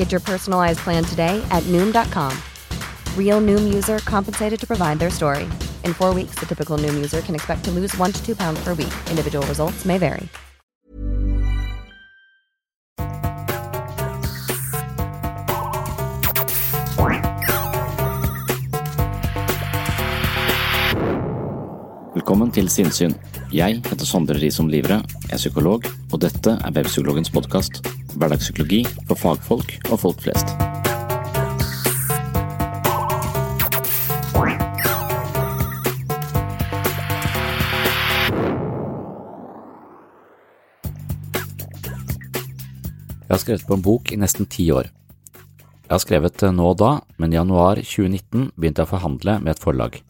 Get your personalized plan today at Noom.com. Real Noom user compensated to provide their story. In four weeks, the typical Noom user can expect to lose one to two pounds per week. Individual results may vary. Velkommen til Sinnsyn. Jeg heter Sondre Risom Livre, er psykolog, og dette er Webpsykologens podkast. Hverdagspsykologi for fagfolk og folk flest. Jeg har skrevet på en bok i nesten ti år. Jeg har skrevet nå og da, men i januar 2019 begynte jeg å forhandle med et forlag.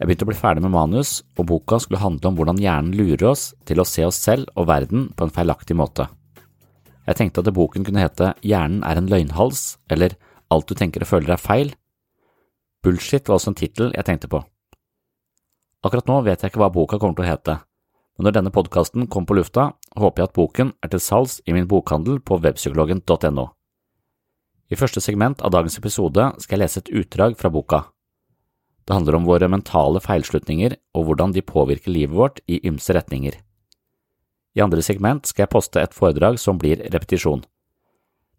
Jeg begynte å bli ferdig med manus, og boka skulle handle om hvordan hjernen lurer oss til å se oss selv og verden på en feilaktig måte. Jeg tenkte at boken kunne hete Hjernen er en løgnhals, eller Alt du tenker og føler er feil. Bullshit var også en tittel jeg tenkte på. Akkurat nå vet jeg ikke hva boka kommer til å hete, men når denne podkasten kommer på lufta, håper jeg at boken er til salgs i min bokhandel på webpsykologen.no. I første segment av dagens episode skal jeg lese et utdrag fra boka. Det handler om våre mentale feilslutninger og hvordan de påvirker livet vårt i ymse retninger. I andre segment skal jeg poste et foredrag som blir repetisjon.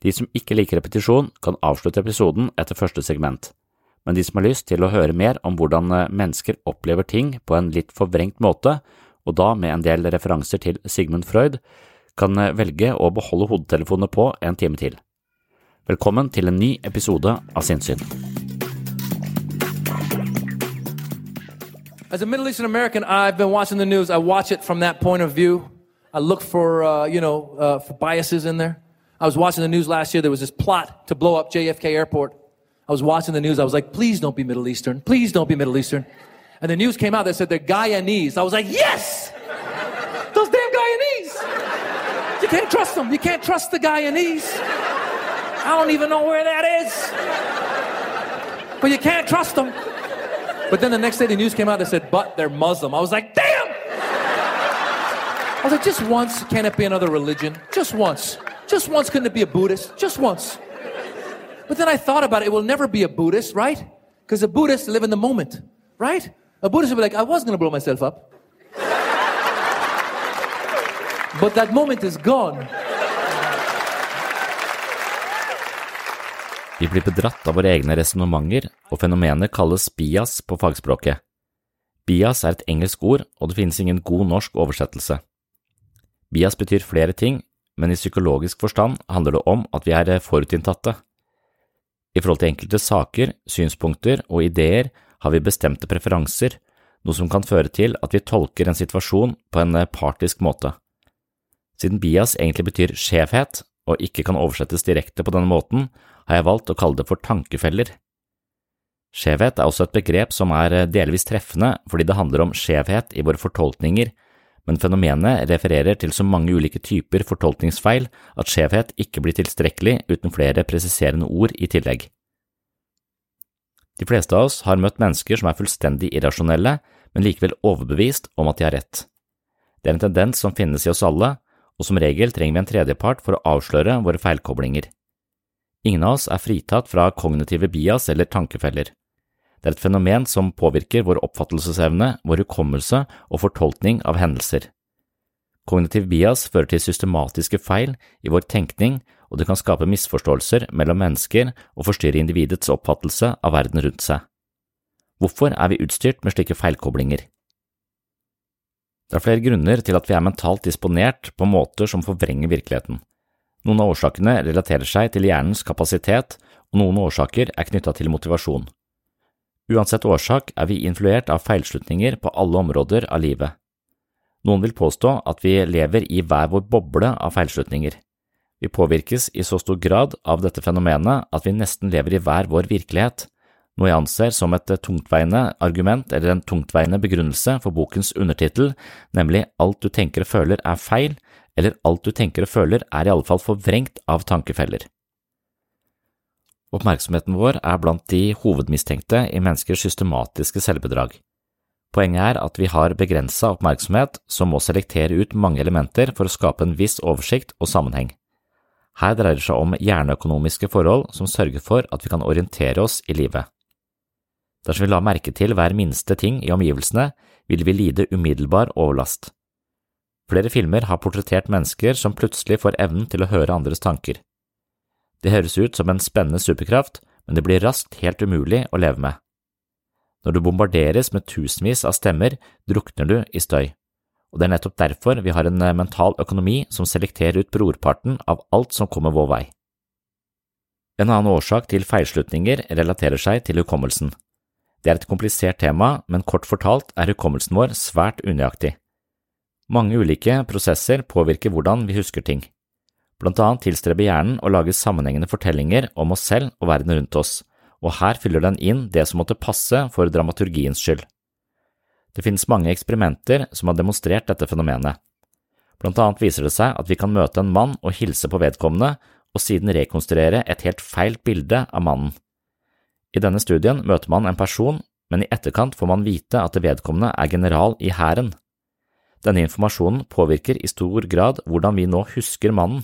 De som ikke liker repetisjon, kan avslutte episoden etter første segment, men de som har lyst til å høre mer om hvordan mennesker opplever ting på en litt forvrengt måte, og da med en del referanser til Sigmund Freud, kan velge å beholde hodetelefonene på en time til. Velkommen til en ny episode av Sinnssyn. As a Middle Eastern American, I've been watching the news. I watch it from that point of view. I look for, uh, you know, uh, for biases in there. I was watching the news last year. There was this plot to blow up JFK Airport. I was watching the news. I was like, please don't be Middle Eastern. Please don't be Middle Eastern. And the news came out that said they're Guyanese. I was like, yes! Those damn Guyanese! You can't trust them. You can't trust the Guyanese. I don't even know where that is. But you can't trust them. But then the next day the news came out that said, but they're Muslim. I was like, damn! I was like, just once, can it be another religion? Just once. Just once, couldn't it be a Buddhist? Just once. But then I thought about it, it will never be a Buddhist, right? Because a Buddhist live in the moment, right? A Buddhist would be like, I was gonna blow myself up. but that moment is gone. Vi blir bedratt av våre egne resonnementer, og fenomenet kalles bias på fagspråket. Bias er et engelsk ord, og det finnes ingen god norsk oversettelse. Bias betyr flere ting, men i psykologisk forstand handler det om at vi er forutinntatte. I forhold til enkelte saker, synspunkter og ideer har vi bestemte preferanser, noe som kan føre til at vi tolker en situasjon på en partisk måte. Siden bias egentlig betyr skjevhet, og ikke kan oversettes direkte på denne måten, har jeg valgt å kalle det for tankefeller. Skjevhet er også et begrep som er delvis treffende fordi det handler om skjevhet i våre fortolkninger, men fenomenet refererer til så mange ulike typer fortolkningsfeil at skjevhet ikke blir tilstrekkelig uten flere presiserende ord i tillegg. De fleste av oss har møtt mennesker som er fullstendig irrasjonelle, men likevel overbevist om at de har rett. Det er en tendens som finnes i oss alle, og som regel trenger vi en tredjepart for å avsløre våre feilkoblinger. Ingen av oss er fritatt fra kognitive bias eller tankefeller. Det er et fenomen som påvirker vår oppfattelsesevne, vår hukommelse og fortolkning av hendelser. Kognitiv bias fører til systematiske feil i vår tenkning, og det kan skape misforståelser mellom mennesker og forstyrre individets oppfattelse av verden rundt seg. Hvorfor er vi utstyrt med slike feilkoblinger? Det er flere grunner til at vi er mentalt disponert på måter som forvrenger virkeligheten. Noen av årsakene relaterer seg til hjernens kapasitet, og noen årsaker er knytta til motivasjon. Uansett årsak er vi influert av feilslutninger på alle områder av livet. Noen vil påstå at vi lever i hver vår boble av feilslutninger. Vi påvirkes i så stor grad av dette fenomenet at vi nesten lever i hver vår virkelighet, noe jeg anser som et tungtveiende argument eller en tungtveiende begrunnelse for bokens undertittel, nemlig Alt du tenker og føler er feil, eller Alt du tenker og føler er i alle fall forvrengt av tankefeller. Oppmerksomheten vår er blant de hovedmistenkte i menneskers systematiske selvbedrag. Poenget er at vi har begrensa oppmerksomhet som må selektere ut mange elementer for å skape en viss oversikt og sammenheng. Her dreier det seg om hjerneøkonomiske forhold som sørger for at vi kan orientere oss i livet. Dersom vi la merke til hver minste ting i omgivelsene, vil vi lide umiddelbar overlast. Flere filmer har portrettert mennesker som plutselig får evnen til å høre andres tanker. Det høres ut som en spennende superkraft, men det blir raskt helt umulig å leve med. Når du bombarderes med tusenvis av stemmer, drukner du i støy, og det er nettopp derfor vi har en eh, mental økonomi som selekterer ut brorparten av alt som kommer vår vei. En annen årsak til feilslutninger relaterer seg til hukommelsen. Det er et komplisert tema, men kort fortalt er hukommelsen vår svært unøyaktig. Mange ulike prosesser påvirker hvordan vi husker ting. Blant annet tilstreber hjernen å lage sammenhengende fortellinger om oss selv og verden rundt oss, og her fyller den inn det som måtte passe for dramaturgiens skyld. Det finnes mange eksperimenter som har demonstrert dette fenomenet. Blant annet viser det seg at vi kan møte en mann og hilse på vedkommende, og siden rekonstruere et helt feil bilde av mannen. I denne studien møter man en person, men i etterkant får man vite at vedkommende er general i hæren. Denne informasjonen påvirker i stor grad hvordan vi nå husker mannen,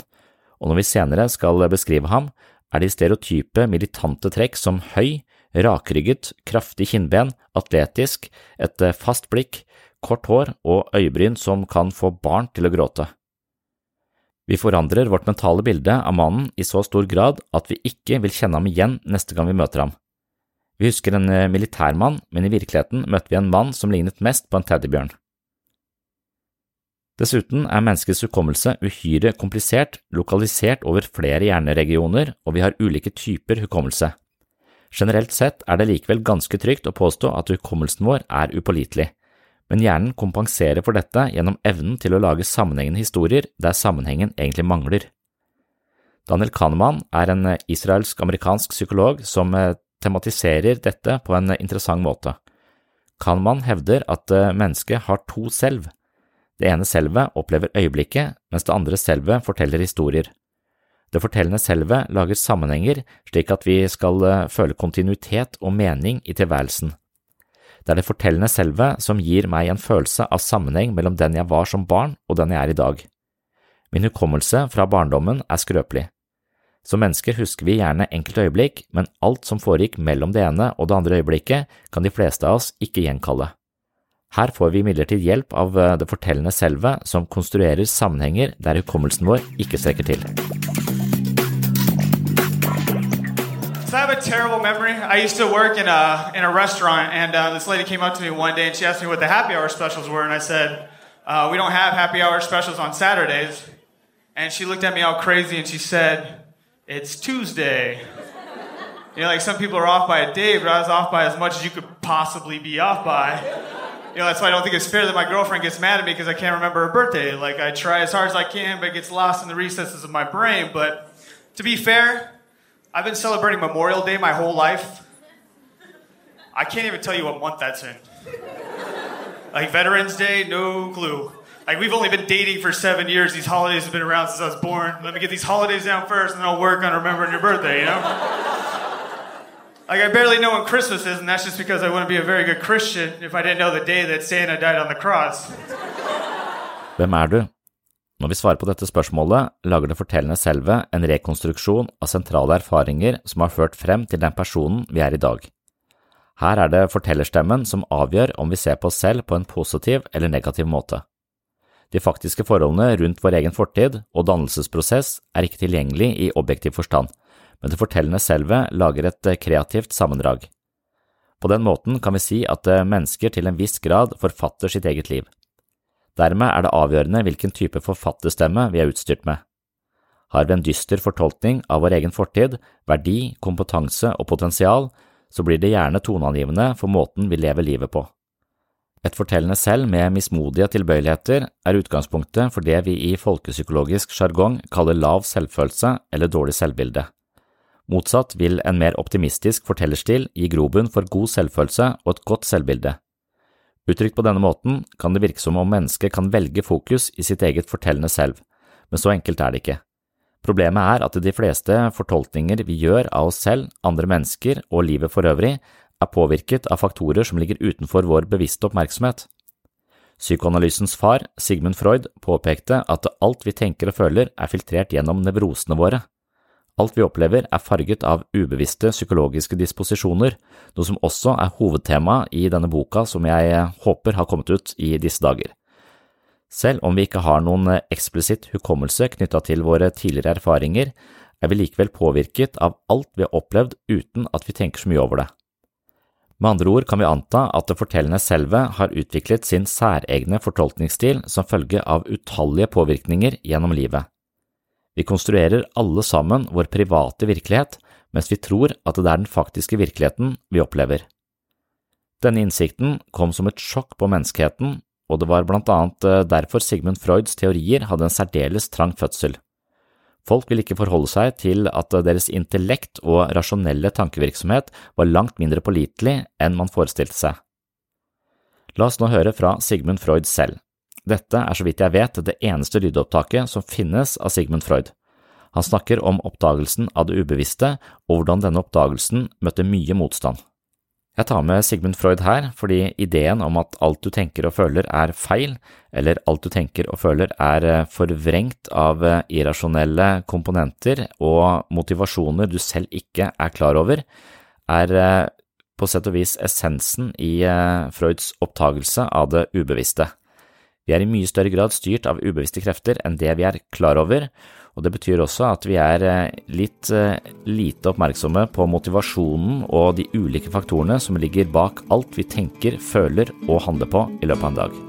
og når vi senere skal beskrive ham, er de stereotype militante trekk som høy, rakrygget, kraftig kinnben, atletisk, et eh, fast blikk, kort hår og øyebryn som kan få barn til å gråte. Vi forandrer vårt mentale bilde av mannen i så stor grad at vi ikke vil kjenne ham igjen neste gang vi møter ham. Vi husker en eh, militærmann, men i virkeligheten møtte vi en mann som lignet mest på en teddybjørn. Dessuten er menneskets hukommelse uhyre komplisert, lokalisert over flere hjerneregioner, og vi har ulike typer hukommelse. Generelt sett er det likevel ganske trygt å påstå at hukommelsen vår er upålitelig, men hjernen kompenserer for dette gjennom evnen til å lage sammenhengende historier der sammenhengen egentlig mangler. Daniel Kahneman er en israelsk-amerikansk psykolog som eh, tematiserer dette på en interessant måte. Kahneman hevder at eh, mennesket har to selv det ene selvet opplever øyeblikket, mens det andre selvet forteller historier. Det fortellende selvet lager sammenhenger slik at vi skal eh, føle kontinuitet og mening i tilværelsen. Det er det fortellende selvet som gir meg en følelse av sammenheng mellom den jeg var som barn og den jeg er i dag. Min hukommelse fra barndommen er skrøpelig. Som mennesker husker vi gjerne enkelte øyeblikk, men alt som foregikk mellom det ene og det andre øyeblikket, kan de fleste av oss ikke gjenkalle. Her får vi imidlertid hjelp av eh, det fortellende som konstruerer sammenhenger der hukommelsen vår ikke strekker til. So I have a terrible memory. I used to work in a in a restaurant, and uh, this lady came up to me one day and she asked me what the happy hour specials were, and I said, uh, "We don't have happy hour specials on Saturdays." And she looked at me all crazy and she said, "It's Tuesday." You know, like some people are off by a day, but I was off by as much as you could possibly be off by. You know, that's why I don't think it's fair that my girlfriend gets mad at me because I can't remember her birthday. Like, I try as hard as I can, but it gets lost in the recesses of my brain. But to be fair, I've been celebrating Memorial Day my whole life. I can't even tell you what month that's in. Like, Veterans Day, no clue. Like, we've only been dating for seven years. These holidays have been around since I was born. Let me get these holidays down first, and then I'll work on remembering your birthday, you know? Like, I barely know when Christmas is, and that's just because I wouldn't be a very good Christian if I didn't know the day that Santa died on the cross. Hvem er du? Når vi svarer på dette spørsmålet, lager det fortellende selve en rekonstruksjon av sentrale erfaringer som har ført frem til den personen vi er i dag. Her er det fortellerstemmen som avgjør om vi ser på oss selv på en positiv eller negativ måte. De faktiske forholdene rundt vår egen fortid og dannelsesprosess er ikke tilgjengelig i objektiv forstand, men det fortellende selve lager et kreativt sammendrag. På den måten kan vi si at mennesker til en viss grad forfatter sitt eget liv. Dermed er det avgjørende hvilken type forfatterstemme vi er utstyrt med. Har vi en dyster fortolkning av vår egen fortid, verdi, kompetanse og potensial, så blir det gjerne toneangivende for måten vi lever livet på. Et fortellende selv med mismodige tilbøyeligheter er utgangspunktet for det vi i folkepsykologisk sjargong kaller lav selvfølelse eller dårlig selvbilde. Motsatt vil en mer optimistisk fortellerstil gi grobunn for god selvfølelse og et godt selvbilde. Uttrykt på denne måten kan det virke som om mennesket kan velge fokus i sitt eget fortellende selv, men så enkelt er det ikke. Problemet er at de fleste fortolkninger vi gjør av oss selv, andre mennesker og livet for øvrig, er påvirket av faktorer som ligger utenfor vår bevisste oppmerksomhet. Psykoanalysens far, Sigmund Freud, påpekte at alt vi tenker og føler er filtrert gjennom nevrosene våre. Alt vi opplever er farget av ubevisste psykologiske disposisjoner, noe som også er hovedtema i denne boka som jeg håper har kommet ut i disse dager. Selv om vi ikke har noen eksplisitt hukommelse knytta til våre tidligere erfaringer, er vi likevel påvirket av alt vi har opplevd uten at vi tenker så mye over det. Med andre ord kan vi anta at det fortellende selve har utviklet sin særegne fortolkningsstil som følge av utallige påvirkninger gjennom livet. Vi konstruerer alle sammen vår private virkelighet, mens vi tror at det er den faktiske virkeligheten vi opplever. Denne innsikten kom som et sjokk på menneskeheten, og det var blant annet eh, derfor Sigmund Freuds teorier hadde en særdeles trang fødsel. Folk ville ikke forholde seg til at deres intellekt og rasjonelle tankevirksomhet var langt mindre pålitelig enn man forestilte seg. La oss nå høre fra Sigmund Freud selv. Dette er så vidt jeg vet det eneste lydopptaket som finnes av Sigmund Freud. Han snakker om oppdagelsen av det ubevisste og hvordan denne oppdagelsen møtte mye motstand. Jeg tar med Sigmund Freud her fordi ideen om at alt du tenker og føler er feil, eller alt du tenker og føler er eh, forvrengt av eh, irrasjonelle komponenter og motivasjoner du selv ikke er klar over, er eh, på sett og vis essensen i Freuds oppdagelse av det ubevisste. Vi er i mye større grad styrt av ubevisste krefter enn det vi er klar over, og det betyr også at vi er eh, litt eh, lite oppmerksomme på motivasjonen og de ulike faktorene som ligger bak alt vi tenker, føler og handler på i løpet av en dag.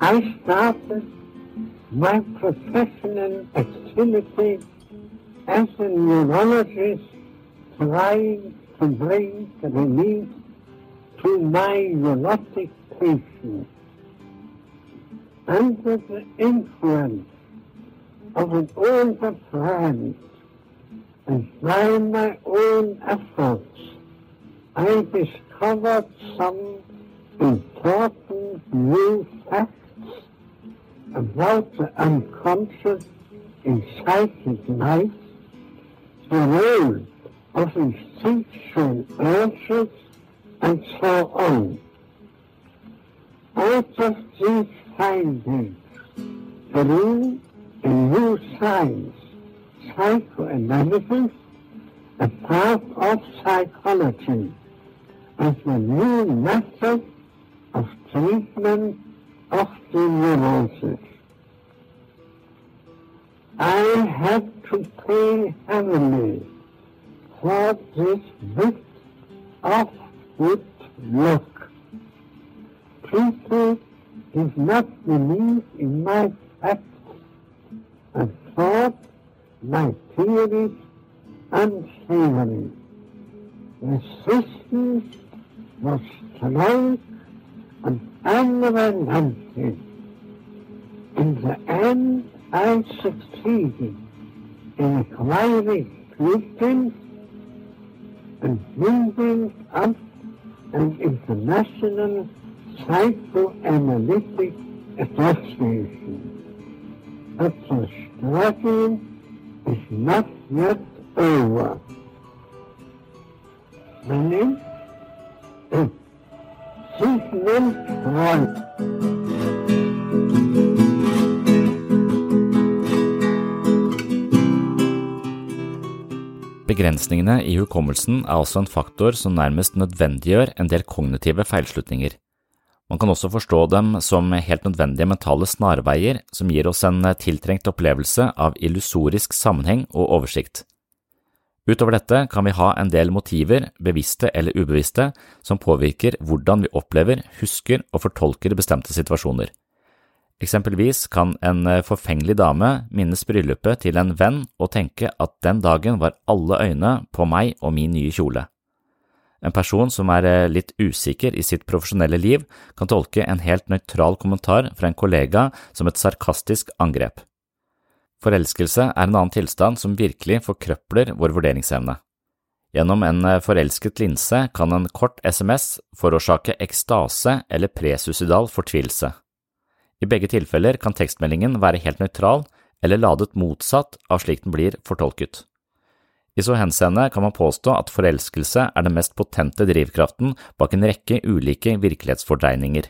I started my professional activity as a neurologist trying to bring relief to my neurotic under the influence of an older friend and by my own efforts, I discovered some important new facts about the unconscious in psychic life, the role of instinctual urges, and so on. Out of these findings grew a new science, psychoanalysis, a part of psychology, as a new method of treatment of the neurosis. I had to pay heavily for this bit of good luck people is not believe in my facts and thought my theories unsavory. Resistance was strong and unrelenting. In the end, I succeeded in acquiring Christians and building up an international Psychoanalytic Association. But the struggle is not yet over. My name is Sigmund Freud. Begrensningene i hukommelsen er også en faktor som nærmest nødvendiggjør en del kognitive feilslutninger. Man kan også forstå dem som helt nødvendige mentale snarveier som gir oss en tiltrengt opplevelse av illusorisk sammenheng og oversikt. Utover dette kan vi ha en del motiver, bevisste eller ubevisste, som påvirker hvordan vi opplever, husker og fortolker bestemte situasjoner. Eksempelvis kan en forfengelig dame minnes bryllupet til en venn og tenke at den dagen var alle øyne på meg og min nye kjole. En person som er litt usikker i sitt profesjonelle liv, kan tolke en helt nøytral kommentar fra en kollega som et sarkastisk angrep. Forelskelse er en annen tilstand som virkelig forkrøpler vår vurderingsevne. Gjennom en forelsket linse kan en kort SMS forårsake ekstase eller presuicidal fortvilelse. I begge tilfeller kan tekstmeldingen være helt nøytral eller ladet motsatt av slik den blir fortolket. I så henseende kan man påstå at forelskelse er den mest potente drivkraften bak en rekke ulike virkelighetsfordreininger.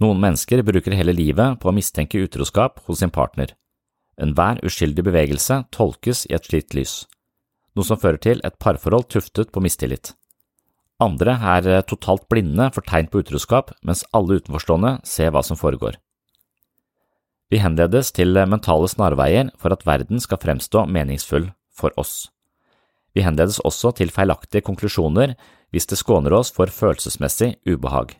Noen mennesker bruker hele livet på å mistenke utroskap hos sin partner. Enhver uskyldig bevegelse tolkes i et slikt lys, noe som fører til et parforhold tuftet på mistillit. Andre er totalt blinde for tegn på utroskap, mens alle utenforstående ser hva som foregår. Vi henledes til mentale snarveier for at verden skal fremstå meningsfull for oss. Vi henledes også til feilaktige konklusjoner hvis det skåner oss for følelsesmessig ubehag.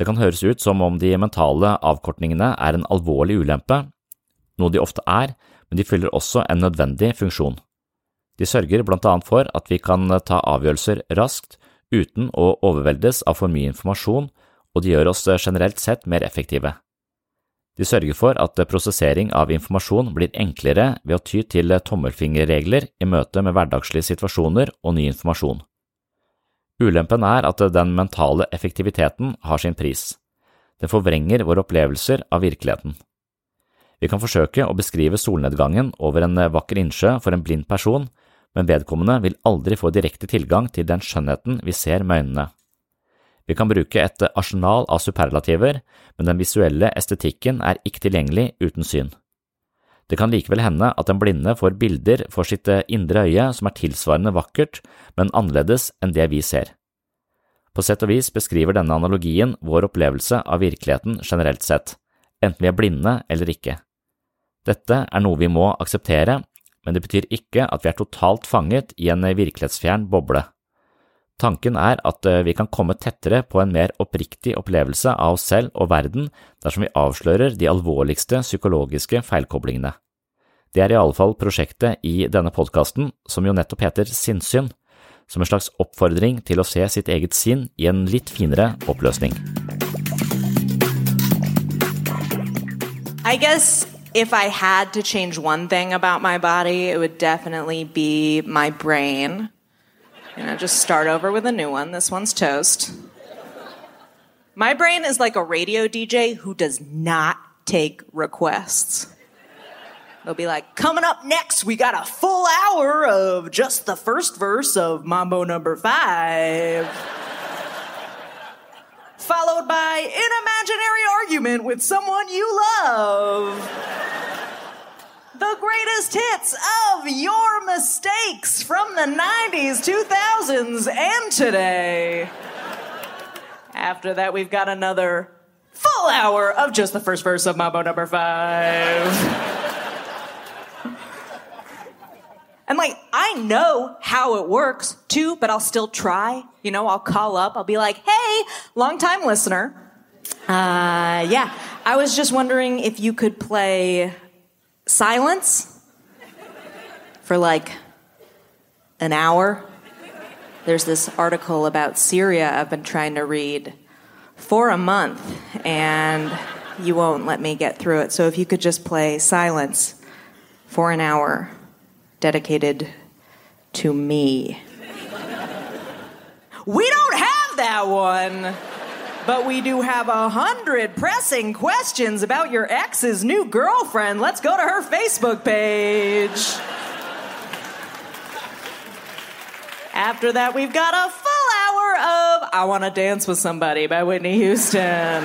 Det kan høres ut som om de mentale avkortningene er en alvorlig ulempe, noe de ofte er, men de fyller også en nødvendig funksjon. De sørger blant annet for at vi kan ta avgjørelser raskt uten å overveldes av for mye informasjon, og de gjør oss generelt sett mer effektive. De sørger for at prosessering av informasjon blir enklere ved å ty til tommelfingerregler i møte med hverdagslige situasjoner og ny informasjon. Ulempen er at den mentale effektiviteten har sin pris. Den forvrenger våre opplevelser av virkeligheten. Vi kan forsøke å beskrive solnedgangen over en vakker innsjø for en blind person, men vedkommende vil aldri få direkte tilgang til den skjønnheten vi ser med øynene. Vi kan bruke et arsenal av superlativer, men den visuelle estetikken er ikke tilgjengelig uten syn. Det kan likevel hende at den blinde får bilder for sitt indre øye som er tilsvarende vakkert, men annerledes enn det vi ser. På sett og vis beskriver denne analogien vår opplevelse av virkeligheten generelt sett, enten vi er blinde eller ikke. Dette er noe vi må akseptere, men det betyr ikke at vi er totalt fanget i en virkelighetsfjern boble. Tanken er at vi kan komme tettere på en mer oppriktig opplevelse av oss selv og verden dersom vi avslører de alvorligste psykologiske feilkoblingene. Det er i alle fall prosjektet i denne podkasten, som jo nettopp heter Sinnssyn, som en slags oppfordring til å se sitt eget sinn i en litt finere oppløsning. I guess if I had to change one thing about my body, it would definitely be my brain. You know, just start over with a new one. This one's toast. My brain is like a radio DJ who does not take requests. They'll be like, coming up next, we got a full hour of just the first verse of Mambo number five. Followed by an imaginary argument with someone you love. The greatest hits of your mistakes from the 90s, 2000s, and today. After that, we've got another full hour of just the first verse of Mambo number five. And like, I know how it works too, but I'll still try. You know, I'll call up, I'll be like, hey, long time listener. Uh, yeah, I was just wondering if you could play Silence for like an hour. There's this article about Syria I've been trying to read for a month, and you won't let me get through it. So if you could just play Silence for an hour dedicated to me. We don't have that one. But we do have a hundred pressing questions about your ex's new girlfriend. Let's go to her Facebook page. After that, we've got a full hour of I Want to Dance with Somebody by Whitney Houston.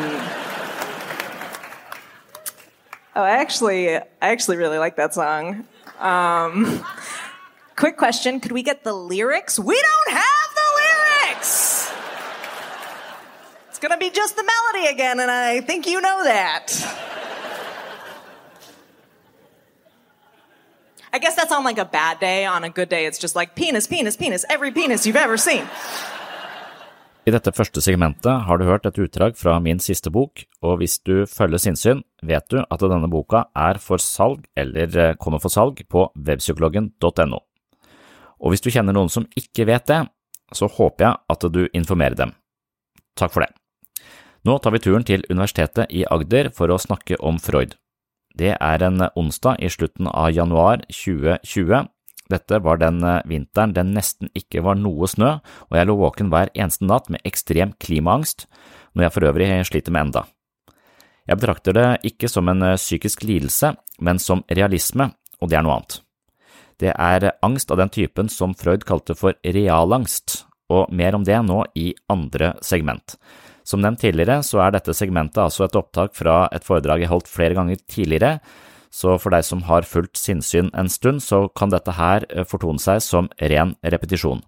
Oh, I actually, I actually really like that song. Um, quick question: Could we get the lyrics? We don't have gonna be just the melody again, and I think you know that. I guess that's on like a bad day. On a good day, it's just like penis, penis, penis. Every penis you've ever seen. I dette første segmentet har du hørt et utdrag fra min siste bok, og hvis du følger sinnssyn, vet du at denne boka er for salg eller eh, kommer for salg på webpsykologen.no. Og hvis du kjenner noen som ikke vet det, så håper jeg at du informerer dem. Takk for det. Nå tar vi turen til Universitetet i Agder for å snakke om Freud. Det er en onsdag i slutten av januar 2020, dette var den eh, vinteren det nesten ikke var noe snø, og jeg lå våken hver eneste natt med ekstrem klimaangst, noe jeg for øvrig sliter med enda. Jeg betrakter det ikke som en eh, psykisk lidelse, men som realisme, og det er noe annet. Det er angst av den typen som Freud kalte for realangst, og mer om det nå i andre segment. Som nevnt tidligere, så er dette segmentet altså et opptak fra et foredrag jeg holdt flere ganger tidligere, så for deg som har fulgt sinnssyn en stund, så kan dette her eh, fortone seg som ren repetisjon.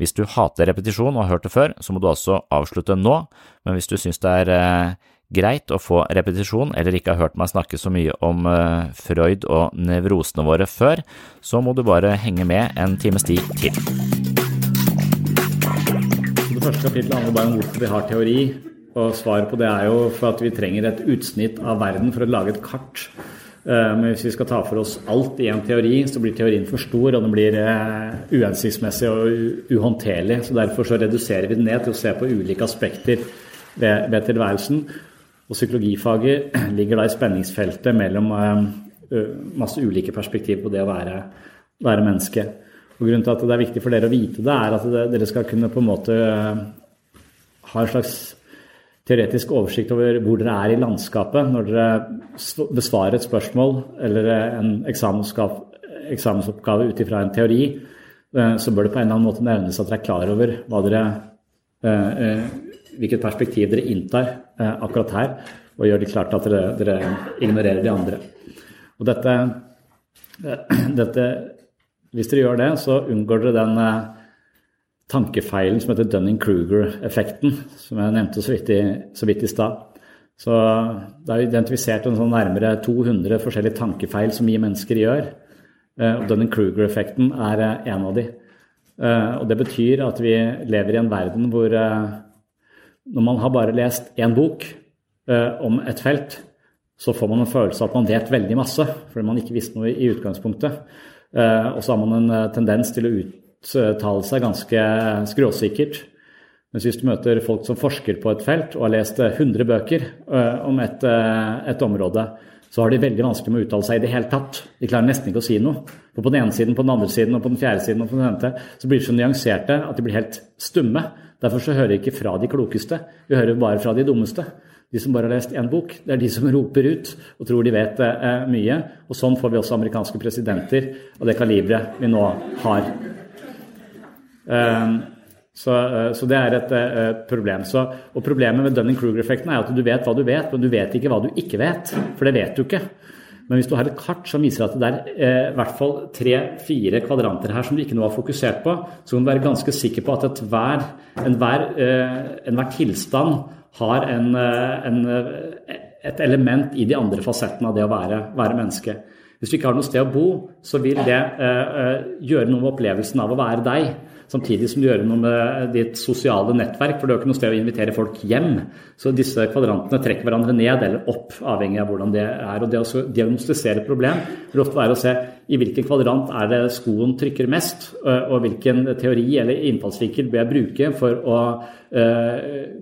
Hvis du hater repetisjon og har hørt det før, så må du også avslutte nå, men hvis du synes det er eh, greit å få repetisjon, eller ikke har hørt meg snakke så mye om eh, Freud og nevrosene våre før, så må du bare henge med en times tid til. Det første kapittelet handler bare om hvorfor vi har teori, og svaret på det er jo for at vi trenger et utsnitt av verden for å lage et kart Eh, men hvis vi skal ta for oss alt i en teori, så blir teorien for stor, og den blir eh, uhensiktsmessig og uhåndterlig. Så Derfor så reduserer vi den ned til å se på ulike aspekter ved, ved tilværelsen. Og psykologifaget ligger da i spenningsfeltet mellom eh, masse ulike perspektiv på det å være, være menneske. Og Grunnen til at det er viktig for dere å vite det, er at dere skal kunne på en måte ha en slags teoretisk oversikt over hvor dere er i landskapet når dere besvarer et spørsmål eller en eksamensoppgave ut ifra en teori, eh, så bør det på en eller annen måte nevnes at dere er klar over dere, eh, eh, hvilket perspektiv dere inntar akkurat her, og gjør det klart at dere, dere ignorerer de andre. Og dette, dette, Hvis dere gjør det, så unngår dere den tankefeilen som heter Dunning-Kruger-effekten, som jeg nevnte så vidt i, så vidt i stad. Så det er identifisert en sånn nærmere 200 forskjellige tankefeil som vi mennesker gjør. Eh, og Dunning-Kruger-effekten er eh, en av de. Eh, og det betyr at vi lever i en verden hvor når man har bare lest én bok om et felt, så får man en følelse av at man vet veldig masse, fordi man ikke visste noe i utgangspunktet. Og så har man en tendens til å uttale seg ganske skråsikkert. Mens hvis du møter folk som forsker på et felt og har lest 100 bøker eh, om et, eh, et område, så har de veldig vanskelig med å uttale seg i det hele tatt. De klarer nesten ikke å si noe. For på den ene siden, på den andre siden og på den fjerde siden og på den femte, så blir de så nyanserte at de blir helt stumme. Derfor så hører vi ikke fra de klokeste, vi hører bare fra de dummeste. De som bare har lest én bok, det er de som roper ut og tror de vet eh, mye. Og sånn får vi også amerikanske presidenter av det kaliberet vi nå har. Um, så, eh, så, det er et uh, problem. Så, og Problemet med Dunning-Kruger-effekten er at du vet hva du vet, men du vet ikke hva du ikke vet. For det vet du ikke. Men hvis du har et kart som viser at det er eh, i hvert fall tre-fire kvadranter her som du ikke nå har fokusert på, så kan du være ganske sikker på at enhver en eh, en tilstand har en, en, et element i de andre fasettene av det å være, være menneske. Hvis du ikke har noe sted å bo, så vil det eh, gjøre noe med opplevelsen av å være deg samtidig som du gjør noe med ditt sosiale nettverk, for det er jo ikke noe sted å invitere folk hjem. Så disse kvadrantene trekker hverandre ned eller opp, avhengig av hvordan det er. Og det å diagnostisere et problem vil ofte være å se i hvilken kvadrant er det skoen trykker mest, og hvilken teori eller innfallsvinkel bør jeg bruke for å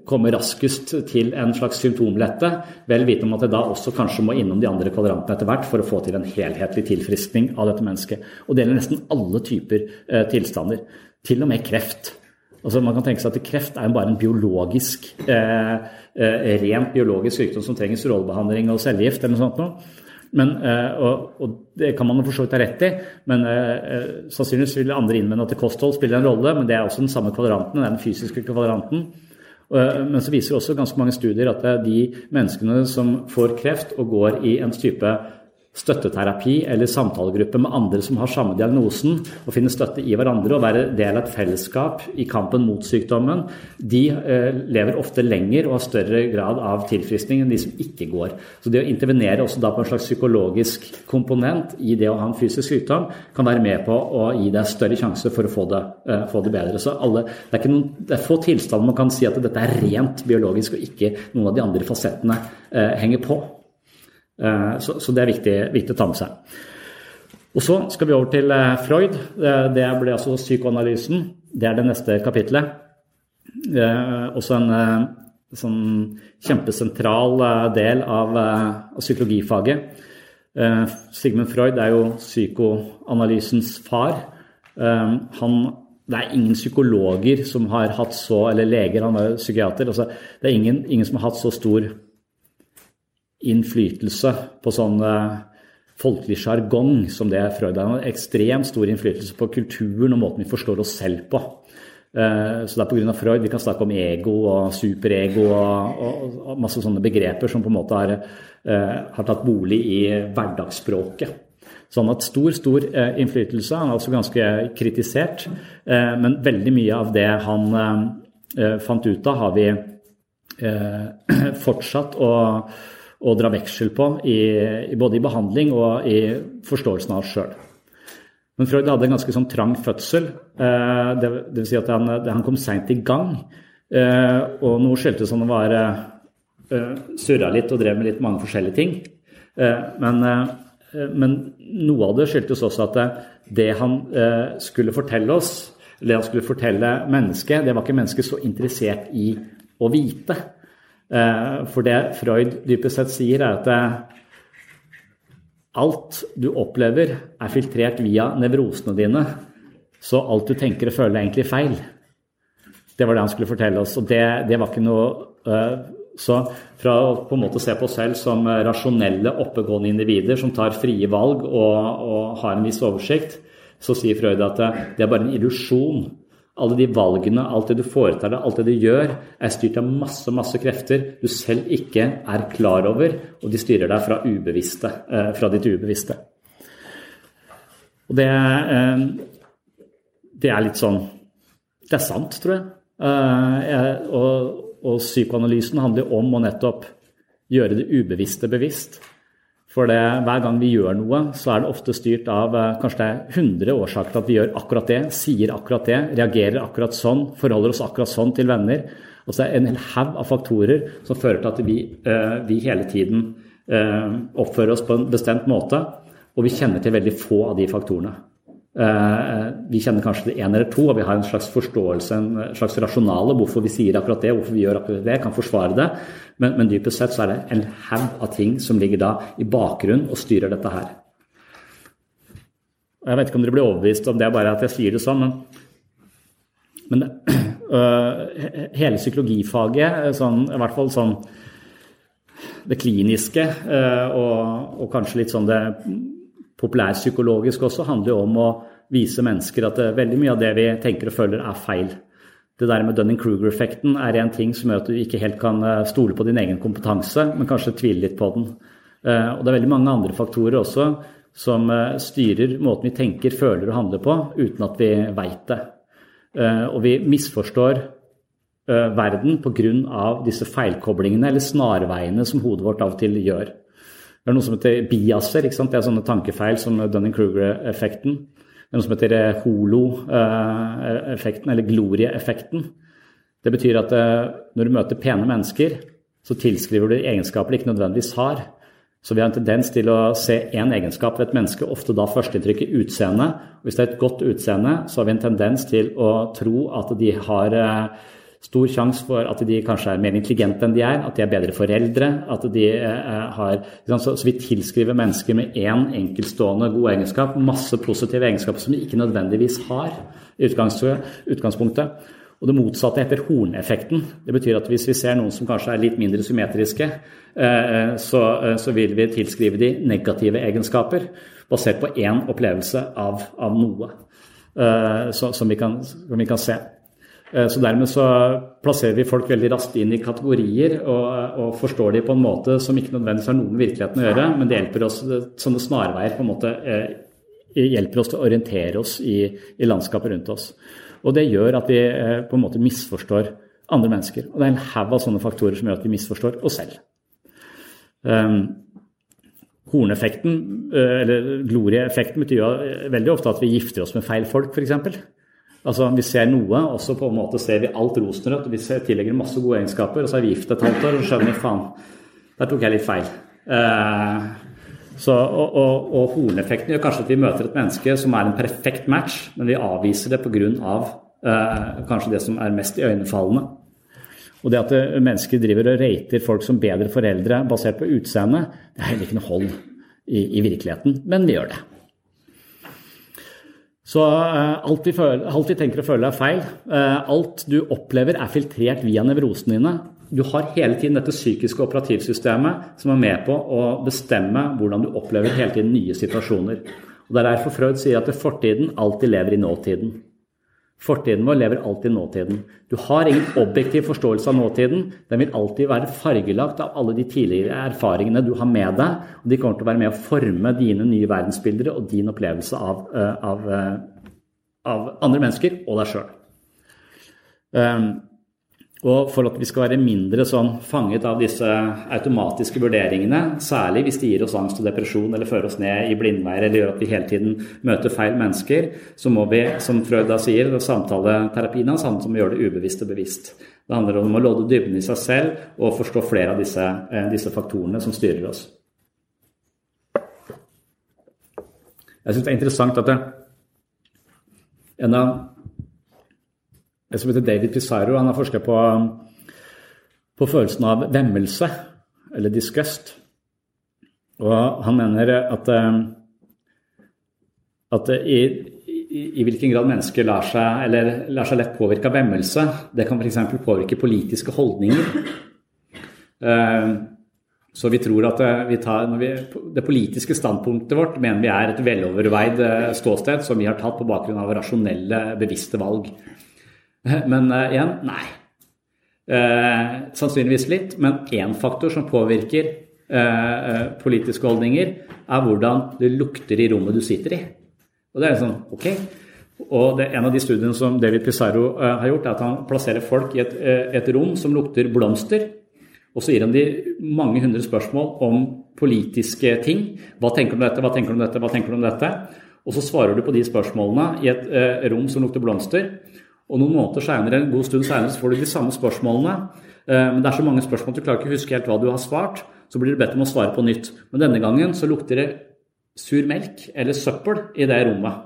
komme raskest til en slags symptomlette, vel vitende om at jeg da også kanskje må innom de andre kvadrantene etter hvert for å få til en helhetlig tilfriskning av dette mennesket. Og det gjelder nesten alle typer tilstander. Til og med kreft. Altså Man kan tenke seg at kreft er jo bare en biologisk, eh, eh, rent biologisk sykdom som trenger strålebehandling og cellegift eller noe sånt. Noe. Men, eh, og, og, det kan man for så vidt ha rett i, men eh, eh, sannsynligvis vil andre innvende at kosthold spiller en rolle, men det er også den samme kvadranten, den fysiske kvadranten. Men så viser også ganske mange studier at det er de menneskene som får kreft og går i en type støtteterapi eller samtalegruppe med andre som har samme diagnosen, og finne støtte i hverandre og være del av et fellesskap i kampen mot sykdommen, de eh, lever ofte lenger og har større grad av tilfriskning enn de som ikke går. Så det å intervenere også da på en slags psykologisk komponent i det å ha en fysisk sykdom, kan være med på å gi deg større sjanse for å få det, eh, få det bedre. Så alle, det, er noen, det, er få tilstander man kan si at dette er rent biologisk, og ikke noen av de andre fasettene eh, henger på. Eh, så, så det er viktig, viktig, å ta med seg. Og Så skal vi over til eh, Freud. Det ble altså psykoanalysen. Det er det neste kapitlet. Eh, også en sånn kjempesentral del av, av psykologifaget. Sigmund Freud er jo psykoanalysens far. Han, det er ingen psykologer som har hatt så Eller leger, han var psykiater. Altså, det er ingen, ingen som har hatt så stor innflytelse på sånn eh, folkelig sjargong som det Freud har. Ekstremt stor innflytelse på kulturen og måten vi forstår oss selv på. Eh, så det er pga. Freud vi kan snakke om ego og superego og, og, masse sånne begreper som på en måte har, eh, har tatt bolig i hverdagsspråket. Sånn at stor, stor innflytelse. Han er også ganske kritisert. Men veldig mye av det han fant ut av, har vi fortsatt å å dra veksel på, i, både i behandling og i forståelsen av oss sjøl. Men Freud hadde en ganske sånn trang fødsel. Eh, det, det vil si at han, han kom seint i gang. Eh, og noe skyldtes han var eh, surra litt og drev med litt mange forskjellige ting. Men, men noe av det skyldtes også at det han skulle fortelle oss, det han skulle fortelle mennesket, det var ikke mennesket så interessert i å vite. Eh, for det Freud dypest sett sier, er at eh, alt du opplever, er filtrert via nevrosene dine. Så alt du tenker og føler, er egentlig feil. Det var det han skulle fortelle oss. Og det, det var ikke noe uh, Så fra å på en måte se på oss selv som rasjonelle, oppegående individer som tar frie valg og, og har en viss oversikt, så sier Freud at det er bare en illusjon alle de valgene, alt det du foretar deg, alt det du gjør, er styrt av masse masse krefter du selv ikke er klar over, og de styrer deg fra, ubevisste, eh, fra ditt ubevisste. Og det, eh, det, er litt sånn Det er sant, tror jeg. Eh, og, og psykoanalysen handler om å nettopp gjøre det ubevisste bevisst. For det, hver gang vi gjør noe, så er det ofte styrt av eh, kanskje det er 100 årsaker til at vi gjør akkurat det, sier akkurat det, reagerer akkurat sånn, forholder oss akkurat sånn til venner. Og så er det en hel haug av faktorer som fører til at vi, eh, vi hele tiden eh, oppfører oss på en bestemt måte, og vi kjenner til veldig få av de faktorene. Vi kjenner kanskje til én eller to, og vi har en slags forståelse, en slags rasjonale hvorfor vi sier akkurat det, hvorfor vi gjør akkurat det, kan forsvare det. Men, men dypest sett så er det en haug av ting som ligger da i bakgrunnen og styrer dette her. Jeg vet ikke om dere blir overbevist om det bare at jeg sier det sånn, men, men øh, hele psykologifaget, sånn, i hvert fall sånn det kliniske øh, og, og, kanskje litt sånn det populærpsykologiske også, handler jo om å vise mennesker at veldig mye av det vi tenker og føler, er feil det der med Dunning-Kruger-effekten er en ting som gjør at du ikke helt kan eh, stole på din egen kompetanse, men kanskje tvile litt på den. Eh, og det er veldig mange andre faktorer også som eh, styrer måten vi tenker, føler og handler på, uten at vi veit det. Og vi misforstår verden pga. disse feilkoblingene eller snarveiene som hodet vårt av og til gjør. Det er noe som heter biaser. Det er sånne tankefeil som Dunning-Kruger-effekten noe som heter eh, holo-effekten, eller glorieeffekten. Det betyr at eh, når du møter pene mennesker, så tilskriver du egenskaper de ikke nødvendigvis har. Så vi har en tendens til å se én egenskap ved et menneske, ofte da førsteinntrykket utseende. Hvis det er et godt utseende, så har vi en tendens til å tro at de har eh, stor sjanse for at de kanskje er mer intelligente enn de er, at de er bedre foreldre. at de eh, har, Så vi tilskriver mennesker med én enkeltstående god egenskap masse positive egenskaper som de ikke nødvendigvis har i utgangspunktet. Og det motsatte heter horneffekten. Det betyr at hvis vi ser noen som kanskje er litt mindre symmetriske, eh, så, eh, så vil vi tilskrive de negative egenskaper basert på én opplevelse av, av noe som vi, kan, som vi kan se. Så Dermed så plasserer vi folk veldig raskt inn i kategorier og, og, forstår de på en måte som ikke nødvendigvis har noe med virkeligheten å gjøre, men det hjelper oss, sånne snarveier på en måte hjelper oss til å orientere oss i, i landskapet rundt oss. Og det gjør at vi på en måte misforstår andre mennesker. Og det er en haug av sånne faktorer som gjør at vi misforstår oss selv. Um, horneffekten, eller glorieeffekten, betyr jo veldig ofte at vi gifter oss med feil folk, f.eks. Altså, Vi ser noe, og så på en måte ser vi alt rosenrødt. Vi tillegger masse gode egenskaper, og så er vi gift et halvt år og skjønner faen, der tok jeg litt feil. Eh, så, og, og, og, horneffekten gjør kanskje at vi møter et menneske som er en perfekt match, men vi avviser det pga. Eh, kanskje det som er mest iøynefallende. Og det at eh, mennesker driver og rater folk som bedre foreldre basert på utseende, det er heller ikke noe hold i, i virkeligheten, men vi gjør det. Så uh, alt, vi føler, alt, vi tenker og føler er feil. Uh, alt du opplever er filtrert via nevrosene dine. Du har hele tiden dette psykiske operativsystemet som er med på å bestemme hvordan du opplever hele tiden nye situasjoner. Og Det er derfor Freud sier at fortiden alltid lever i nåtiden. Fortiden vår lever alltid i nåtiden. Du har ingen objektiv forståelse av nåtiden. Den vil alltid være fargelagt av alle de tidligere erfaringene du har med deg. og De kommer til å være med å forme dine nye verdensbilder og din opplevelse av, eh, av, eh, av andre mennesker og deg sjøl. Og for at vi skal være mindre sånn fanget av disse automatiske vurderingene, særlig hvis de gir oss angst og depresjon eller fører oss ned i blindveier eller gjør at vi hele tiden møter feil mennesker, så må vi, som Freud da sier, samtaleterapien hans handler om å gjøre det ubevisst og bevisst. Det handler om å låde dybden i seg selv og forstå flere av disse, eh, disse faktorene som styrer oss. Jeg syns det er interessant at det, en av en som heter David Pizarro. Han har forska på, på, følelsen av vemmelse, eller disgust. Og han mener at, eh, at i, i, i, hvilken grad mennesker lar seg, lar seg lett påvirke av vemmelse, det kan f.eks. påvirke politiske holdninger. Eh, så vi tror at eh, vi tar, vi, det politiske standpunktet vårt mener vi er et veloverveid ståsted som vi har tatt på bakgrunn av rasjonelle, bevisste valg. Men uh, igjen nei. Uh, sannsynligvis litt, men én faktor som påvirker uh, politiske holdninger, er hvordan det lukter i rommet du sitter i. Og det er sånn, ok. Og det, En av de studiene som David Pizarro har gjort, er at han plasserer folk i et, et rom som lukter blomster. Og så gir han de mange hundre spørsmål om politiske ting. Hva tenker du om dette, hva tenker du om dette, hva tenker du om dette? Og så svarer du på de spørsmålene i et rom som lukter blomster. Og noen måneder senere, en god stund senere så får du de samme spørsmålene. Eh, men det er så mange spørsmål at du klarer ikke å huske helt hva du har svart. Så blir du bedt om å svare på nytt. Men denne gangen så lukter det sur melk eller søppel i det rommet.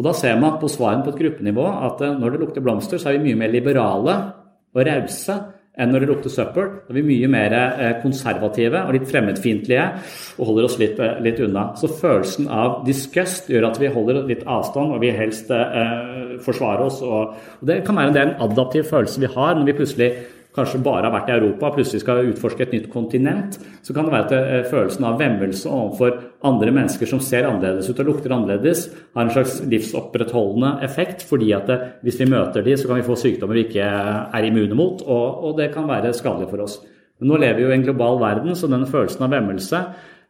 Og da ser man på svarene på et gruppenivå at eh, når det lukter blomster, så er vi mye mer liberale og rause enn når det lukter søppel. Da er vi mye mer eh, konservative og litt fremmedfiendtlige og holder oss litt, eh, litt, unna. Så følelsen av disgust gjør at vi holder litt avstand og vi helst eh, forsvarer oss. Og, og det kan være en adaptiv følelse vi har når vi plutselig kanskje bare har vært i Europa plutselig skal utforske et nytt kontinent, så kan det være at eh, følelsen av vemmelse overfor andre mennesker som ser annerledes ut og lukter annerledes, har en slags livsopprettholdende effekt. fordi at eh, hvis vi møter de, så kan vi få sykdommer vi ikke er immune mot, og, og det kan være skadelig for oss. Men nå lever vi jo i en global verden, så denne følelsen av vemmelse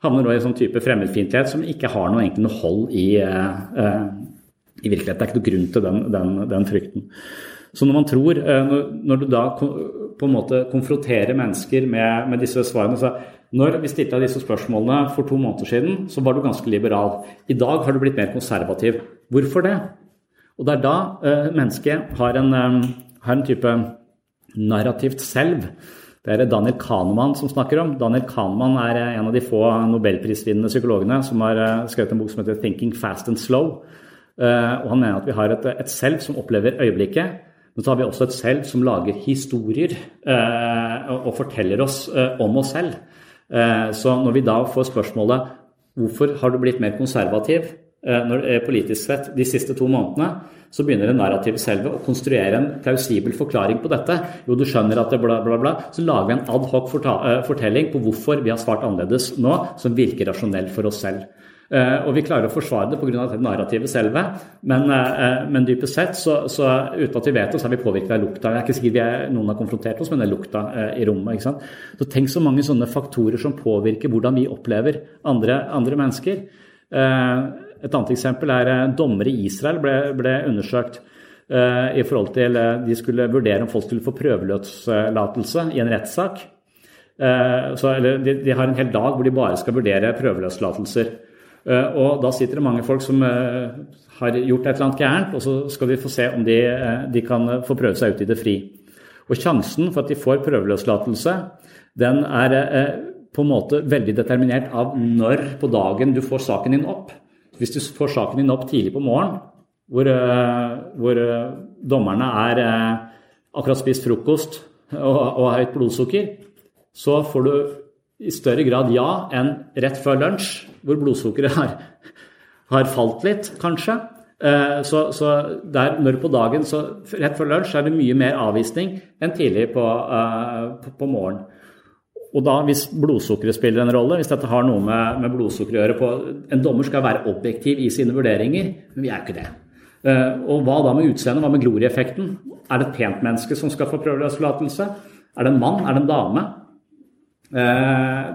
havner nå i en sånn type fremmedfiendtlighet som ikke har noe, egentlig hold i, uh, i virkeligheten. Det er ikke noe grunn til den, den, den frykten. Så når man tror, når, du da på en måte konfronterer mennesker med, med disse svarene. Så når vi stilte disse spørsmålene for to måneder siden, så var du ganske liberal. I dag har du blitt mer konservativ. Hvorfor det? Og det er da eh, mennesket har en, um, har en, type narrativt selv. Det er Daniel Kahneman som snakker om. Daniel Kahneman er eh, en av de få nobelprisvinnende psykologene som har skrevet en bok som heter 'Thinking Fast and Slow'. Og Han mener at vi har et, et selv som opplever øyeblikket men så har vi også et selv som lager historier eh, og forteller oss eh, om oss selv. Eh, så når vi da får spørsmålet hvorfor har du blitt mer konservativ politisk sett de siste to månedene, så begynner det narrativet selve å konstruere en plausibel forklaring på dette. Jo, du skjønner at det bla, bla, bla. Så lager vi en adhoc fortelling på hvorfor vi har svart annerledes nå, som virker rasjonell for oss selv. Uh, og vi klarer å forsvare det pga. narrativet selve, men, uh, men dypest sett, så, så, uten at vi vet det, så er vi påvirket av lukta. Jeg er ikke sikker vi er, noen har konfrontert oss med den lukta i rommet. Så Tenk så mange sånne faktorer som påvirker hvordan vi opplever andre, andre mennesker. et annet eksempel er dommere i Israel ble, ble undersøkt i forhold til De skulle vurdere om folk skulle få prøveløslatelse i en rettssak. Så, de, de har en hel dag hvor de bare skal vurdere prøveløslatelser. Eh, og da sitter det mange folk som eh, har gjort et eller annet gærent, og så skal vi få se om de, eh, de kan få prøve seg ut i det fri. Og sjansen for at de får prøveløslatelse, den er på en måte veldig determinert av når på dagen du får saken din opp. Hvis du får saken din opp tidlig på morgenen, hvor, hvor dommerne er akkurat spist frokost og, og har høyt blodsukker, så får du i større grad ja enn rett før lunsj, hvor blodsukkeret har, har falt litt, kanskje. Eh, så, så der, når på dagen, så rett før lunsj er det mye mer avvisning enn tidlig på, uh, på, på morgenen. Og da, hvis blodsukkeret spiller en rolle, hvis dette har noe med, med blodsukker å gjøre på En dommer skal være objektiv i sine vurderinger, men vi er ikke det. Uh, og hva da med utseendet? Hva med glorieffekten? Er det et pent menneske som skal få prøveløslatelse? Er det en mann? Er det en dame? Eh,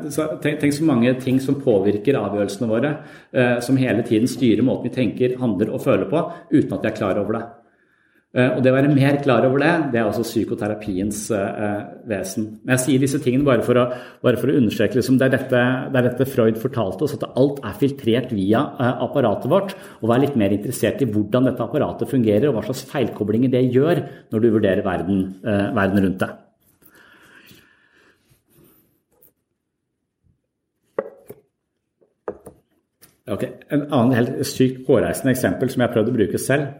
tenk, tenk, så mange ting som påvirker avgjørelsene våre, eh, som hele tiden styrer måten vi tenker, handler og føler på, uten at vi er klar over det. Eh, og det å være mer klar over det, det er altså psykoterapiens vesen. Men jeg sier disse tingene bare for å, bare for å understreke liksom, det, er dette, det, er dette, Freud fortalte oss, at alt er filtrert via apparatet vårt. Og vær litt mer interessert i hvordan dette apparatet fungerer, og hva slags feilkoblinger det gjør når du vurderer verden, verden rundt deg. Okay. En annen helt sykt hårreisende eksempel som jeg har prøvd å bruke selv.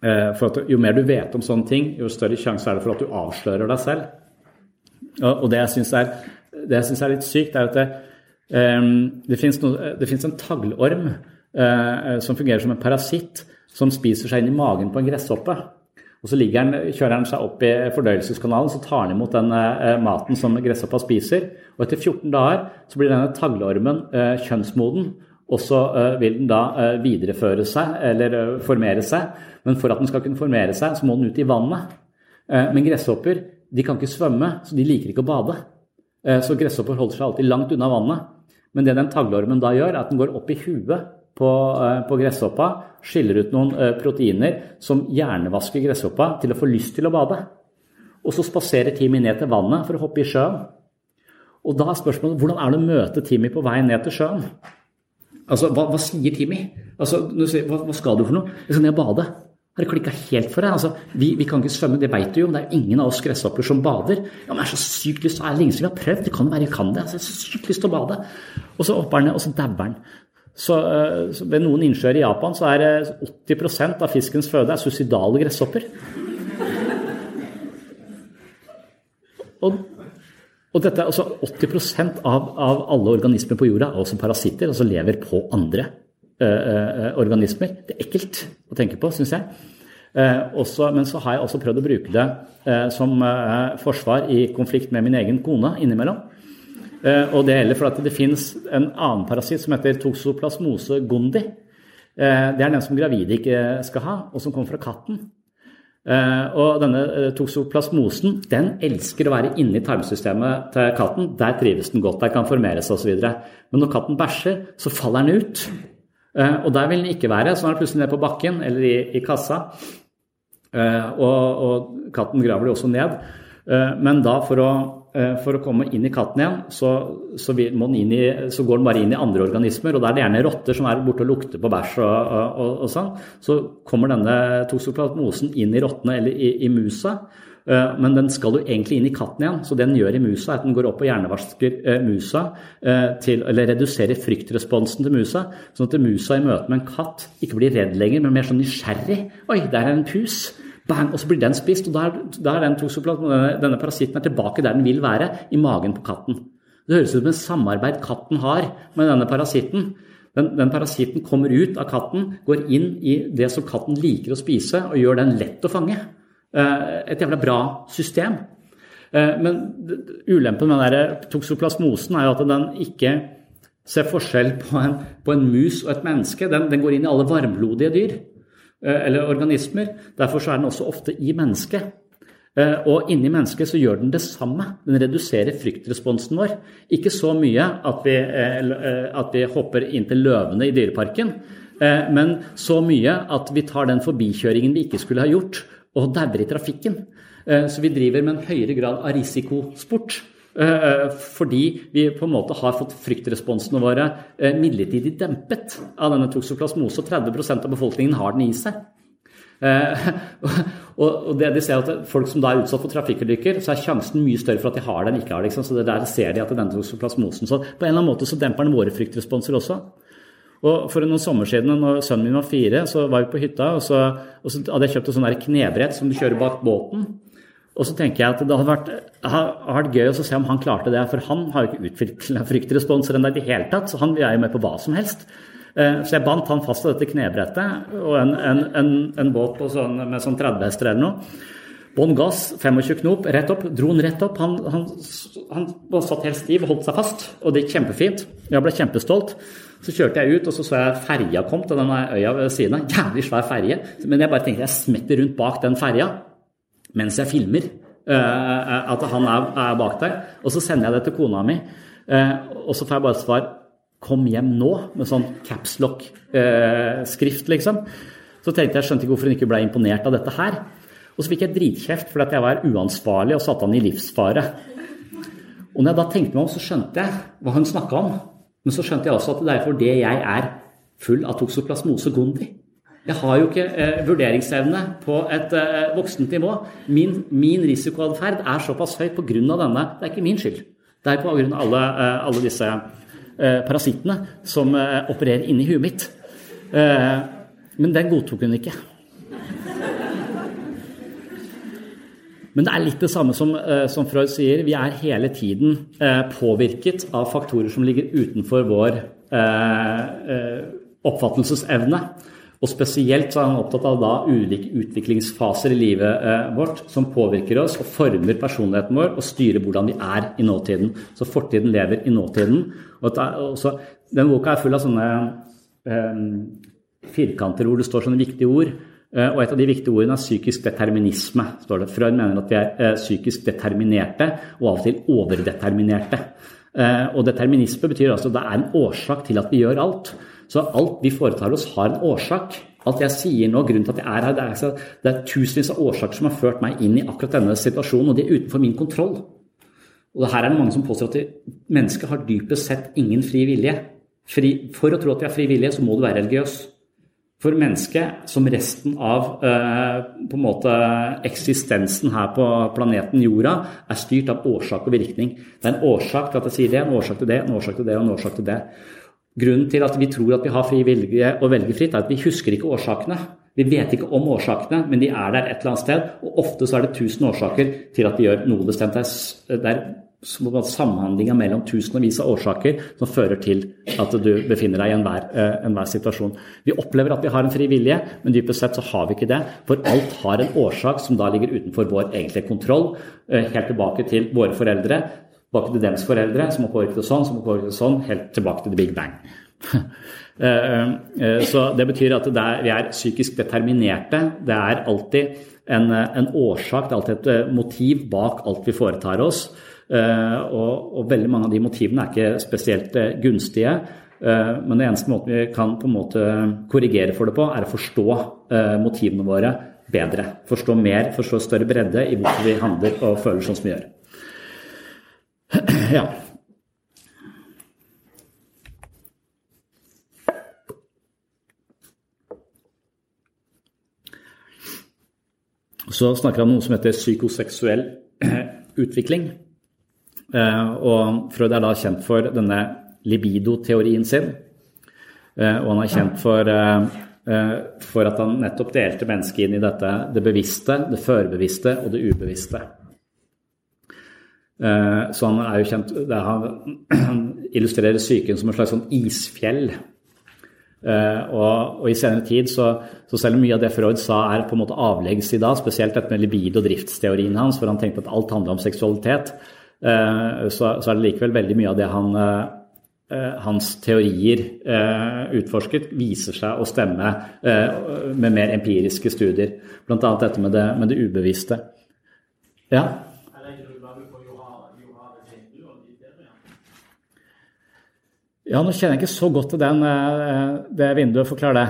Eh, for Jo mer du vet om sånne ting, jo større sjanse er det for at du avslører deg selv. Og det jeg syns er, er, litt sykt, er at det, um, det fins en taglorm uh, som fungerer som en parasitt, som spiser seg inn i magen på en gresshoppe. Og Så den, kjører den seg opp i fordøyelseskanalen, så tar den imot den maten som gresshoppa spiser. Og etter 14 dager så blir denne taglormen kjønnsmoden og så eh, vil den da eh, videreføre seg, eller eh, formere seg. Men for at den skal kunne formere seg, så må den ut i vannet. Men gresshopper de kan ikke svømme, så de liker ikke å bade. Så gresshopper holder seg alltid langt unna vannet. Men det den taglormen da gjør, er at den går opp i huet på, på gresshoppa, skiller ut noen proteiner som hjernevasker gresshoppa til å få lyst til å bade. Og så spaserer Timmy ned til vannet for å hoppe i sjøen. Og da er spørsmålet hvordan er det å møte Timmy på vei ned til sjøen? Altså, hva, hva sier Timmy? Altså, hva, hva, skal du for noe? Jeg skal ned og bade. Har det klikka helt for deg? Altså, vi, vi, kan ikke svømme, det vet du jo. Det er ingen av oss gresshopper som bader. Ja, men jeg har så sykt lyst, det er lenge siden vi har prøvd. Det kan jo være jeg kan det. Altså, jeg har så sykt lyst til å bade. Og så hopper han ned, og så dauer han. Så, uh, så, Ved noen innsjøer i Japan så er 80% av fiskens føde er suicidale gresshopper. Og og dette, altså 80% av, av, alle organismer på jorda er også parasitter, altså lever på andre uh, organismer. Det er ekkelt å tenke på, syns jeg. Eh, også, men så har jeg også prøvd å bruke det eh, som forsvar i konflikt med min egen kone innimellom. og det gjelder fordi det finnes en annen parasitt som heter toxoplasmose gondi. det er den som gravide ikke skal ha, og som kommer fra katten. Eh, og denne eh, toksoplasmosen den elsker å være inni tarmsystemet til katten. Der trives den godt, der kan formeres osv. Men når katten bæsjer, så faller den ut. Eh, og der vil den ikke være, så den plutselig ned på bakken eller i, i kassa. Og, og, katten graver det også ned. Men da for å for å komme inn i katten igjen, så, så, i, så, går den bare inn i andre organismer. og Da er det gjerne rotter som er borte og lukter på bæsj og, og, og, sånn. Så kommer denne toksoplasmosen inn i rottene eller i, i, musa. Eh, men den skal jo egentlig inn i katten igjen, så det den gjør i musa, er at den går opp og hjernevasker eh, musa, til, eller reduserer fryktresponsen til musa, sånn at musa i møte med en katt ikke blir redd lenger, men mer sånn nysgjerrig. Oi, der er en pus. Bang, og så blir den spist, og da er, den denne, denne parasitten er tilbake der den vil være, i magen på katten. Det høres ut som en samarbeid katten har med denne parasitten. Den, den, parasitten kommer ut av katten, går inn i det som katten liker å spise, og gjør den lett å fange. Eh, et jævla bra system. Eh, men ulempen med den toksoplasmosen er jo at den ikke ser forskjell på en, på en mus og et menneske. Den, den, går inn i alle varmblodige dyr eller organismer. Derfor er den også ofte i mennesket. Eh, og inni mennesket så gjør den det samme. Den reduserer fryktresponsen vår. Ikke så mye at vi, at vi hopper inn til løvene i Dyreparken, men så mye at vi tar den forbikjøringen vi ikke skulle ha gjort, og dauer i trafikken. Så vi driver med en høyere grad av risikosport. Eh, eh, fordi vi på en måte har fått fryktresponsene våre eh, midlertidig dempet av denne toksoplasmose. Og 30% av befolkningen har den i seg. og det de ser at Folk som da er utsatt for trafikkulykker, så er sjansen mye større for at de har den, ikke har det. Så det der ser de at denne toksoplasmosen Så på en eller annen måte så demper den våre fryktresponser også. Og For noen sommer siden, når sønnen min var fire, så var vi på hytta, og så, og så hadde jeg kjøpt et sånn knebrett som du kjører bak båten. Og så tenker jeg at det hadde vært, hadde vært gøy å se om han klarte det, for han har jo ikke utvikla fryktresponser ennå i det hele tatt, så han er jo med på hva som helst. Eh, så jeg bandt han fast til dette knebrettet og en, en, en, en båt sånn, med sånn 30 hester eller noe. Bånn gass, 25 knop, rett opp. Dro han rett opp. Han, han, han satt helt stiv og holdt seg fast, og det gikk kjempefint. Jeg ble kjempestolt. Så kjørte jeg ut, og så så jeg ferja kom til denne øya ved siden av. Jævlig svær ferje. Men jeg bare tenkte jeg smetter rundt bak den ferja mens jeg filmer uh, at han er, er, bak der. Og så sender jeg det til kona mi, uh, og så får jeg bare svar 'Kom hjem nå', med sånn capslock-skrift, liksom. Så tenkte jeg, skjønte ikke hvorfor hun ikke ble imponert av dette her. Og så fikk jeg dritkjeft fordi jeg var uansvarlig og satte han i livsfare. Og når jeg da tenkte meg om, så skjønte jeg hva hun snakka om. Men så skjønte jeg også at det er fordi jeg er full av toksoplasmose gondi. Jeg har jo ikke eh, vurderingsevne på et eh, voksent nivå. Min, min risikoatferd er såpass høy pga. denne. Det er ikke min skyld. Det er pga. Alle, eh, alle disse eh, parasittene som eh, opererer inni huet mitt. Eh, men den godtok hun ikke. Men det er litt det samme som, eh, som Freud sier. Vi er hele tiden påvirket av faktorer som ligger utenfor vår oppfattelsesevne. Og spesielt så er han opptatt av da ulike utviklingsfaser i livet eh, vårt som påvirker oss og former personligheten vår og styrer hvordan vi er i nåtiden. Så fortiden lever i nåtiden. Og også, den boka er full av sånne um, firkanter hvor det står sånne viktige ord. Eh, og et av de viktige ordene er psykisk determinisme. står det. Freud mener at vi er psykisk determinerte og av og til overdeterminerte. Og determinisme betyr altså at det er en årsak til at vi gjør alt. Så alt vi foretar oss, har en årsak. Alt jeg sier nå, grunnen til at jeg er her, det er, det er tusenvis av årsaker som har ført meg inn i akkurat denne situasjonen, og de er utenfor min kontroll. Og her er det mange som påstår at mennesket har dypest sett ingen fri vilje. For å tro at vi har fri vilje, så må du være religiøs. For mennesket, som resten av eh, på en måte eksistensen her på planeten Jorda, er styrt av årsak og virkning. Det er en årsak til at jeg sier det, en årsak til det, en årsak til det og en årsak til det. Grunnen til at vi tror at vi har fri vilje og velger fritt, er at vi husker ikke årsakene. Vi vet ikke om årsakene, men de er der et eller annet sted. Og ofte så er det tusen årsaker til at vi gjør noe bestemt. Det er samhandlinga mellom tusenvis av årsaker som fører til at du befinner deg i enhver, eh, enhver situasjon. Vi opplever at vi har en fri vilje, men dypest sett så har vi ikke det. For alt har en årsak som da ligger utenfor vår egentlige kontroll. Eh, helt tilbake til våre foreldre tilbake til deres foreldre, som har påvirket det sånn, som har påvirket det sånn, helt tilbake til the big bang. Eh, eh, så det betyr at det er, vi er psykisk determinerte. Det er alltid en, en, årsak, det er alltid et eh, motiv bak alt vi foretar oss. Og, og veldig mange av de motivene er ikke spesielt gunstige. Men den eneste måten vi kan på en måte korrigere for det på, er å forstå motivene våre bedre. Forstå mer, forstå større bredde i hvorfor vi handler og føler sånn som vi gjør. ja. Så snakker han om noe som heter psykoseksuell utvikling. Eh, og Freud er da kjent for denne libido-teorien sin. Eh, og han er kjent for, eh, for at han nettopp delte mennesket inn i dette det bevisste, det førbevisste og det ubevisste. Eh, så han er jo kjent Han illustrerer psyken som et slags sånn isfjell. Uh, og, og, i senere tid, så, så, selv om mye av det Freud sa er på en måte avleggs i dag, spesielt dette med libido- og driftsteorien hans, hvor han tenkte at alt handler om seksualitet, uh, så, så, er det likevel veldig mye av det han eh, hans teorier eh, utforsket, viser seg å stemme eh, med mer empiriske studier. Bl.a. dette med det, med det ubevisste. Ja? Ja, nå kjenner jeg ikke så godt til den, eh, det vinduet. Forklar det.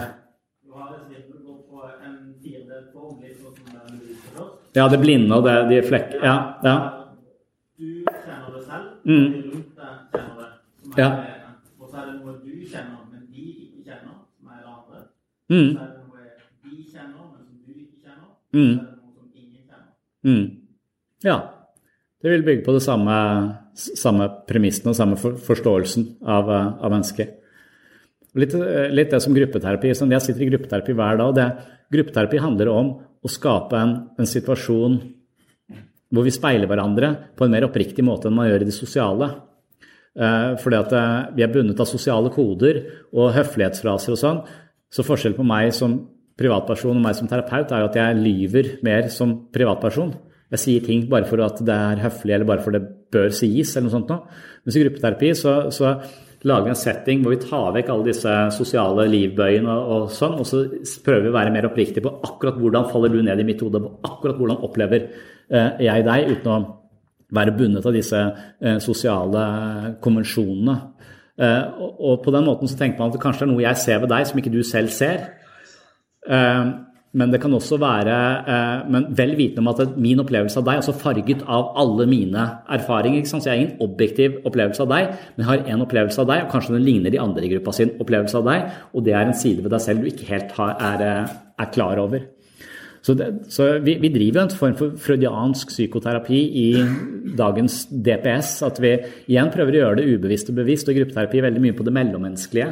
Ja, det blinde og det, de flekk... Ja. ja. Du kjenner det selv, Mm. de rundt deg kjenner det. Som er Ja. det ene. Og så er det noe du kjenner, men de ikke kjenner, som er det andre. Mm. Så er det noe de kjenner, men som du ikke kjenner. Mm. Så er det noe som ingen kjenner. Mm. Ja. Det vil bygge på det samme, samme premissene og samme forståelsen av, eh, av mennesket. Litt, eh, litt det som gruppeterapi. Sånn, jeg sitter i gruppeterapi hver dag. det, Gruppeterapi handler om å skape en, en situasjon hvor vi speiler hverandre på en mer oppriktig måte enn man gjør i det sosiale. Eh, fordi at vi er bundet av sosiale koder og høflighetsfraser og sånn. Så forskjellen på meg som privatperson og meg som terapeut er jo at jeg lyver mer som privatperson. Jeg sier ting bare for at det er høflig, eller bare for det bør sies, eller noe sånt noe. Mens i gruppeterapi så, så lager vi en setting hvor vi tar vekk alle disse sosiale livbøyene og, og sånn, og så prøver vi å være mer oppriktige på akkurat hvordan faller du ned i mitt hode, akkurat hvordan opplever eh, jeg deg, uten å være bundet av disse eh, sosiale konvensjonene. Eh, og, og på den måten så tenker man at det kanskje er noe jeg ser ved deg som ikke du selv ser. Eh, men det kan også være eh, men vel vitende om at min opplevelse av deg er også farget av alle mine erfaringer. Så jeg har ingen objektiv opplevelse av deg, men jeg har en opplevelse av deg, og kanskje den ligner de andre i gruppa sin opplevelse av deg, og det er en side ved deg selv du ikke helt har, er, eh, er klar over. Så, det, så vi, vi, driver en form for freudiansk psykoterapi i dagens DPS. At vi igjen prøver å gjøre det ubevisst og bevisst, og gruppeterapi veldig mye på det mellommenneskelige.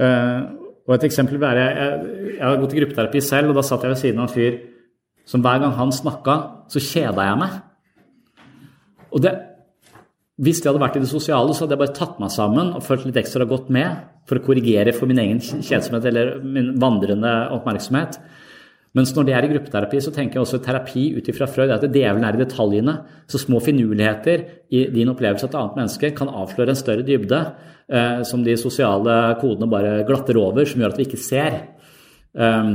Uh, og et eksempel er, jeg, jeg har gått i gruppeterapi selv, og da satt jeg ved siden av en fyr som hver gang han snakka, så kjeda jeg meg. Og det, hvis jeg hadde vært i det sosiale, så hadde jeg bare tatt meg sammen og følt litt ekstra godt med for å korrigere for min egen kjedsomhet eller min vandrende oppmerksomhet. Mens når det er i gruppeterapi, så tenker jeg også terapi ut ifra Freud at djevelen er i detaljene. Så små finurligheter i din opplevelse av et annet menneske kan avsløre en større dybde eh, som de sosiale kodene bare glatter over, som gjør at vi ikke ser. Um,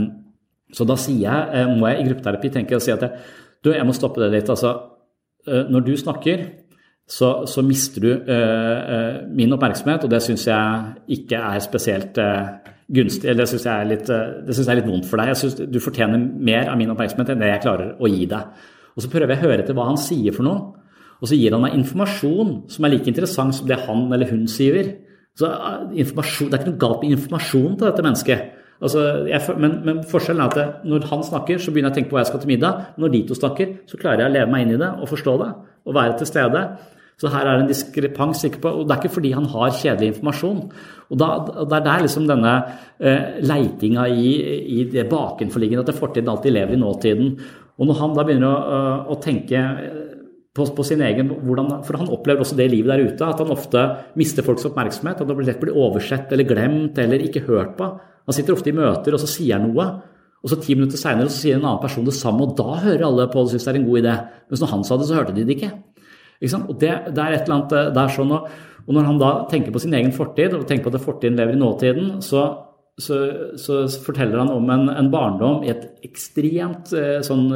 så da sier jeg, eh, må jeg i gruppeterapi tenke og si at jeg, du, jeg må stoppe det litt. Altså, eh, når du snakker, så, så mister du eh, min oppmerksomhet, og det syns jeg ikke er spesielt gunstig, eller det syns jeg, jeg, er litt vondt for deg. Jeg syns du fortjener mer av min oppmerksomhet enn det jeg klarer å gi deg. Og så prøver jeg å høre etter hva han sier for noe, og så gir han meg informasjon som er like interessant som det han eller hun sier. Så Det er ikke noe galt med informasjon til dette mennesket. Altså, jeg, men, men, forskjellen er at det, når han snakker, så begynner jeg å tenke på hva jeg skal til middag. Når de to snakker, så klarer jeg å leve meg inn i det og forstå det og være til stede. Så her er det en diskrepans, På, og det er ikke fordi han har kjedelig informasjon. Og da, Det er der liksom denne eh, leitinga i, i, det bakenforliggende, at det fortiden alltid lever i nåtiden. Og når han da begynner å, å tenke på, på, sin egen hvordan, For han opplever også det livet der ute, at han ofte mister folks oppmerksomhet. At han lett blir oversett eller glemt eller ikke hørt på. Han sitter ofte i møter, og så sier han noe. Og så ti minutter seinere sier en annen person det samme, og da hører alle på og syns det er en god idé. Mens når han sa det, så hørte de det ikke. Og det, det, er et eller annet det er sånn, og, og, når han da tenker på sin egen fortid, og tenker på at fortiden lever i nåtiden, så, så, så forteller han om en, en, barndom i et ekstremt sånn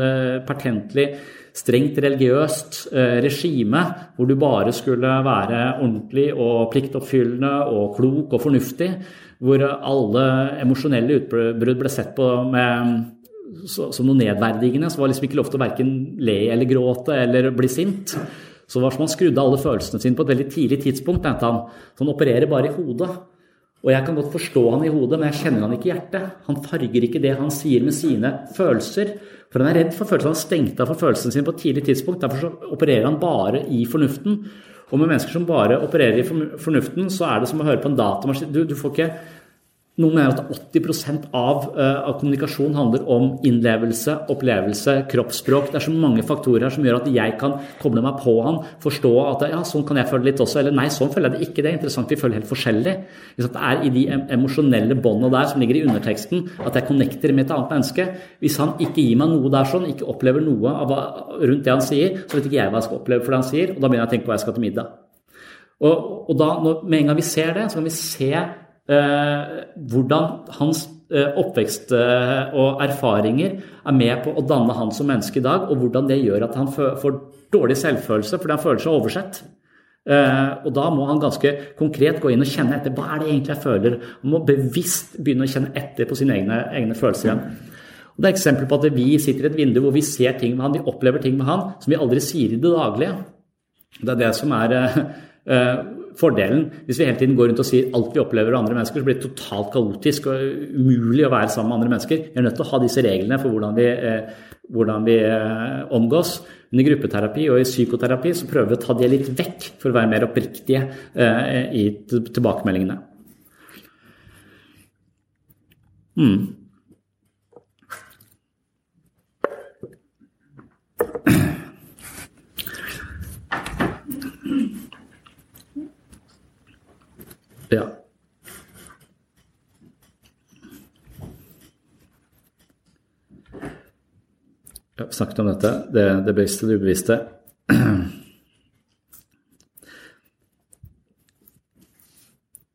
pertentlig, strengt religiøst regime, hvor du bare skulle være ordentlig og pliktoppfyllende og klok og fornuftig, hvor alle emosjonelle utbrudd ble sett på med som noe nedverdigende. Så var det liksom ikke lov til å verken le eller gråte eller bli sint. Så var som han skrudde alle følelsene sine på et veldig tidlig tidspunkt. mente han. Så han opererer bare i hodet. Og jeg kan godt forstå han i hodet, men jeg kjenner han ikke i hjertet. Han farger ikke det han sier med sine følelser. For han er redd for følelsene. Han har stengt av for følelsene sine på et tidlig tidspunkt. Derfor opererer han bare i fornuften. Og med mennesker som bare opererer i fornuften, så er det som å høre på en datamaskin. Du, du får ikke noen mener at 80 av, uh, av kommunikasjon handler om innlevelse, opplevelse, kroppsspråk. Det er så mange faktorer her som gjør at jeg kan koble meg på han, forstå at ja, sånn kan jeg føle litt også. Eller nei, sånn føler jeg det ikke. Det er interessant, vi føler helt forskjellig. Det er i de emosjonelle båndene der som ligger i underteksten, at jeg connecter med et annet menneske. Hvis han ikke gir meg noe der sånn, ikke opplever noe av, rundt det han sier, så vet ikke jeg hva jeg skal oppleve for det han sier, og da begynner jeg å tenke på hva jeg skal til middag. Og, og da, når, med en gang vi ser det, så kan vi se eh, hvordan hans eh, oppvekst eh, og erfaringer er med på å danne han som menneske i dag, og hvordan det gjør at han får dårlig selvfølelse fordi han føler seg oversett. Og da må han ganske konkret gå inn og kjenne etter hva er det egentlig jeg føler. Han må bevisst begynne å kjenne etter på sine egne, egne følelser igjen. Og det er eksempel på at vi sitter i et vindu hvor vi ser ting med han, vi opplever ting med han som vi aldri sier i det daglige. Det er det som er fordelen. Hvis vi hele tiden går rundt og sier alt vi opplever av andre mennesker, så blir det totalt kaotisk og umulig å være sammen med andre mennesker. Vi er nødt til å ha disse reglene for hvordan vi, hvordan vi omgås. Men i gruppeterapi og i psykoterapi så prøver vi å ta det litt vekk for å være mer oppriktige eh, i tilbakemeldingene. Mm. Snakket om dette, det, det bevisste det ubevisste.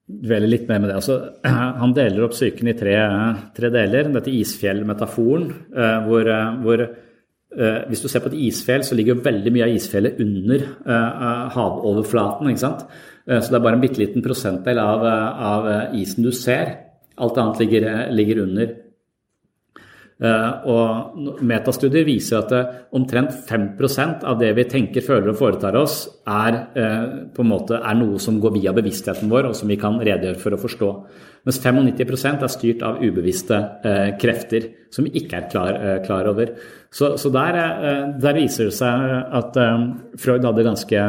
Dveler litt mer med det. Altså, han deler opp psyken i tre, tre deler. Dette isfjellmetaforen, eh, hvor, eh, hvor eh, hvis du ser på et isfjell, så ligger veldig mye av isfjellet under havoverflaten. ikke sant? Så det er bare en bitte liten prosentdel av, av, isen du ser. Alt annet ligger, ligger under. Eh, og Metastudier viser at eh, omtrent 5 av det vi tenker, føler og foretar oss, er, eh, på en måte, er noe som går via bevisstheten vår, og som vi kan redegjøre for å forstå. Mens 95% er styrt av ubevisste krefter som vi ikke er klar, klar over. Så, så der, der, viser det seg at Freud hadde ganske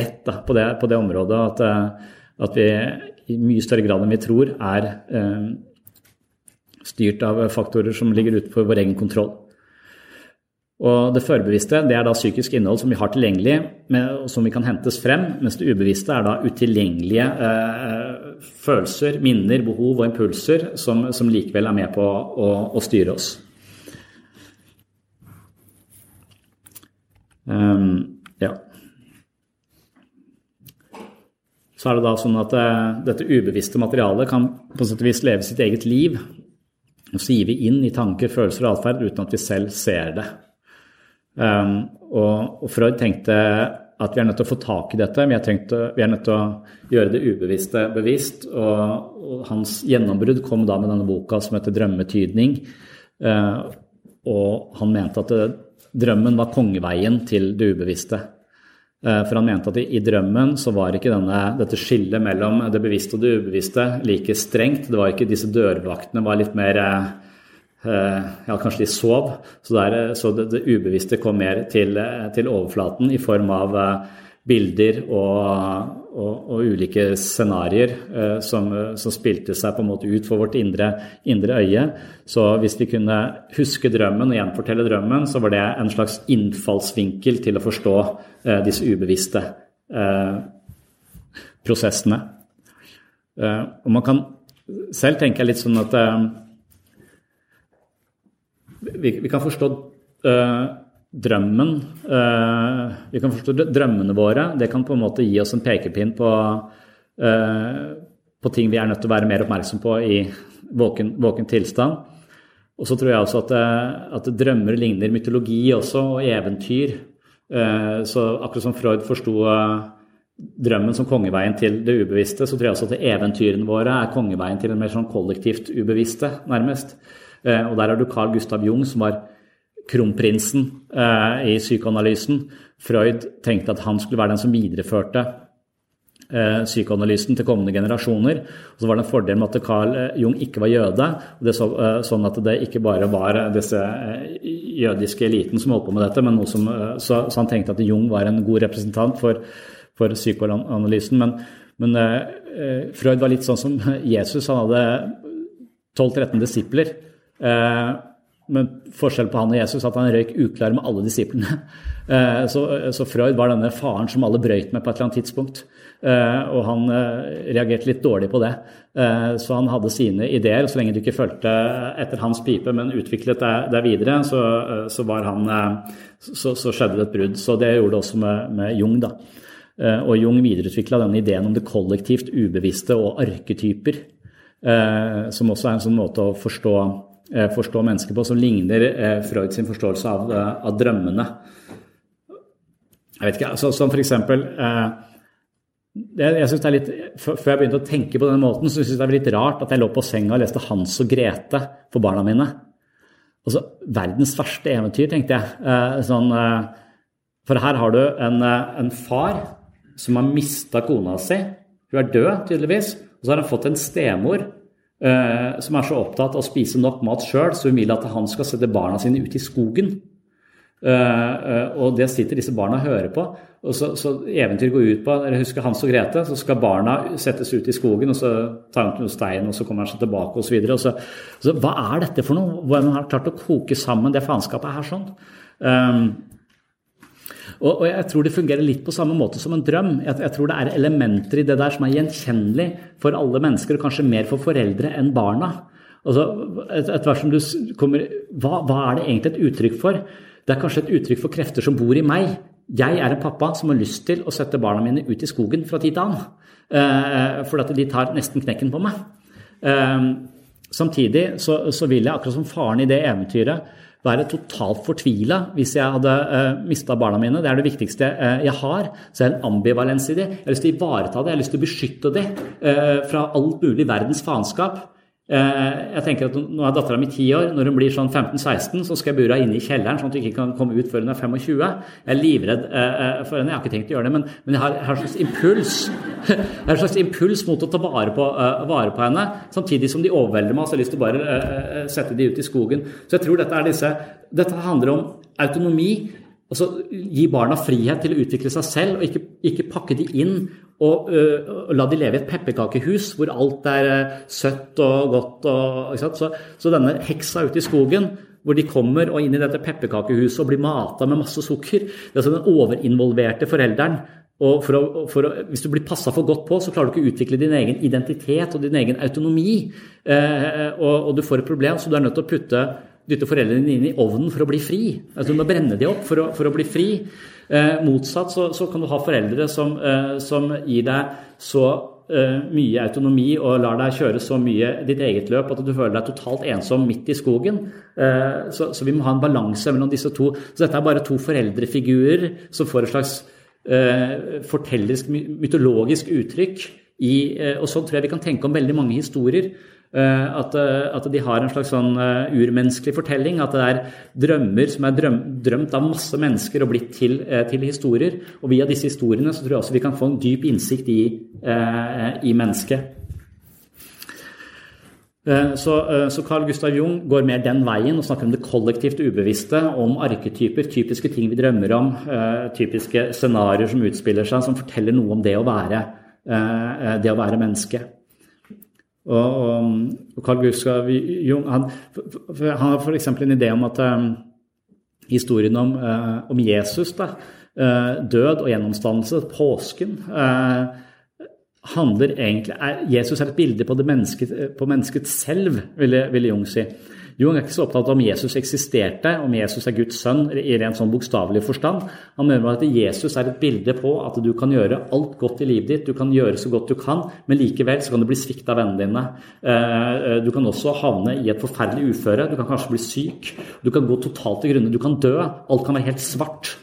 rett da, på, det, på, det, området. At, at vi i mye større grad enn vi tror er styrt av faktorer som ligger utenfor vår egen kontroll. Og Det førbevisste det er da psykisk innhold som vi har tilgjengelig, og som vi kan hentes frem, mens det ubevisste er da utilgjengelige eh, følelser, minner, behov og impulser som, som likevel er med på å, å styre oss. Um, ja. Så er det da sånn at eh, dette ubevisste materialet kan på sett og vis leve sitt eget liv og så gir vi inn i tanker, følelser og atferd uten at vi selv ser det. Um, og, og, Freud tenkte at vi er nødt til å få tak i dette. Vi er, tenkt, vi er nødt til å gjøre det ubevisste bevisst. Og, og hans gjennombrudd kom da med denne boka som heter 'Drømmetydning'. Uh, og han mente at det, drømmen var kongeveien til det ubevisste. Uh, for han mente at i, drømmen så var ikke denne, dette skillet mellom det bevisste og det ubevisste like strengt. Det var ikke Disse dørvaktene var litt mer uh, Ja, kanskje de sov. Så, der, så det, det, ubevisste kom mer til, til, overflaten i form av bilder og, og, og ulike scenarioer eh, som, som, spilte seg på en måte ut for vårt indre, indre, øye. Så hvis vi kunne huske drømmen og gjenfortelle drømmen, så var det en slags innfallsvinkel til å forstå eh, disse ubevisste eh, prosessene. Eh, og man kan selv tenke litt sånn at eh, vi, vi, kan forstå eh, drømmen eh, Vi kan forstå drømmene våre. Det kan på en måte gi oss en pekepinn på, eh, på ting vi er nødt til å være mer oppmerksom på i våken, våken tilstand. Og så tror jeg også at, uh, at, drømmer ligner mytologi også, og eventyr. så akkurat som Freud forsto drømmen som kongeveien til det ubevisste, så tror jeg også at eventyrene våre er kongeveien til det mer sånn kollektivt ubevisste, nærmest. og der har du Carl Gustav Jung, som var kronprinsen eh, i psykoanalysen. Freud tenkte at han skulle være den som videreførte eh, psykoanalysen til kommende generasjoner. Og så var det en fordel med at Carl eh, Jung ikke var jøde. og det så, eh, Sånn at det ikke bare var disse eh, jødiske eliten som holdt på med dette, som, eh, så, så, han tenkte at Jung var en god representant for, for psykoanalysen. Men, men Freud var litt sånn som Jesus. Han hadde 12-13 disipler. Eh, men forskjellen på han og Jesus at han røyk uklar med alle disiplene. Eh, så, så, Freud var denne faren som alle brøyt med på et eller annet tidspunkt. Eh, og han eh, reagerte litt dårlig på det. Så han hadde sine ideer. Så lenge du ikke fulgte etter hans pipe, men utviklet deg videre, så, så, han, så, skjedde det et brudd. Så det gjorde det også med, med Jung. da. Eh, og Jung videreutvikla denne ideen om det kollektivt ubevisste og arketyper, eh, som også er en sånn måte å forstå, eh, forstå mennesker på, som ligner Freud sin forståelse av, av drømmene. Jeg vet ikke, altså, Som for eksempel jeg synes det er litt, Før jeg begynte å tenke på den måten, så synes jeg det er litt rart at jeg lå på senga og leste Hans og Grete for barna mine. Altså, Verdens verste eventyr, tenkte jeg. Sånn, for her har du en, en far som har mista kona si. Hun er død, tydeligvis. Og så har han fått en stemor uh, som er så opptatt av å spise nok mat sjøl, så hun vil at han skal sette barna sine ut i skogen. Uh, uh, og det sitter disse barna og hører på. Og så, så eventyr går ut på dere husker Hans og Grete, så skal barna settes ut i skogen, og så tar han noe stein, og så kommer han seg tilbake osv. Så, så, så hva er dette for noe? Hvordan har klart å koke sammen det faenskapet her sånn? Um, og, og, jeg tror det fungerer litt på samme måte som en drøm. Jeg, jeg, tror det er elementer i det der som er gjenkjennelig for alle mennesker, og kanskje mer for foreldre enn barna. Altså, et, et som du kommer, hva, hva er det egentlig et uttrykk for? Det er kanskje et uttrykk for krefter som bor i meg. Jeg er en pappa som har lyst til å sette barna mine ut i skogen fra tid til annen. Eh, for at de tar nesten knekken på meg. Eh, samtidig så, så vil jeg, akkurat som faren i det eventyret, være totalt fortvila hvis jeg hadde eh, mista barna mine. Det er det viktigste uh, jeg har. Så jeg har en ambivalens i det. Jeg har lyst til å ivareta det, jeg har lyst til å beskytte det uh, fra alt mulig verdens faenskap. Eh, jeg tenker at Nå er dattera mi ti år. Når hun blir sånn 15-16, så skal jeg bure henne inne i kjelleren, sånn at hun ikke kan komme ut før hun er 25. Jeg er livredd eh, for henne. Jeg har ikke tenkt å gjøre det, men, jeg, har, en slags impuls Jeg har en slags impuls mot å ta vare på, vare på henne, samtidig som de overvelder meg. Så jeg har lyst til å bare sette de ut i skogen. Så jeg tror dette er disse Dette handler om autonomi. Altså gi barna frihet til å utvikle seg selv, og ikke, ikke pakke de inn og, uh, la de leve i et pepperkakehus hvor alt er uh, søtt og godt. Og, så, så, denne heksa ute i skogen, hvor de kommer og inn i dette pepperkakehuset og blir mata med masse sukker Det er altså den overinvolverte forelderen. Og for å, for å, hvis du blir passa for godt på, så klarer du ikke å utvikle din egen identitet og din egen autonomi. Eh, og, og, du får et problem, så du er nødt til å putte, dytte foreldrene dine inn i ovnen for å bli fri. Altså Du må brenne de opp for å, for å bli fri. Eh, motsatt så, så, kan du ha foreldre som, eh, som gir deg så eh, mye autonomi og lar deg kjøre så mye ditt eget løp at du føler deg totalt ensom midt i skogen. Eh, så, så, vi må ha en balanse mellom disse to. Så dette er bare to foreldrefigurer som får et slags eh, fortellerisk, mytologisk uttrykk. I, eh, og sånn tror jeg vi kan tenke om veldig mange historier. Eh, at, eh, at, de har en slags sånn eh, urmenneskelig fortelling. At det er drømmer som er drøm, drømt av masse mennesker og blitt til, til, historier. Og via disse historiene så tror jeg også vi kan få en dyp innsikt i, i mennesket. Så, så, Carl Gustav Jung går mer den veien og snakker om det kollektivt ubevisste, om arketyper, typiske ting vi drømmer om, typiske scenarioer som utspiller seg, som forteller noe om det å være, det å være menneske. Og, og, og Carl Gustav Jung han, han har f.eks. en idé om at um, historien om, uh, om Jesus, da, uh, død og gjennomstandelse, påsken uh, handler egentlig, er, Jesus er et bilde på, mennesket, på mennesket selv, ville, ville Jung si. Jung er ikke så opptatt av om Jesus eksisterte, om Jesus er Guds sønn i rent sånn bokstavelig forstand. Han mener at Jesus er et bilde på at du kan gjøre alt godt i livet ditt, du kan gjøre så godt du kan, men likevel så kan du bli svikta av vennene dine. Eh, du kan også havne i et forferdelig uføre, du kan kanskje bli syk, du kan gå totalt til grunne, du kan dø. Alt kan være helt svart.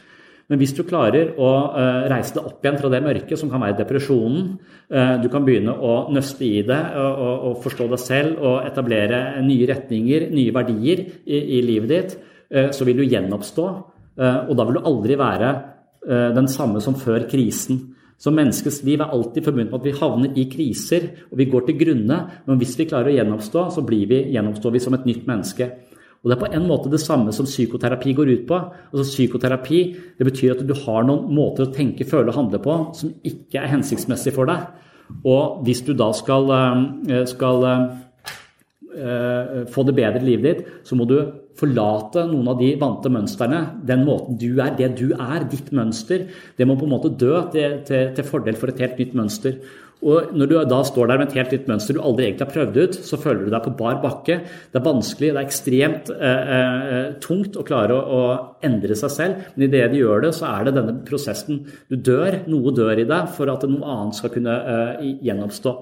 Men hvis du klarer å uh, reise deg opp igjen fra det mørket, som kan være depresjonen, uh, du kan begynne å nøste i det og, og, og, forstå deg selv og etablere nye retninger, nye verdier i, i livet ditt, så vil du gjenoppstå. og da vil du aldri være den samme som før krisen. Så menneskets liv er alltid forbundet med at vi havner i kriser, og vi går til grunne. Men hvis vi klarer å gjenoppstå, så blir vi, gjenoppstår vi som et nytt menneske. Og Det er på en måte det samme som psykoterapi går ut på. Altså Psykoterapi det betyr at du har noen måter å tenke, føle og handle på som ikke er hensiktsmessig for deg. Og hvis du da skal, eh, skal uh, få det bedre i livet ditt, så må du forlate noen av de vante mønstrene. Den måten du er, det du er, ditt mønster, det må på en måte dø til, til, til fordel for et helt nytt mønster. Og når du da står der med et helt nytt mønster du aldri egentlig har prøvd ut, så føler du deg på bar bakke. Det er vanskelig, det er ekstremt eh, eh, tungt å klare å, å, endre seg selv. Men idet du gjør det, så er det denne prosessen. Du dør, noe dør i deg for at noe annet skal kunne eh, gjenoppstå.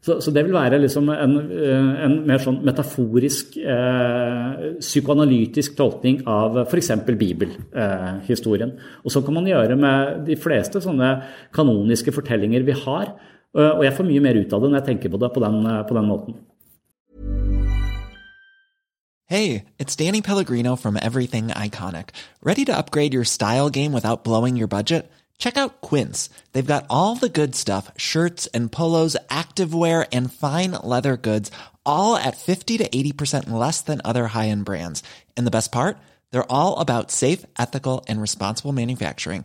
Så, så, det vil være liksom en, eh, en, mer sånn metaforisk, eh, psykoanalytisk tolkning av f.eks. bibelhistorien. Eh, og så kan man gjøre med de fleste sånne kanoniske fortellinger vi har. Og jeg får mye mer ut av det når jeg tenker på det på den, eh, på den måten. Hey, it's Danny Pellegrino from Everything Iconic. Ready to upgrade your style game without blowing your budget? Check out Quince. They've got all the good stuff shirts and polos, activewear, and fine leather goods, all at 50 to 80% less than other high end brands. And the best part? They're all about safe, ethical, and responsible manufacturing.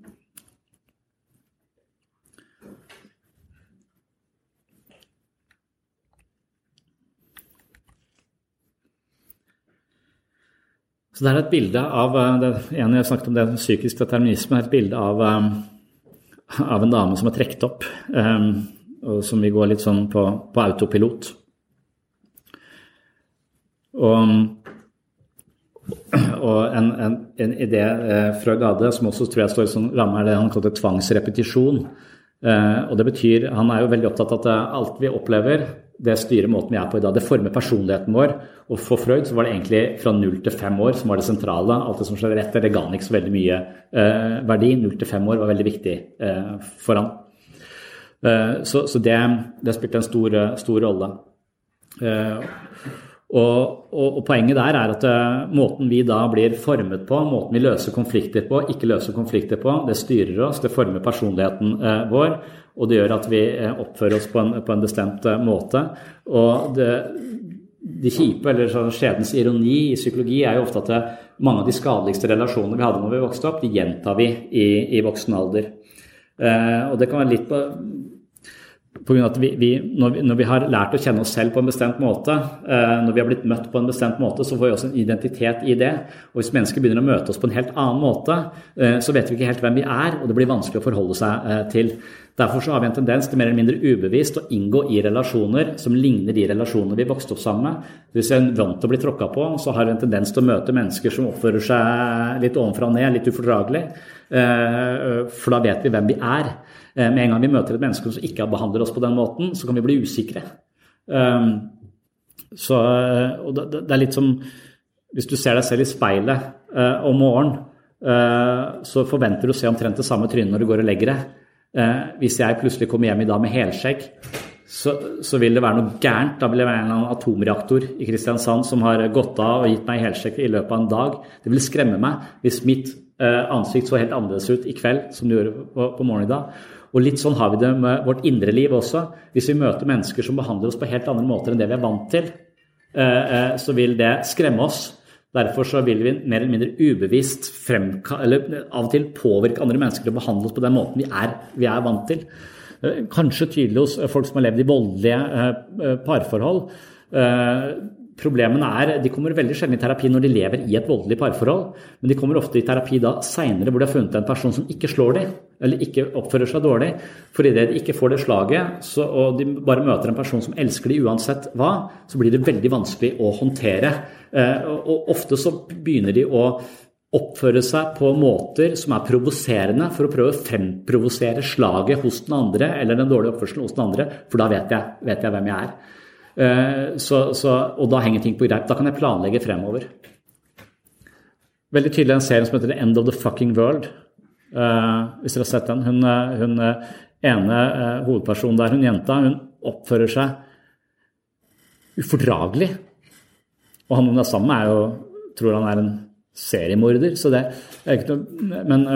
Så det er et bilde av eh, det ene jeg snakket om det psykisk determinisme, er et bilde av, eh, av en dame som er trukket opp, um, og som vil gå litt sånn på, på autopilot. Og, og en, en, en, idé eh, fra Gade som også tror jeg står i sånn ramme, er det han kalte tvangsrepetisjon. Eh, og det betyr, Han er jo veldig opptatt av at alt vi opplever, det styrer måten vi er på i dag. Det former personligheten vår. Og for Freud så var det egentlig fra null til fem år som var det sentrale. Alt det som skjedde etter, det ga han ikke så veldig mye eh, verdi. Null til fem år var veldig viktig eh, for han. Eh, så, så det, det, spilte en stor, stor rolle. Eh, og, og, og, poenget der er at uh, måten vi da blir formet på, måten vi løser konflikter på, ikke løser konflikter på, det styrer oss, det former personligheten vår. Og det gjør at vi uh, oppfører oss på en, på en bestemt måte. Og det, det kjipe, eller sånn skjedens ironi i psykologi, er jo ofte at mange av de skadeligste relasjonene vi hadde når vi vokste opp, de gjentar vi i, i voksen alder. og det kan være litt på på grunn av at vi, vi, når, vi, når, vi, har lært å kjenne oss selv på en bestemt måte, eh, når vi har blitt møtt på en bestemt måte, så får vi også en identitet i det. Og hvis mennesker begynner å møte oss på en helt annen måte, eh, så vet vi ikke helt hvem vi er, og det blir vanskelig å forholde seg eh, til. Derfor så har vi en tendens til mer eller mindre ubevisst å inngå i relasjoner som ligner de relasjonene vi vokste opp sammen med. Hvis vi er vant til å bli tråkka på, så har vi en tendens til å møte mennesker som oppfører seg litt ovenfra og ned, litt ufordragelig. Eh, for da vet vi hvem vi er. Eh, med en gang vi møter et menneske som ikke behandler oss på den måten, så kan vi bli usikre. Ehm, så, og det, er litt som Hvis du ser deg selv i speilet eh, om morgenen, så forventer du å se omtrent det samme trynet når du går og legger deg. Eh, hvis jeg plutselig kommer hjem i dag med helskjegg, så, så, vil det være noe gærent. Da vil det være en atomreaktor i Kristiansand som har gått av og gitt meg helsjekk i løpet av en dag. Det vil skremme meg hvis mitt eh, ansikt så helt annerledes ut i kveld som det gjorde på, på morgenen i dag. Og litt sånn har vi det med vårt indre liv også. Hvis vi møter mennesker som behandler oss på helt andre måter enn det vi er vant til, eh, eh så vil det skremme oss. Derfor så vil vi mer eller mindre ubevisst fremka, eller av og til påvirke andre mennesker til å behandle oss på den måten vi er, vi er vant til. Eh, kanskje tydelig hos folk som har levd i voldelige eh, eh, parforhold. Problemene er, De kommer veldig sjelden i terapi når de lever i et voldelig parforhold, men de kommer ofte i terapi da seinere hvor de har funnet en person som ikke slår dem, eller ikke oppfører seg dårlig. For idet de ikke får det slaget, så, og de bare møter en person som elsker dem uansett hva, så blir det veldig vanskelig å håndtere. Eh, og ofte så begynner de å oppføre seg på måter som er provoserende for å prøve å fremprovosere slaget hos den andre eller den dårlige oppførselen hos den andre, for da vet jeg, vet jeg hvem jeg er. Eh, så, så, og da henger ting på greip. Da kan jeg planlegge fremover. Veldig tydelig en serie som heter The End of the Fucking World. Uh, hvis dere har sett den. Hun, eh, hun ene hovedpersonen der, hun jenta, hun oppfører seg ufordragelig. Og han hun er sammen med, er jo, tror han er en seriemorder. Så det Men,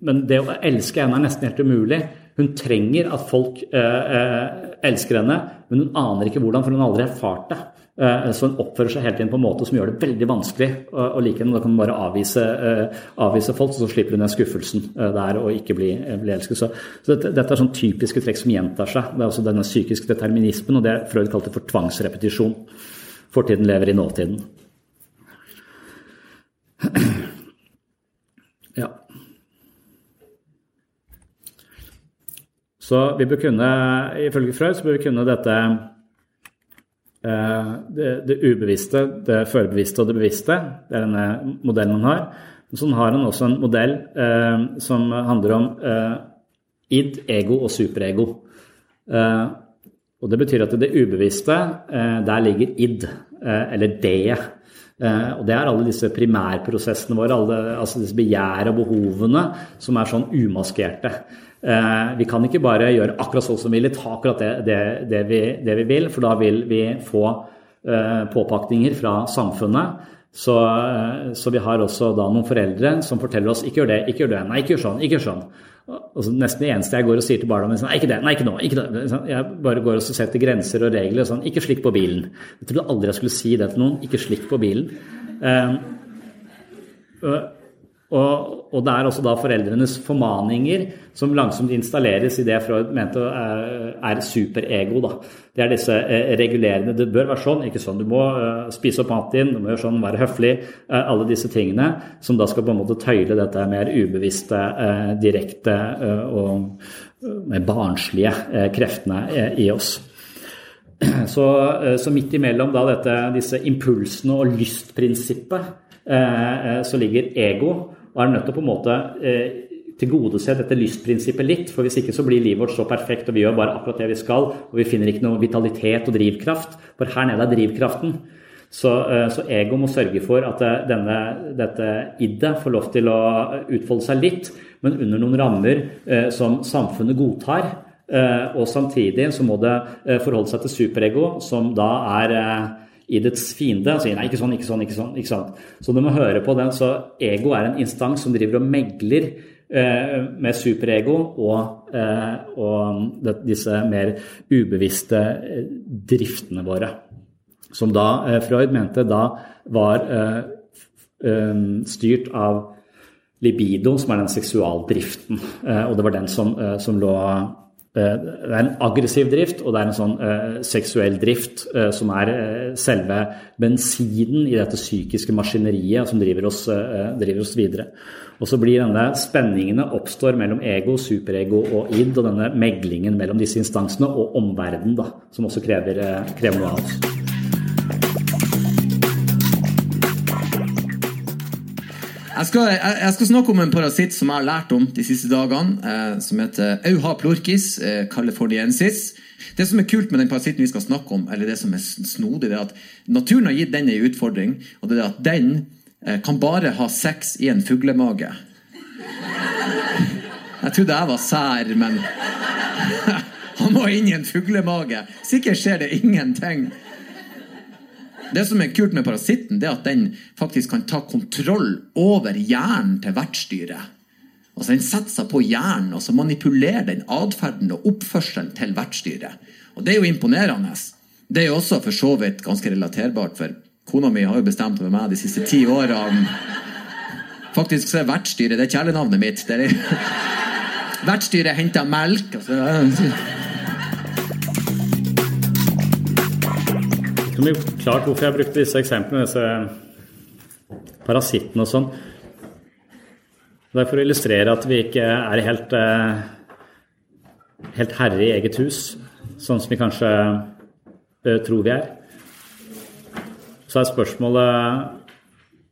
men det å elske henne er nesten helt umulig. Hun trenger at folk elsker henne, men hun aner ikke hvordan, for hun har aldri erfart det. Eh, så hun oppfører seg hele tiden på en måte som gjør det veldig vanskelig å like henne. Da kan hun bare avvise, eh, avvise folk, så slipper hun den skuffelsen eh, der og ikke bli, bli elsket. Så, så dette, dette, er sånn typiske trekk som gjentar seg. Det er også denne psykiske determinismen, og det Freud kalte for tvangsrepetisjon. Fortiden lever i nåtiden. Ja. Så vi bør kunne, ifølge Freud, så bør vi kunne dette eh, det, det, ubevisste, det førbevisste og det bevisste. Det er denne modellen man har. Så har han også en modell eh, som handler om eh, id, ego og superego. Eh, og det betyr at det ubevisste, eh, der ligger id, eh, eller det. Og det er alle disse primærprosessene våre, alle, altså disse begjær og behovene som er sånn umaskerte. Eh, vi kan ikke bare gjøre akkurat sånn som vi vil, ta akkurat det, det, det, vi, det, vi, vil, for da vil vi få eh, påpakninger fra samfunnet. Så, eh, så, vi har også da noen foreldre som forteller oss ikke gjør det, ikke gjør det, nei, ikke gjør sånn, ikke gjør sånn. Og så nesten det eneste jeg går og sier til barna mine, er ikke det, nei, ikke nå. ikke det. Sånn, jeg bare går og setter grenser og regler. sånn, Ikke slikk på bilen. Jeg trodde aldri jeg skulle si det til noen. Ikke slikk på bilen. Um, og, og, det er også da foreldrenes formaninger som langsomt installeres i det Freud mente er superego. Da. Det er disse eh, regulerende Det bør være sånn, ikke sånn. Du må eh, spise opp maten din, du må gjøre sånn, være høflig. Eh, alle disse tingene som da skal på en måte tøyle dette mer ubevisste, uh, direkte og mer barnslige kreftene i oss. Så, så midt imellom da dette, disse impulsene og lystprinsippet så ligger ego og er nødt til å på en måte eh, tilgodese dette lystprinsippet litt. For hvis ikke så blir livet vårt så perfekt, og vi gjør bare akkurat det vi skal, og vi finner ikke noe vitalitet og drivkraft. For her nede er drivkraften. Så, eh, så ego må sørge for at eh, denne, dette iddet får lov til å utfolde seg litt, men under noen rammer eh, som samfunnet godtar. Eh, og samtidig så må det eh, forholde seg til superego, som da er idets fiende og sier nei, ikke sånn, ikke sånn, ikke sånn. ikke sant? Så du må høre på den. Så ego er en instans som driver og megler eh, med superego og, eh, og det, disse mer ubevisste eh, driftene våre. Som da eh, Freud mente da var eh, eh, styrt av libido, som er den seksualdriften. og det var den som, som lå det er en aggressiv drift, og det er en sånn uh, seksuell drift uh, som er uh, selve bensinen i dette psykiske maskineriet som driver oss, driver oss, videre. Og så blir denne spenningene oppstår mellom ego, superego og id, og denne meglingen mellom disse instansene og omverdenen, som også krever, krever noe av oss. Jeg skal, jeg, jeg skal, snakke om en parasitt som jeg har lært om de siste dagene, eh, som heter Auha plorkis eh, californiensis. Det som er kult med den parasitten vi skal snakke om, eller det som er snodig, det er at naturen har gitt den en utfordring. og det er at Den eh, kan bare ha sex i en fuglemage. Jeg trodde jeg var sær, men han må inn i en fuglemage. Sikkert skjer det ingenting. Det som er kult med parasitten, det er at den faktisk kan ta kontroll over hjernen til vertsdyret. Altså Den setter seg på hjernen og så manipulerer den atferden og oppførselen til vertsdyret. Og Det er jo imponerende. Det er jo også for så vidt ganske relaterbart, for kona mi har jo bestemt over meg de siste ti årene. Faktisk så er vertsdyret det er kjælenavnet mitt. Det er vertsdyret henter melk. Altså som jo klart hvorfor jeg brukte disse eksemplene, disse parasittene og sånn. Det er for å illustrere at vi ikke er helt, eh, helt herre i eget hus, sånn som vi kanskje eh, tror vi er. Så er spørsmålet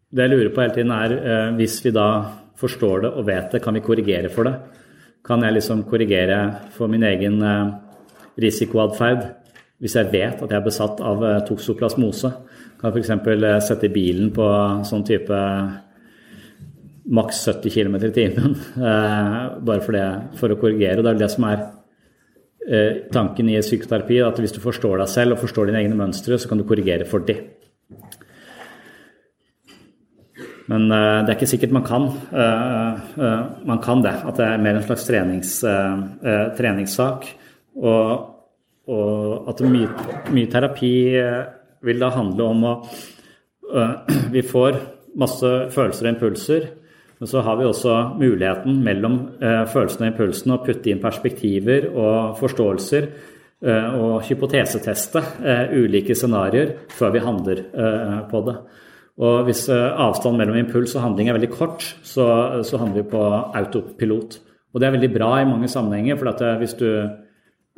Det jeg lurer på hele tiden, er eh, hvis vi da forstår det og vet det, kan vi korrigere for det? Kan jeg liksom korrigere for min egen risikoatferd hvis jeg vet at jeg er besatt av toksoplasmose? Kan jeg f.eks. sette bilen på sånn type maks 70 km i timen. bare for, det, for å korrigere. Det er det som er tanken i psykoterapi. At hvis du forstår deg selv og forstår dine egne mønstre, så kan du korrigere for det. Men det er ikke sikkert man kan. Man kan det. At det er mer en slags trenings, treningssak. Og, og at mye, mye, terapi vil da handle om å Vi får masse følelser og impulser. Men så har vi også muligheten mellom følelsene og impulsene å putte inn perspektiver og forståelser og hypoteseteste ulike scenarioer før vi handler på det. Og hvis eh, avstanden mellom impuls og handling er veldig kort, så, så handler vi på autopilot. Og det er veldig bra i mange sammenhenger, for eh, hvis du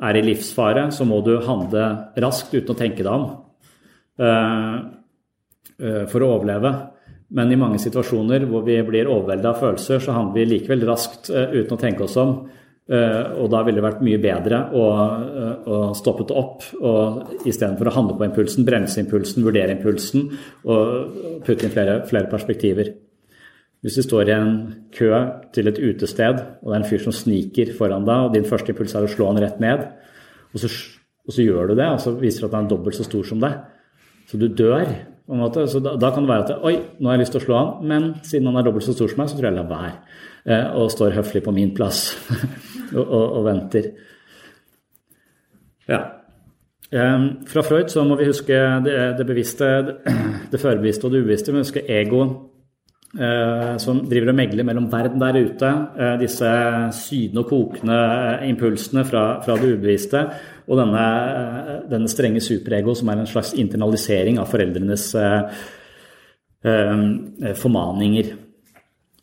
er i livsfare, så må du handle raskt uten å tenke deg om uh, uh, for å overleve. Men i mange situasjoner hvor vi blir overveldet av følelser, så handler vi likevel raskt uh, uten å tenke oss om. Eh, og da ville det vært mye bedre å, eh, å stoppe det opp og istedenfor å handle på impulsen, bremse impulsen, vurdere impulsen og putte inn flere, flere, perspektiver. Hvis du står i en kø til et utested, og det er en fyr som sniker foran deg, og din første impuls er å slå han rett ned, og så, og så gjør du det, og så viser det at han er dobbelt så stor som deg, så du dør. på en måte, så da, da, kan det være at oi, nå har jeg lyst til å slå han, men siden han er dobbelt så stor som meg, så tror jeg jeg lar være. Eh, og står høflig på min plass. og, og, og venter. Ja. Um, fra Freud så må vi huske det, det bevisste, det førbevisste og det ubevisste. Vi må huske ego som driver og megler mellom verden der ute. Uh, disse sydende og kokende impulsene fra, fra det ubevisste. Og denne, denne, strenge superego som er en slags internalisering av foreldrenes formaninger.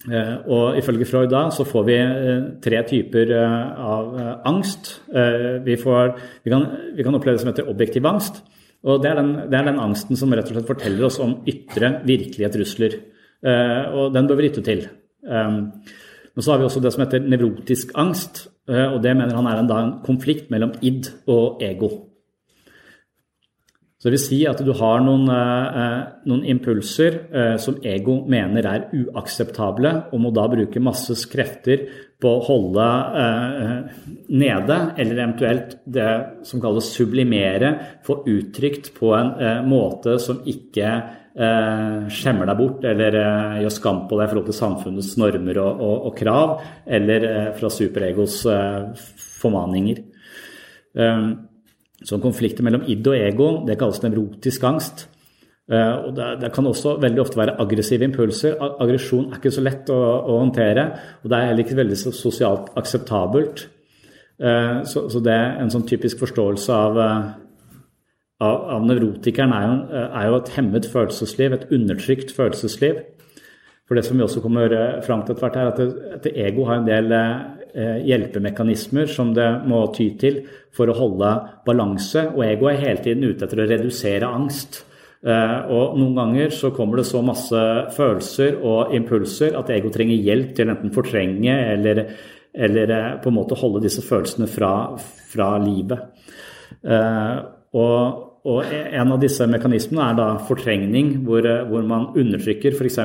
Eh, og ifølge Freud da så får vi eh, tre typer eh, av angst. Vi, får, vi, kan, vi kan, oppleve det som heter objektiv angst. Og det er, den, det er, den, angsten som rett og slett forteller oss om ytre, virkelige trusler. Og den bør vi lytte til. Men så har vi også det som heter nevrotisk angst. Og det mener han er en, en konflikt mellom id og ego. Så det vil si at du har noen, eh, eh, noen impulser eh, som ego mener er uakseptable, og må da bruke masse krefter på å holde nede, eller eventuelt det som kalles sublimere, få uttrykt på en måte som ikke skjemmer deg bort eller gjør skam på deg i forhold til samfunnets normer og, og, og krav, eller fra superegos formaninger. Så konflikter mellom id og ego det kalles nevrotisk angst. Eh, og det, det, kan også veldig ofte være aggressive impulser. Aggresjon er ikke så lett å, å, håndtere, og det er heller ikke veldig sosialt akseptabelt. Eh, så, så det er en sånn typisk forståelse av, eh, av, av nevrotikeren er jo, er jo, et hemmet følelsesliv, et undertrykt følelsesliv. For det som vi også kommer fram til etter hvert, er at, det, at ego har en del Eh, hjelpemekanismer som det må ty til for å holde balanse. Og ego er hele tiden ute etter å redusere angst. Eh, og noen ganger så kommer det så masse følelser og impulser at ego trenger hjelp til enten fortrenge eller, eller eh, på en måte holde disse følelsene fra, fra livet. Og og en av disse mekanismene er da fortrengning, hvor, hvor man undertrykker f.eks.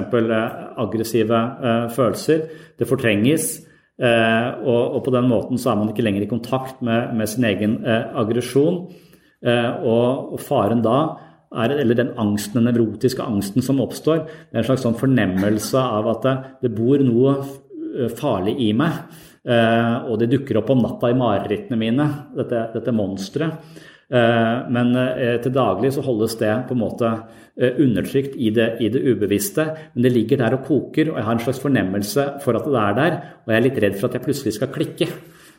aggressive følelser. Det fortrenges. Eh, og, og, på den måten så er man ikke lenger i kontakt med, med sin egen eh, aggresjon. Eh, og, og, faren da er, eller den angsten, den nevrotiske angsten som oppstår, det er en slags sånn fornemmelse av at det, det bor noe eh, farlig i meg. Eh, og det dukker opp om natta i marerittene mine, dette, dette monsteret. Eh, men eh, til daglig så holdes det på en måte eh, undertrykt i det, i det, ubevisste. Men det ligger der og koker, og jeg har en slags fornemmelse for at det er der. Og jeg er litt redd for at jeg plutselig skal klikke.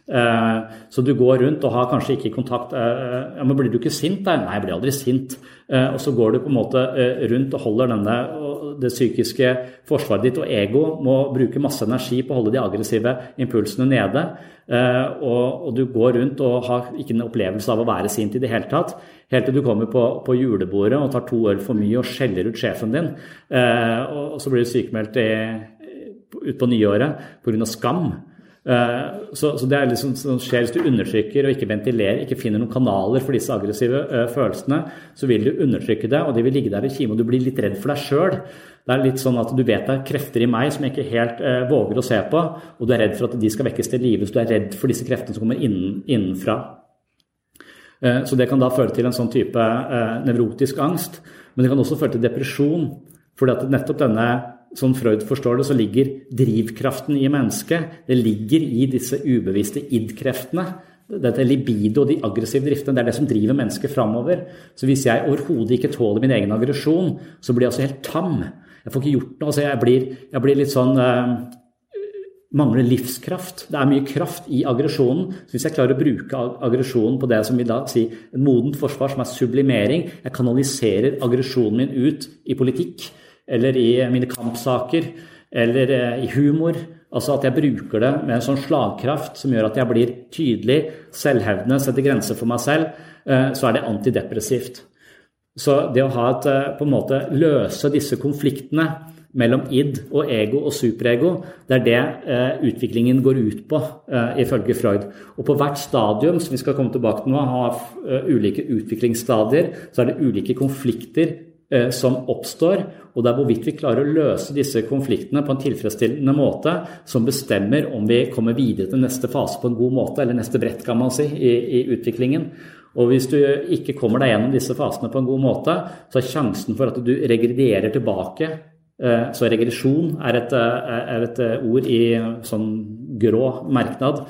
Så du går rundt og har kanskje ikke kontakt ja, men Blir du ikke sint? der? Nei, jeg blir aldri sint. Og så går du på en måte rundt og holder denne, det psykiske forsvaret ditt og ego må bruke masse energi på å holde de aggressive impulsene nede. Og, du går rundt og har ikke en opplevelse av å være sint i det hele tatt. Helt til du kommer på, på julebordet og tar to øl for mye og skjeller ut sjefen din. Og så blir du sykemeldt utpå nyåret pga. skam. Eh, så, så, det er liksom som skjer hvis du undertrykker og ikke ventilerer, ikke finner noen kanaler for disse aggressive uh, følelsene, så vil du undertrykke det, og de vil ligge der i kime, og du blir litt redd for deg sjøl. Det er litt sånn at du vet det er krefter i meg som jeg ikke helt uh, våger å se på, og du er redd for at de skal vekkes til live, så du er redd for disse kreftene som kommer innen, innenfra. Uh, så det kan da føre til en sånn type nevrotisk angst, men det kan også føre til depresjon, fordi at nettopp denne som Freud forstår det, så ligger drivkraften i mennesket. Det ligger i disse ubevisste id-kreftene. Dette libido, og de aggressive driftene, det er det som driver mennesket framover. Så hvis jeg overhodet ikke tåler min egen aggresjon, så blir jeg altså helt tam. Jeg får ikke gjort noe. Altså jeg, blir, jeg blir litt sånn eh, Mangler livskraft. Det er mye kraft i aggresjonen. Så hvis jeg klarer å bruke aggresjonen på det som vil da si en modent forsvar, som er sublimering Jeg kanaliserer aggresjonen min ut i politikk eller i mine kampsaker, eller eh, i humor. Altså at jeg bruker det med en sånn slagkraft som gjør at jeg blir tydelig, selvhevdende, setter grenser for meg selv, eh, så er det antidepressivt. Så det å ha et, eh, på en måte løse disse konfliktene mellom id og ego og superego, det er det utviklingen går ut på, ifølge Freud. Og på hvert stadium, som vi skal komme tilbake til nå, har uh, ulike utviklingsstadier, så er det ulike konflikter som oppstår, og det er hvorvidt vi klarer å løse disse konfliktene på en tilfredsstillende måte som bestemmer om vi kommer videre til neste fase på en god måte, eller neste brett, kan man si, i, i utviklingen. Og hvis du ikke kommer deg gjennom disse fasene på en god måte, så er sjansen for at du regredierer tilbake eh, Så regresjon er et, eh, er et ord i sånn grå merknad.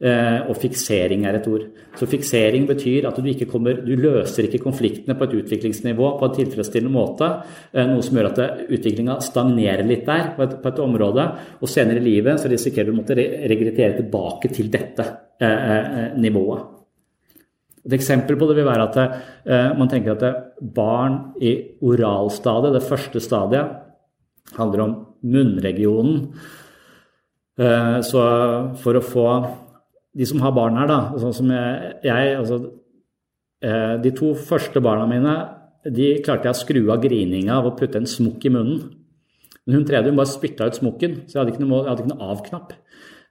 Eh, og fiksering er et ord. Så fiksering betyr at du ikke kommer Du løser ikke konfliktene på et utviklingsnivå på en tilfredsstillende måte. Eh, noe som gjør at utviklinga stagnerer litt der på et, på et, område. Og senere i livet så risikerer du å måtte regrettere tilbake til dette eh, eh, nivået. Et eksempel på det vil være at eh, man tenker at barn i oralstadiet, det første stadiet, handler om munnregionen. Eh, så for å få de som har barn her, da, sånn som jeg altså, eh, De to første barna mine de klarte jeg å skru av grininga av å putte en smokk i munnen. Men hun tredje hun bare spytta ut smokken, så jeg hadde ikke noe, hadde noe av-knapp.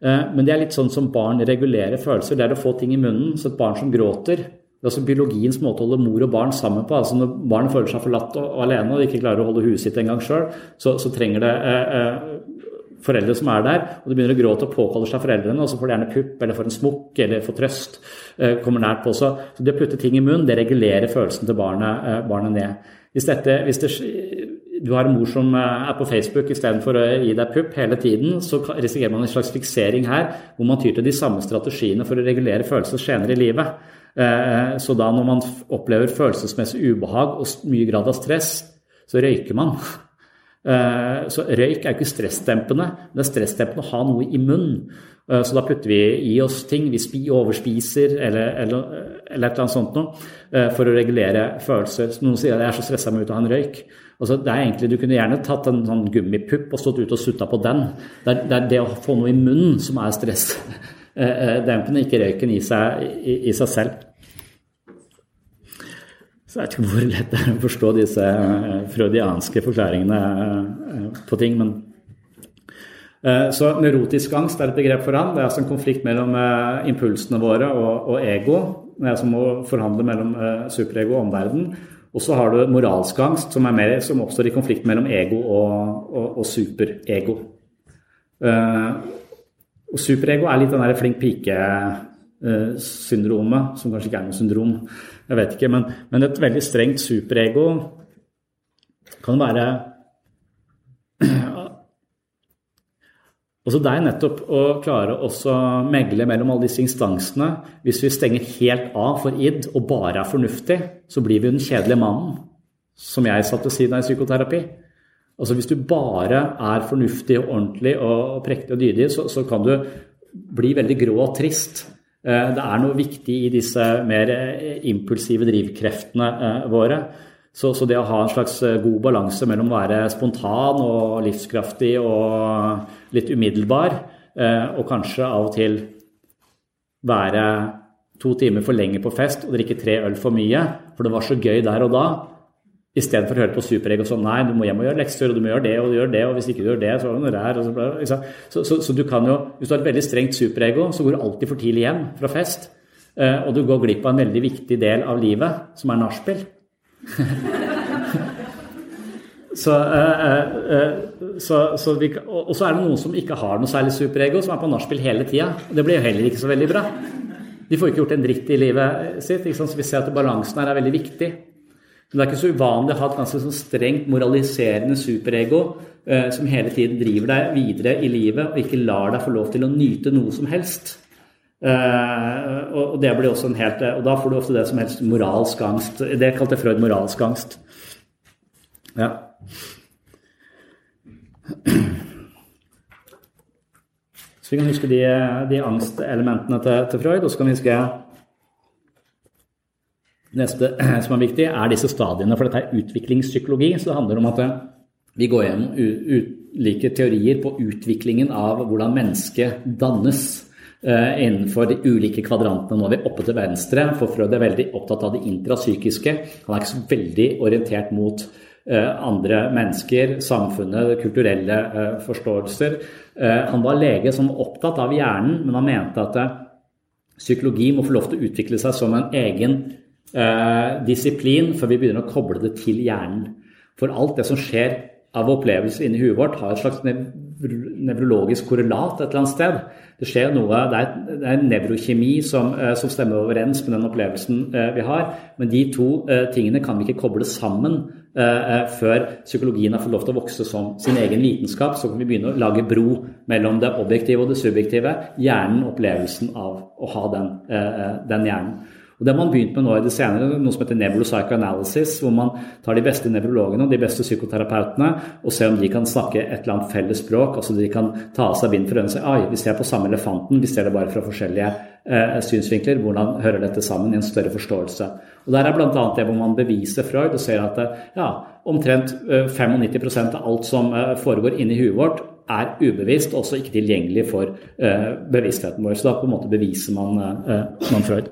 Eh, men det er litt sånn som barn regulerer følelser. Det er å få ting i munnen. Så et barn som gråter det er også biologiens måte å holde mor og barn sammen på. altså Når barn føler seg forlatt og, og alene og ikke klarer å holde huet sitt engang sjøl, så, så trenger det eh, eh foreldre som er der, og de begynner å gråte og påkaller seg foreldrene, og så får de gjerne pupp eller får en smokk eller får trøst, eh, kommer nært på. Så det å putte ting i munnen, det regulerer følelsen til barnet, eh, barnet ned. Hvis, dette, hvis det, du har en mor som eh, er på Facebook istedenfor å gi deg pupp hele tiden, så risikerer man en slags fiksering her, hvor man tyr til de samme strategiene for å regulere følelser senere i livet. Så da når man opplever følelsesmessig ubehag og mye grad av stress, så røyker man. Eh, så røyk er jo ikke stressdempende, det er stressdempende å ha noe i munnen. Eh, så da putter vi i oss ting. Vi overspiser eller, eller, eller et eller annet sånt noe eh, for å regulere følelser. Noen sier at jeg er så stressa med å ha en røyk. Altså, det er egentlig, Du kunne gjerne tatt en sånn gummipupp og stått ute og sutta på den. Det er, det er, det å få noe i munnen som er stressdempende, ikke røyken i seg, i, i seg selv. Så jeg vet ikke hvor lett det er å forstå disse eh, freudianske forklaringene eh, på ting. men eh, så Neurotisk angst er et begrep for han. Det er altså en konflikt mellom impulsene våre og, og ego. Det er som å forhandle mellom superego og omverdenen. Og så har du moralsk angst, som, mer, som, oppstår i konflikt mellom ego og, og, og superego. og superego er litt den der flink pike-syndromet, som kanskje ikke er noe syndrom. Jeg vet ikke, men, men et veldig strengt superego kan være Altså Det er nettopp å klare å megle mellom alle disse instansene. Hvis vi stenger helt av for id og bare er fornuftig, så blir vi den kjedelige mannen, som jeg satte siden av i psykoterapi. Altså Hvis du bare er fornuftig og ordentlig og prektig og dydig, så, så kan du bli veldig grå og trist. Eh, det er noe viktig i disse mer eh, impulsive drivkreftene eh, våre. Så, så, det å ha en slags god balanse mellom å være spontan og livskraftig og litt umiddelbar, og kanskje av og til være to timer for lenge på fest og drikke tre øl for mye, for det var så gøy der og da, Istedenfor å høre på superegg og sånn Nei, du må hjem og gjøre lekser, og du må gjøre det og du gjør det, og hvis ikke du gjør det, så er det noe der. Så, så, så, så, du kan jo Hvis du har et veldig strengt superego, så går du alltid for tidlig hjem fra fest. Eh, og du går glipp av en veldig viktig del av livet, som er nachspiel. så, uh, uh, så, så vi, og så er det noen som ikke har noe særlig superego, som er på nachspiel hele tida. Det blir jo heller ikke så veldig bra. De får ikke gjort en dritt i livet sitt. Så vi ser at balansen her er veldig viktig. Men det er ikke så uvanlig å ha et ganske sånn strengt moraliserende superego eh, som hele tiden driver deg videre i livet og ikke lar deg få lov til å nyte noe som helst. Eh, og, en helt, og da får du ofte det som helst moralsk angst. Det kalte Freud moralsk angst. Ja. Så vi kan huske de, de angstelementene til, til Freud, og så kan vi huske neste som er viktig, er disse stadiene. For dette er utviklingspsykologi. Så det handler om at eh, vi går gjennom ulike teorier på utviklingen av hvordan mennesket dannes eh, innenfor de ulike kvadrantene. Nå er vi oppe til venstre, for Freud er veldig opptatt av det intrapsykiske. Han er ikke så veldig orientert mot eh, andre mennesker, samfunnet, kulturelle forståelser. Han var lege som var opptatt av hjernen, men han mente at psykologi må få lov til å utvikle seg som en egen eh, disiplin før vi begynner å koble det til hjernen. For alt det som skjer av opplevelser inni huet vårt, har et slags nevrologisk korrelat et eller annet sted. Det skjer noe, det er, det er nevrokjemi som, eh, som, stemmer overens med den opplevelsen eh, vi har. Men de to eh, tingene kan vi ikke koble sammen før psykologien har fått lov til å vokse som sin egen vitenskap. Så kan vi begynne å lage bro mellom det objektive og det subjektive. Hjernen, opplevelsen av å ha den, den hjernen. Og Det har man begynt med nå i det senere, noe som heter neuropsychoanalysis, hvor man tar de beste nevrologene og de beste psykoterapeutene og ser om de kan snakke et eller annet felles språk. altså De kan ta av seg bind for og si ai, vi ser på samme elefanten, vi ser det bare fra forskjellige eh, synsvinkler. Hvordan hører dette sammen i en større forståelse? Og Der er bl.a. det hvor man beviser Freud og ser at ja, omtrent 95 eh, av alt som eh, foregår inni huet vårt, er ubevisst, også ikke tilgjengelig for bevisstheten vår. Så da på en måte beviser man, man Freud.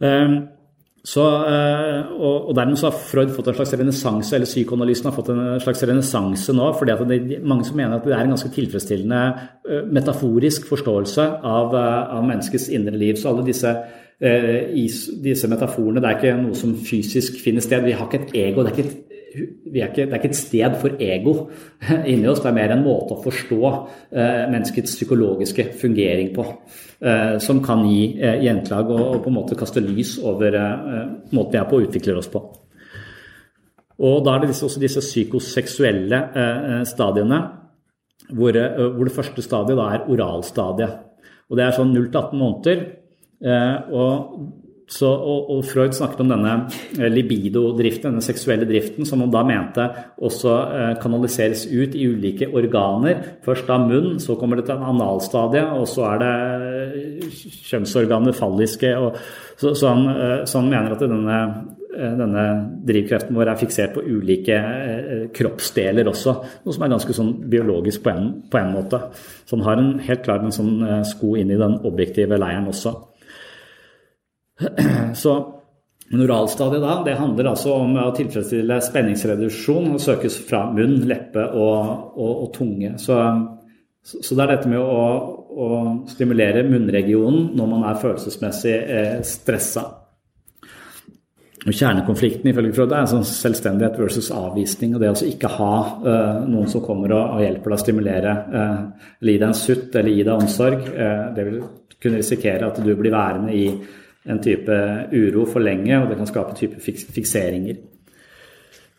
Ehm, så, eh, og, dermed så har Freud fått en slags renessanse, eller psykoanalysen har fått en slags renessanse nå. fordi at det er mange som mener at det er en ganske tilfredsstillende eh, metaforisk forståelse av, eh, av menneskets indre liv. Så alle disse, disse metaforene, det er ikke noe som fysisk finner sted. Vi har ikke et ego. det er ikke et er ikke, det er ikke et sted for ego inni oss, det er mer en måte å forstå eh, menneskets psykologiske fungering på. Eh, som kan gi eh, gjenklag og, og, på en måte kaste lys over eh, måten vi er på og utvikler oss på. Og da er det disse, også disse psykoseksuelle eh, stadiene, hvor, eh, hvor, det første stadiet da er oralstadiet. Og det er sånn 0 18 måneder. og så, og, og, Freud snakket om denne eh, libido-driften, denne seksuelle driften, som han da mente også eh, kanaliseres ut i ulike organer. Først da munn, så kommer det til en analstadie, og så er det eh, kjønnsorganet falliske. Og, så, så, han, så, han, mener at denne, denne, drivkreften vår er fiksert på ulike kroppsdeler også, noe som er ganske sånn biologisk på en, på en måte. Så han har en, helt klart en sånn sko inn i den objektive leiren også. Så Neuralstadiet da, det handler altså om å tilfredsstille spenningsreduksjon og søkes fra munn, leppe og, og, og tunge. Så, så, det er dette med å, å, stimulere munnregionen når man er følelsesmessig eh, stressa. Og Kjernekonflikten ifølge Frode er sånn selvstendighet versus avvisning. og Det å altså ikke ha eh, noen som kommer og, og hjelper deg å stimulere, eh, eller gi deg en sutt eller gi deg omsorg. Uh, det vil kunne risikere at du blir værende i en type uro for lenge, og det kan skape type fikseringer.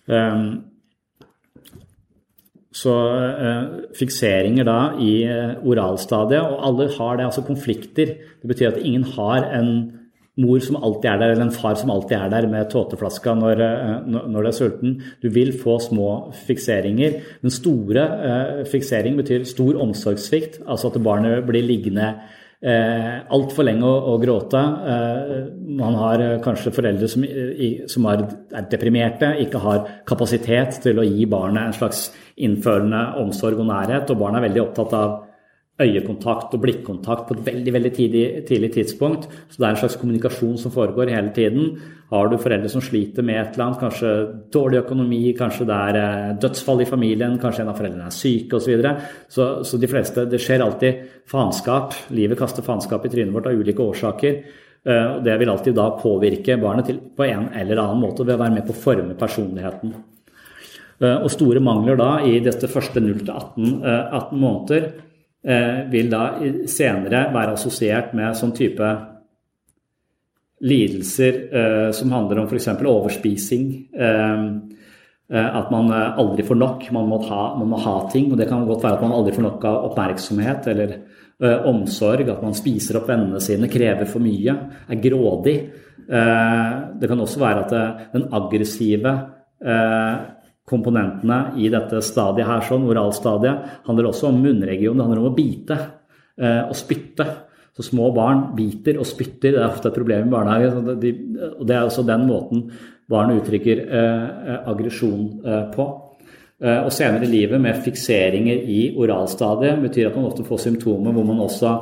Um, så uh, fikseringer da i uh, oralstadiet, og alle har det, altså konflikter. Det betyr at ingen har en mor som alltid er der, eller en far som alltid er der med tåteflaska når, eh, når du er sulten. Du vil få små fikseringer. Men store eh, fiksering betyr stor omsorgssvikt, altså at barnet blir liggende eh, altfor lenge å, å gråte. Eh, man har eh, kanskje foreldre som, i, som er, er, deprimerte, ikke har kapasitet til å gi barnet en slags innførende omsorg og nærhet, og barnet er veldig opptatt av øyekontakt og blikkontakt på et veldig veldig tidlig, tidlig, tidspunkt. Så det er en slags kommunikasjon som foregår hele tiden. Har du foreldre som sliter med et eller annet, kanskje dårlig økonomi, kanskje det er eh, dødsfall i familien, kanskje en av foreldrene er syke osv. Så, videre. så Så de fleste Det skjer alltid faenskap. Livet kaster faenskap i trynet vårt av ulike årsaker. Eh, og Det vil alltid da påvirke barnet til, på en eller annen måte ved å være med på å forme personligheten. Eh, og store mangler da i dette første 0 til 18, 18 måneder vil da senere være assosiert med sånn type lidelser eh, som handler om f.eks. overspising. Eh, at man aldri får nok. Man må, ha, man må, ha, ting. og Det kan godt være at man aldri får nok av oppmerksomhet eller omsorg. At man spiser opp vennene sine, krever for mye, er grådig. det kan også være at den aggressive komponentene i dette stadiet her, sånn, oralstadiet, handler også om munnregionen. Det handler om å bite eh, og spytte. Så små barn biter og spytter. Det er ofte et problem i barnehage. og Det er også den måten barn uttrykker eh, aggresjon eh, på. Eh, og senere i livet med fikseringer i oralstadiet betyr at man ofte får symptomer hvor man også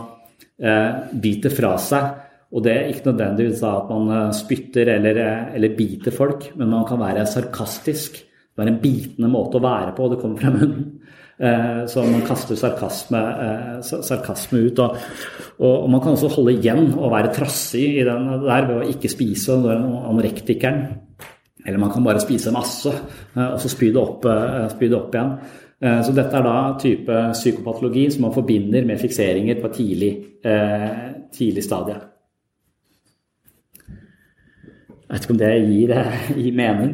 eh, biter fra seg. Og det er ikke nødvendigvis at man eh, spytter eller, eller biter folk, men man kan være sarkastisk det er en bitende måte å være på, og det kommer fra munnen. Eh, så man kaster sarkasme, eh, sarkasme ut. Og, og, man kan også holde igjen og være trassig i den der ved å ikke spise anorektikeren. Eller man kan bare spise masse eh, og så spy det opp, spy det opp igjen. Så dette er da type psykopatologi som man forbinder med fikseringer på tidlig, tidlig stadie. Jeg vet ikke om det gir, gir mening.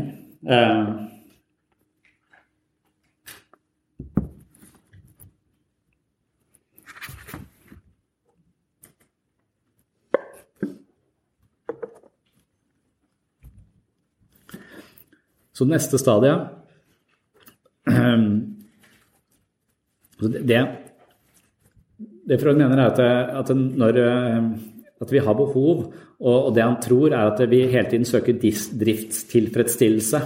Så neste stadie det, det Freud mener, er at, at, når, at, vi har behov, og, det han tror, er at vi hele tiden søker driftstilfredsstillelse.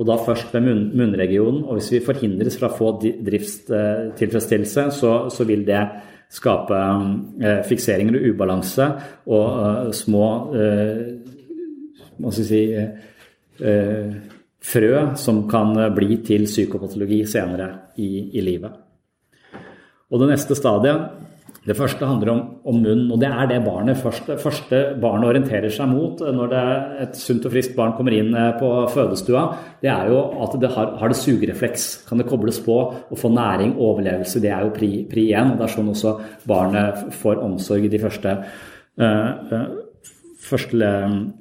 Og da først ved munn, munnregionen. Og hvis vi forhindres fra å få driftstilfredsstillelse, så, så vil det skape eh, fikseringer og ubalanse og eh, små eh, Hva skal vi si uh, frø som kan bli til psykopatologi senere i, i livet. Og det neste stadiet det første handler om, om munn, og det er det barnet første, første barnet orienterer seg mot når det, et sunt og friskt barn kommer inn eh, på fødestua. Det er jo at det har, har det sugerefleks. Kan det kobles på og få næring, overlevelse? Det er jo pri, pri igjen. og Det er sånn også barnet får omsorg i de første, uh, første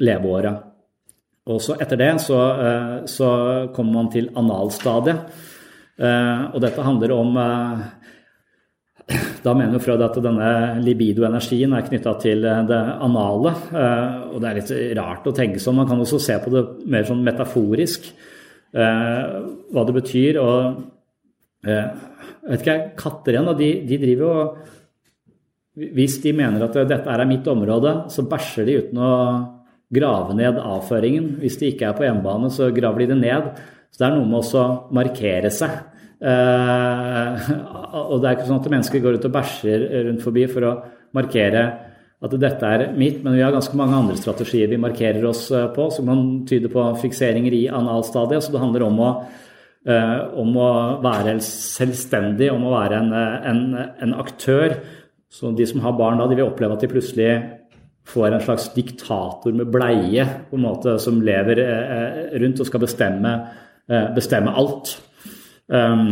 leveåra. Og så etter det så, eh, så kommer man til analstadiet. Eh, og dette handler om eh, da mener jo Freud at denne libido-energien er knytta til det anale. Og det er litt rart å tenke sånn. Man kan også se på det mer sånn metaforisk, hva det betyr. Og jeg vet ikke, katter igjen, de, de driver jo Hvis de mener at dette er mitt område, så bæsjer de uten å grave ned avføringen. Hvis de ikke er på hjemmebane, så graver de det ned. Så det er noe med å markere seg. Eh, og det er ikke sånn at mennesker går ut og bæsjer rundt forbi for å markere at dette er mitt, men vi har ganske mange andre strategier vi markerer oss eh, på, som kan tyde på fikseringer i analstadiet. Så det handler om å, eh, om å være selvstendig, om å være en, en, en aktør. Så de som har barn da, de vil oppleve at de plutselig får en slags diktator med bleie på en måte, som lever eh, rundt og skal bestemme, eh, bestemme alt. Um,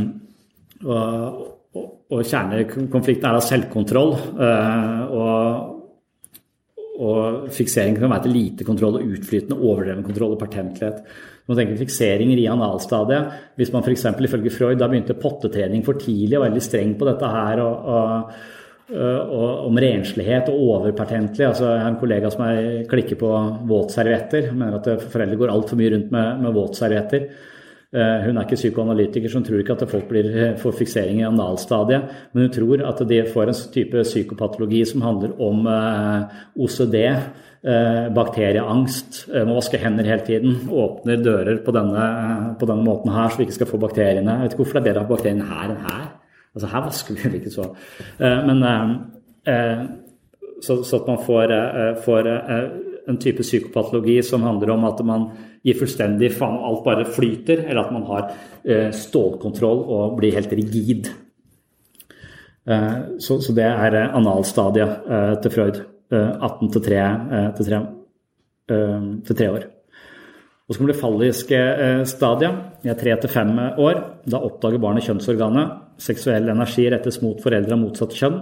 og, og, og, kjernekonflikten er da selvkontroll. Og, og fiksering kan være til lite kontroll og utflytende, overdreven kontroll og patentlighet. Man tenker fikseringer i analstadiet. Hvis man f.eks. ifølge Freud da begynte pottetrening for tidlig og veldig streng på dette her og og om renslighet og overpertentlig. Altså, jeg har en kollega som jeg klikker på våtservietter. Mener at foreldre går altfor mye rundt med, med våtservietter. Eh, hun er ikke psykoanalytiker, så hun tror ikke at folk blir, får fiksering i analstadiet. Men hun tror at de får en type psykopatologi som handler om OCD, bakterieangst, må vaske hender hele tiden, åpner dører på denne, på denne måten her så vi ikke skal få bakteriene. Jeg vet ikke hvorfor det er bedre å ha bakteriene her enn her. Altså her vasker vi ikke så. Men så, så at man får, får en type psykopatologi som handler om at man gir fullstendig faen alt bare flyter, eller at man har stålkontroll og blir helt rigid. Så, så det er analstadiet til Freud. 18 til 3, til 3, til 3 år. Og så kommer det falliske stadiet. I 3 til 5 år. Da oppdager barnet kjønnsorganet. Seksuell energi rettes mot foreldre av motsatt kjønn.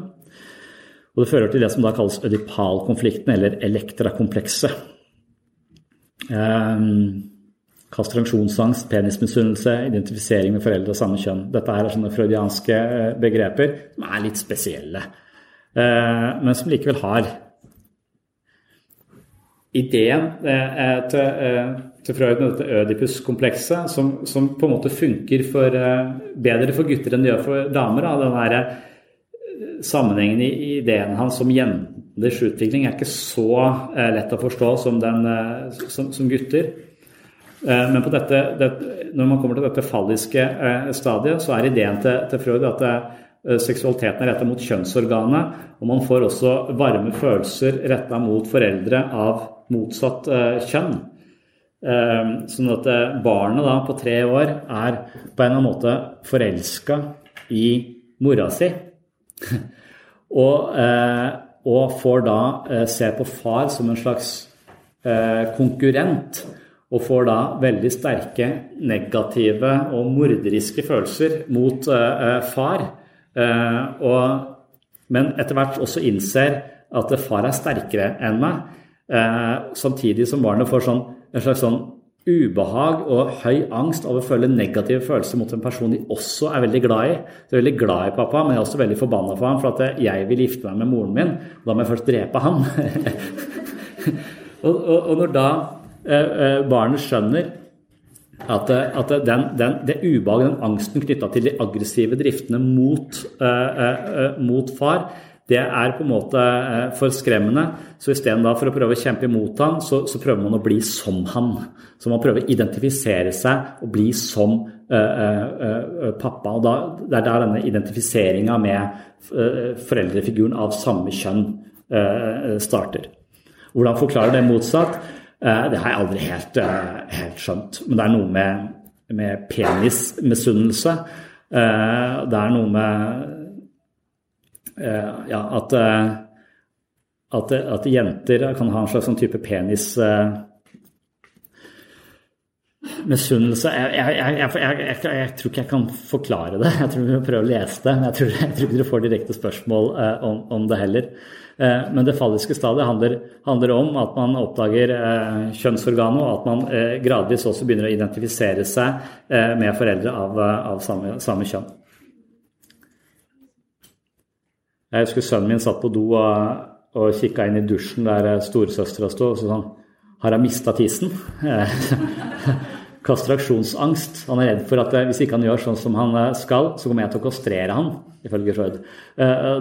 Og det fører til det som da kalles ødipalkonflikten, eller elektrakomplekset. Kastransjonsangst, penismisunnelse, identifisering med foreldre av samme kjønn. Dette er sånne freudianske begreper som er litt spesielle, men som likevel har ideen til, til Freud med dette Ødipus-komplekset, som, som, på en måte funker for, bedre for gutter enn det gjør for damer. Da. Den der sammenhengen i ideen hans om jenters utvikling er ikke så lett å forstå som, den, som, som gutter. Men dette, det, når man kommer til dette falliske stadiet, så er ideen til, til Freud at det, seksualiteten er retta mot kjønnsorganet, og man får også varme følelser retta mot foreldre av motsatt kjønn. Sånn at barnet da på tre år er på en eller annen måte forelska i mora si. Og, og, får da se på far som en slags konkurrent. Og får da veldig sterke negative og morderiske følelser mot far. Og, men etter hvert også innser at far er sterkere enn meg. Samtidig som barnet får sånn, en slags sånn ubehag og høy angst over å føle negative følelser mot en person de også er veldig glad i. De er veldig glad i pappa, men jeg er også veldig forbanna for ham for at jeg vil gifte meg med moren min. Og da må jeg først drepe ham. og, og, og, når da eh, barnet skjønner at, at den, den, det ubehaget, den angsten knytta til de aggressive driftene mot, eh, eh, mot far, det er på en måte for skremmende. Så istedenfor å prøve å kjempe imot han, så, så, prøver man å bli som han. Så man prøver å identifisere seg og bli som uh, uh, pappa. og da, Det er der denne identifiseringa med uh, foreldrefiguren av samme kjønn starter. Hvordan forklarer det motsatt? Det har jeg aldri helt, helt skjønt. Men det er noe med, med penismisunnelse. Det er noe med ja, at, at, at, jenter kan ha en slags sånn type penis Misunnelse jeg, jeg, jeg, jeg, tror ikke jeg kan forklare det. Jeg tror vi må prøve å lese det. Men jeg tror, tror ikke dere får direkte spørsmål eh, om, om, det heller. Eh, men det falliske stadiet handler, handler, om at man oppdager eh, kjønnsorganet, og at man eh, gradvis også begynner å identifisere seg eh, med foreldre av, av samme, samme, kjønn. Jeg husker sønnen min satt på do og, og kikka inn i dusjen der storesøstera sto, og så sånn Har jeg mista tissen? kastraksjonsangst. Han er redd for at hvis ikke han gjør sånn som han skal, så kommer jeg til å kastrere han, ifølge Freud.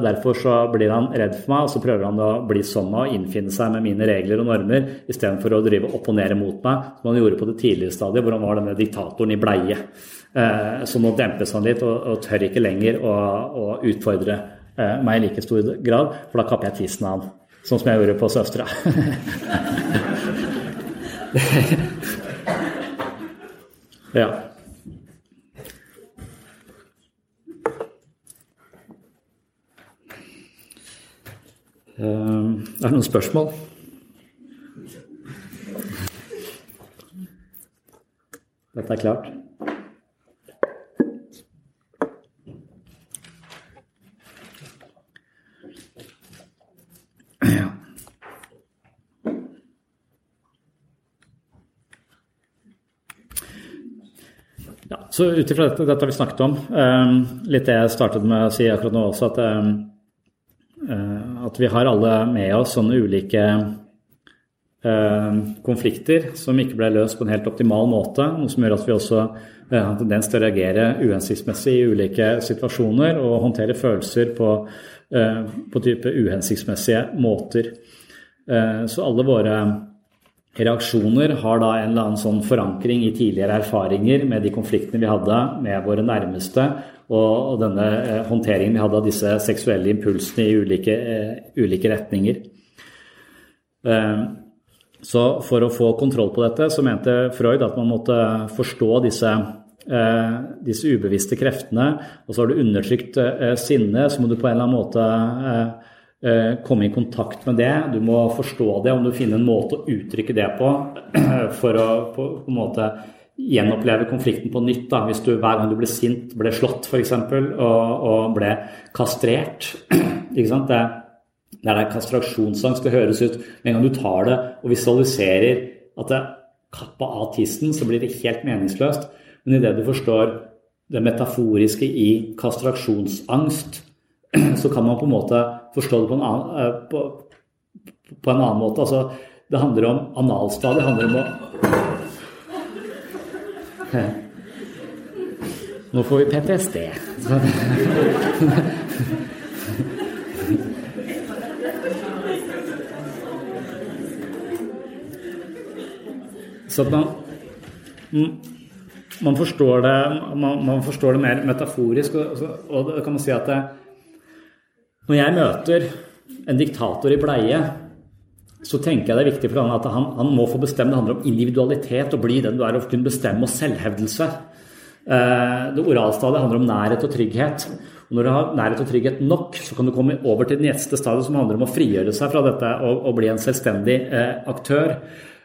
Derfor så blir han redd for meg, og så prøver han å bli som meg og innfinne seg med mine regler og normer, istedenfor å drive opponere mot meg, som han gjorde på det tidligere stadiet, hvor han var denne diktatoren i bleie. Så nå dempes han litt og tør ikke lenger å, å utfordre meg i like stor grad, for da kapper jeg tissen av han. Sånn som jeg gjorde på søstera. Ja. Uh, er det noen spørsmål? Dette er klart. Så ut ifra dette, dette vi snakket om, um, litt det jeg startet med å si akkurat nå også, at um, at vi har alle med oss sånne ulike eh, konflikter som ikke ble løst på en helt optimal måte. Noe som gjør at vi også eh, har en tendens til å reagere uhensiktsmessig i ulike situasjoner og håndtere følelser på, på type uhensiktsmessige måter. Eh, så alle våre reaksjoner har da en eller annen sånn forankring i tidligere erfaringer med de konfliktene vi hadde med våre nærmeste, og, denne eh, håndteringen vi hadde av disse seksuelle impulsene i ulike, eh, ulike retninger. Eh, så for å få kontroll på dette, så mente Freud at man måtte forstå disse, disse ubevisste kreftene. Og så har du undertrykt sinne, så må du på en eller annen måte komme i kontakt med det. Du må forstå det, om du finner en måte å uttrykke det på for å på, en måte gjenoppleve konflikten på nytt. Da. Hvis du hver gang du ble sint, ble slått f.eks. Og, og ble kastrert. Ikke sant? Det, det er der kastraksjonsangst. Det høres ut med en gang du tar det og visualiserer at det kappa av tissen, så blir det helt meningsløst. Men idet du forstår det metaforiske i kastraksjonsangst, så kan man på en måte forstå det på en annen, eh, på, på en annen måte. Altså, det handler om analstadiet. Det handler om å nå får vi PTSD. Så man, man, forstår det, man, man forstår det mer metaforisk. Og, og da kan man si at det, når jeg møter en diktator i bleie så tenker jeg det er viktig for han at han, han, må få bestemme. Det handler om individualitet, å bli den du er, og kunne bestemme, og selvhevdelse. Eh, det oralstadiet handler om nærhet og trygghet. Og når du har nærhet og trygghet nok, så kan du komme over til det neste stadiet, som handler om å frigjøre seg fra dette og, og bli en selvstendig eh, aktør.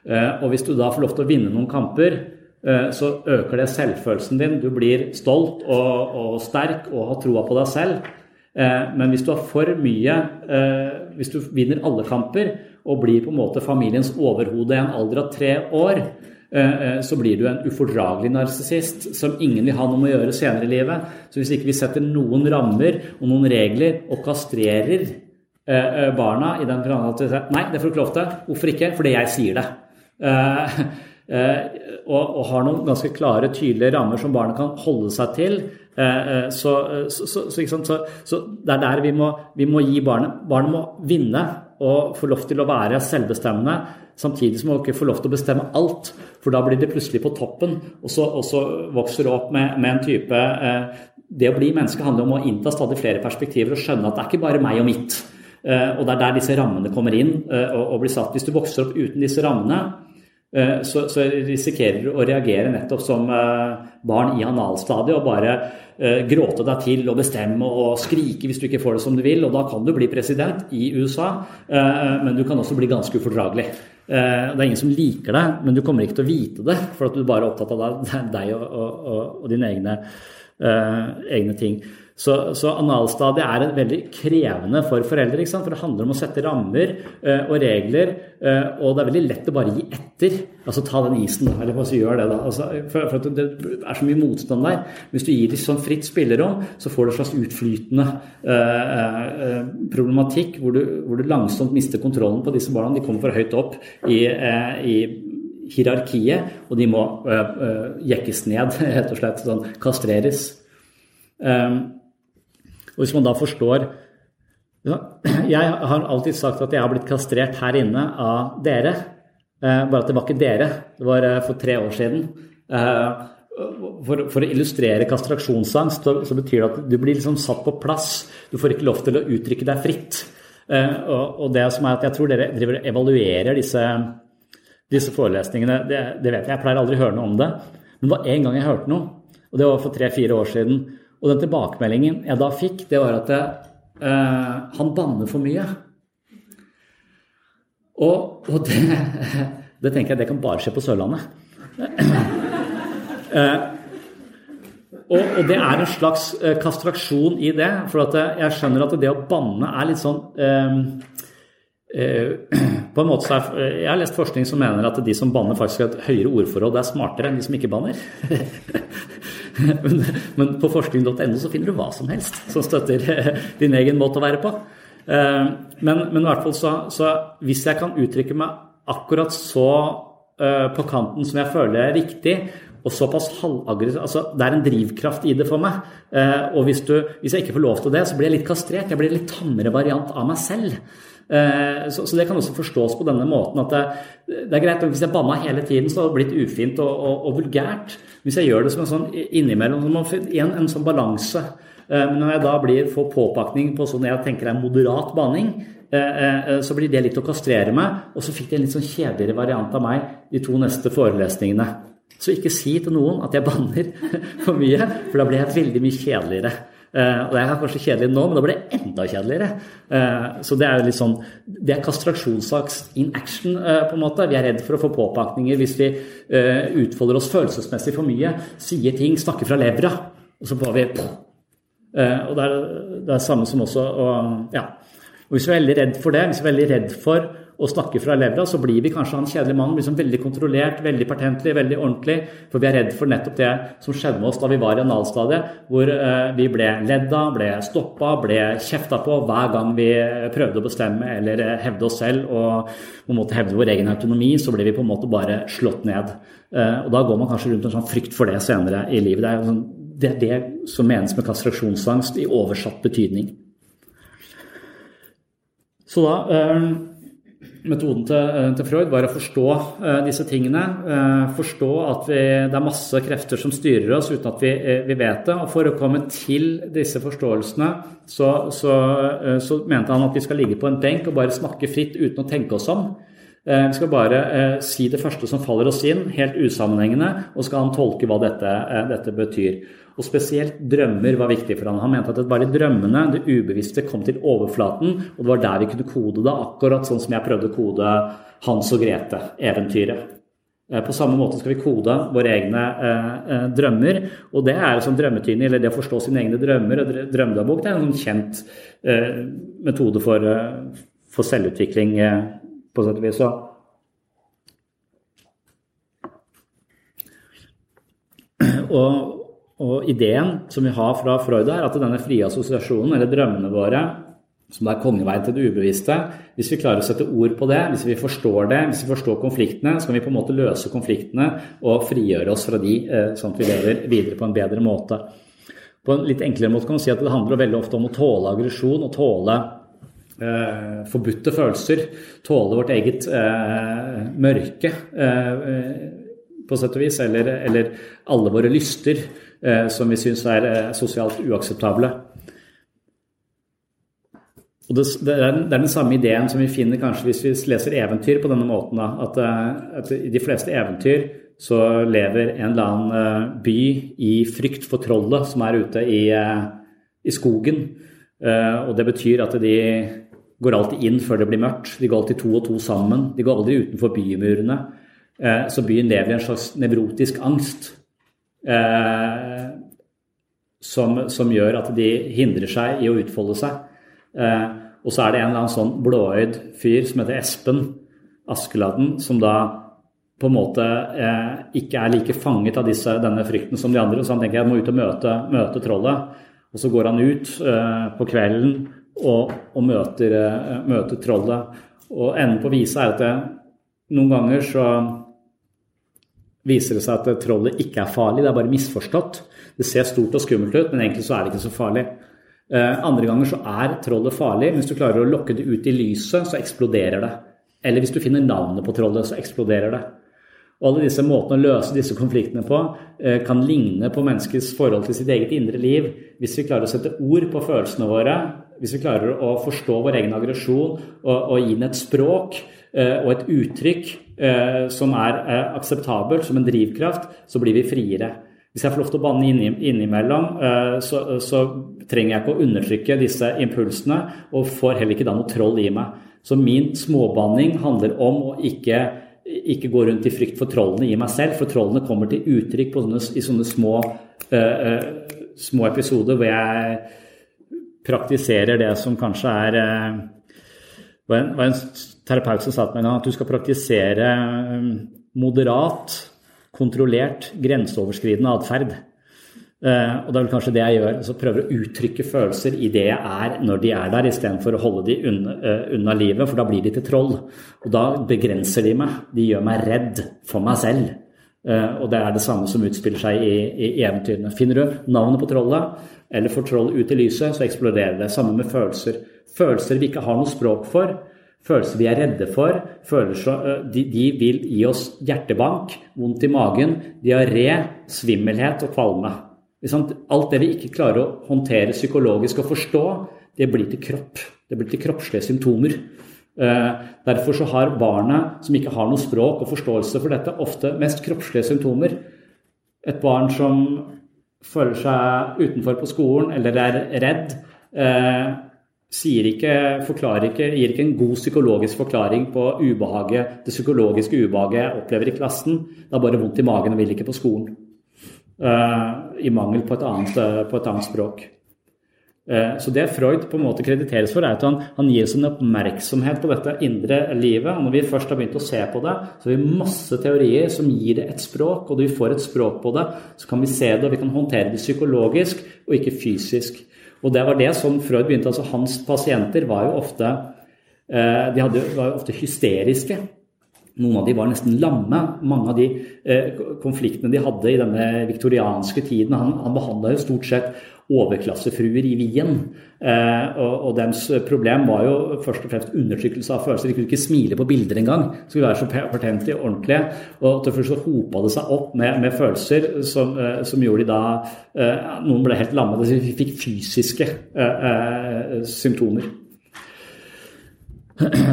Eh, og hvis du da får lov til å vinne noen kamper, så øker det selvfølelsen din. Du blir stolt og, og sterk og har troa på deg selv. Eh, men hvis du har for mye eh, Hvis du vinner alle kamper, og blir på en måte familiens overhode i en alder av tre år, eh, eh, så blir du en ufordragelig narsissist som ingen vil ha noe med å gjøre senere i livet. Så hvis ikke vi setter noen rammer og noen regler og kastrerer eh, barna i den forstand at nei, det får du ikke lov til. Hvorfor ikke? Fordi jeg sier det. Og, og, har noen ganske klare, tydelige rammer som barnet kan holde seg til. Så, så, så, så det er der vi må, vi må gi barnet Barnet må vinne og få lov til å være selvbestemmende, samtidig som man ikke får lov til å bestemme alt. For da blir det plutselig på toppen, og så, og så vokser det opp med, med en type eh, Det å bli menneske handler om å innta stadig flere perspektiver og skjønne at det er ikke bare meg og mitt. Eh, og det er der disse rammene kommer inn eh, og, og blir satt. Hvis du vokser opp uten disse rammene, Eh, så, så, risikerer du å reagere nettopp som eh, barn i analstadiet og bare eh, gråte deg til og bestemme og skrike hvis du ikke får det som du vil. Og da kan du bli president i USA, men du kan også bli ganske ufordragelig. Det er ingen som liker deg, men du kommer ikke til å vite det, for at du bare er opptatt av deg og, og, og dine egne, egne ting. Så, så analstadiet er veldig krevende for foreldre. For det handler om å sette rammer uh, og regler, uh, og det er veldig lett å bare gi etter. Altså ta den isen. Eller hva gjør det, da. Altså, for, for det er så mye motstand der. Hvis du gir dem sånn fritt spillerom, så får du en slags utflytende uh, problematikk hvor du, hvor du, langsomt mister kontrollen på disse barna. De kommer for høyt opp i, i hierarkiet, og de må jekkes ned, rett og slett. Sånn kastreres. Um, og hvis man da forstår Jeg har alltid sagt at jeg har blitt kastrert her inne av dere. Eh, bare at det var ikke dere. Det var eh, for tre år siden. Eh, for, for, å illustrere kastraksjonsangst så, så, betyr det at du blir liksom satt på plass. Du får ikke lov til å uttrykke deg fritt. Og, og det som er at jeg tror dere driver evaluerer disse, disse forelesningene. Det, det, vet jeg. Jeg pleier aldri å høre noe om det. Men det var én gang jeg hørte noe, og det var for tre-fire år siden. Og den tilbakemeldingen jeg da fikk, det var at uh, han banner for mye. Og, og det, det, tenker jeg det kan bare skje på Sørlandet. Uh, og, og, det er en slags uh, kastraksjon i det. For jeg skjønner at det å banne er litt sånn på en måte er, Jeg har lest forskning som mener at de som banner, faktisk har et høyere ordforråd. Er smartere enn de som ikke banner. men, men, på forskning.no så finner du hva som helst som støtter din egen måte å være på. Eh, men, men, i hvert fall så, så, hvis jeg kan uttrykke meg akkurat så på kanten som jeg føler er riktig, og såpass halvaggressiv altså, Det er en drivkraft i det for meg. Og hvis, du, hvis, jeg ikke får lov til det, så blir jeg litt kastrert. Jeg blir en litt tammere variant av meg selv. Uh, så, så, det kan også forstås på denne måten at det, er greit hvis jeg banna hele tiden, så hadde det blitt ufint og, og, og, vulgært. Hvis jeg gjør det som en sånn innimellom, en, en sånn balanse. Men når jeg da blir, får påpakning på sånn jeg tenker er moderat banning, Eh, eh, så blir det litt å kastrere meg. Og så fikk de en litt sånn kjedeligere variant av meg de to neste forelesningene. Så ikke si til noen at jeg banner for mye, for da blir jeg veldig mye kjedeligere. Uh, og det er kanskje kjedelig nå, men da blir det enda kjedeligere. Uh, så det er jo litt sånn Det er kastraksjonssaks in action, uh, på en måte. Vi er redd for å få påpakninger hvis vi utfolder oss følelsesmessig for mye. Sier ting, snakker fra levra, og så får vi Og det er det samme som også og, ja, og Hvis vi er veldig redd for det, hvis vi er veldig redd for å snakke fra levra, så blir vi kanskje han kjedelige mannen liksom veldig kontrollert, veldig patentlig, veldig ordentlig. For vi er redd for nettopp det som skjedde med oss da vi var i analstadiet, hvor eh, vi ble ledd av, ble stoppa, ble kjefta på hver gang vi prøvde å bestemme eller eh, hevde oss selv og på en måte hevde vår egen autonomi, så ble vi på en måte bare slått ned. Eh, og da går man kanskje rundt en sånn frykt for det senere i livet. Det er, sånn, det, det som menes med kastrasjonsangst i oversatt betydning. Så da eh, Metoden til, eh, til, Freud var å forstå uh, disse tingene. forstå at vi, det er masse krefter som styrer oss uten at vi, vi vet det. Og for å komme til disse forståelsene så, så, så, mente han at vi skal ligge på en benk og bare snakke fritt uten å tenke oss om. Vi skal bare si det første som faller oss inn, helt usammenhengende, og skal han tolke hva dette, dette betyr. Og spesielt drømmer var viktig for han. Han mente at det var i drømmene det ubevisste kom til overflaten, og det var der vi kunne kode det, akkurat sånn som jeg prøvde å kode Hans og Grete-eventyret. Eh, på samme måte skal vi kode våre egne eh, eh drømmer. Og det er sånn drømmetydning, eller det å forstå sine egne drømmer og drømmedagbok, det er en kjent eh, metode for, eh, for selvutvikling, eh, på sett og vis. Og, og ideen som vi har fra Freud, er at denne frie assosiasjonen, eller drømmene våre, som er kongeveien til det ubevisste, hvis vi klarer å sette ord på det, hvis vi forstår det, hvis vi forstår konfliktene, så kan vi på en måte løse konfliktene og frigjøre oss fra de, eh, sånn at vi lever videre på en bedre måte. På en litt enklere måte kan man si at det handler veldig ofte om å tåle aggresjon og tåle eh, forbudte følelser. Tåle vårt eget eh, mørke, eh, på sett og vis, eller, eller alle våre lyster. Eh, som vi syns er eh, sosialt uakseptable. Og det, det, er, den samme ideen som vi finner kanskje hvis vi leser eventyr på denne måten. At, eh, at, i de fleste eventyr så lever en eller annen by i frykt for trollet som er ute i, i skogen. Og det betyr at de går alltid inn før det blir mørkt. De går alltid to og to sammen. De går aldri utenfor bymurene. Så byen lever i en slags nevrotisk angst eh, som, som, gjør at de hindrer seg i å utfolde seg. Eh, og så er det en eller annen sånn blåøyd fyr som heter Espen Askeladden, som da på en måte eh, ikke er like fanget av disse, denne frykten som de andre. Så han tenker jeg må ut og møte, møte trollet. Og så går han ut eh, på kvelden og, og møter, eh, møter, trollet. Og enden på visa er at det, noen ganger så viser det seg at trollet ikke er farlig, det er bare misforstått. Det ser stort og skummelt ut, men egentlig så er det ikke så farlig. Eh, andre ganger så er trollet farlig. Hvis du klarer å lokke det ut i lyset, så eksploderer det. Eller hvis du finner navnet på trollet, så eksploderer det. Og alle disse måtene å løse disse konfliktene på eh, kan ligne på menneskets forhold til sitt eget indre liv hvis vi klarer å sette ord på følelsene våre, hvis vi klarer å forstå vår egen aggresjon og, og gi den et språk og et uttrykk Eh, som er eh, akseptabelt som en drivkraft, så blir vi friere. Hvis jeg får lov til å banne innimellom, eh, så, så, trenger jeg ikke å undertrykke disse impulsene, og får heller ikke da noe troll i meg. Så min småbanning handler om å ikke, ikke gå rundt i frykt for trollene i meg selv, for trollene kommer til uttrykk sånne, i sånne små, uh, små, episoder hvor jeg praktiserer det som kanskje er uh, var en, var en terapeut som sa til meg at du skal praktisere um, moderat, kontrollert, grenseoverskridende atferd. Eh, og det er vel kanskje det jeg gjør. så Prøver å uttrykke følelser i det jeg er når de er der, istedenfor å holde de uh, unna, livet, for da blir de til troll. Og da begrenser de meg. De gjør meg redd for meg selv. Uh, og det er det samme som utspiller seg i, i, eventyrene. Finner du navnet på trollet, eller får troll ut i lyset, så eksploderer det. Samme med følelser. Følelser vi ikke har noe språk for. Følelser vi er redde for. Følelser, de, de vil gi oss hjertebank, vondt i magen, diaré, svimmelhet og kvalme. Alt det vi ikke klarer å håndtere psykologisk og forstå, det blir til kropp. Det blir til kroppslige symptomer. Derfor så har barnet som ikke har noe språk og forståelse for dette, ofte mest kroppslige symptomer. Et barn som føler seg utenfor på skolen eller er redd, ikke, ikke, gir ikke en god psykologisk forklaring på ubehaget, det psykologiske ubehaget jeg opplever i klassen. Det har bare vondt i magen og vil ikke på skolen. Uh, i mangel på et annet, eh, på et annet språk. Uh, så det Freud på en måte krediteres for, er at han, han gir oss en oppmerksomhet på dette indre livet. og Når vi først har begynt å se på det, så har vi masse teorier som gir det et språk. Og når vi får et språk på det, så kan vi se det, og vi kan håndtere det psykologisk og ikke fysisk. Og det var det som Freud begynte. altså Hans pasienter var jo ofte, de hadde, var jo ofte hysteriske. Noen av de var nesten lamme. Mange av de eh, konfliktene de hadde i denne viktorianske tiden Han, han behandla jo stort sett overklassefruer i Wien. Eh, og, og deres problem var jo først og fremst undertrykkelse av følelser. De kunne ikke smile på bilder engang. Skulle være så patente ordentlige. Og til først så hopa det seg opp med, med følelser som, eh, som, gjorde de da eh, Noen ble helt lamme. De fikk fysiske eh, eh, symptomer.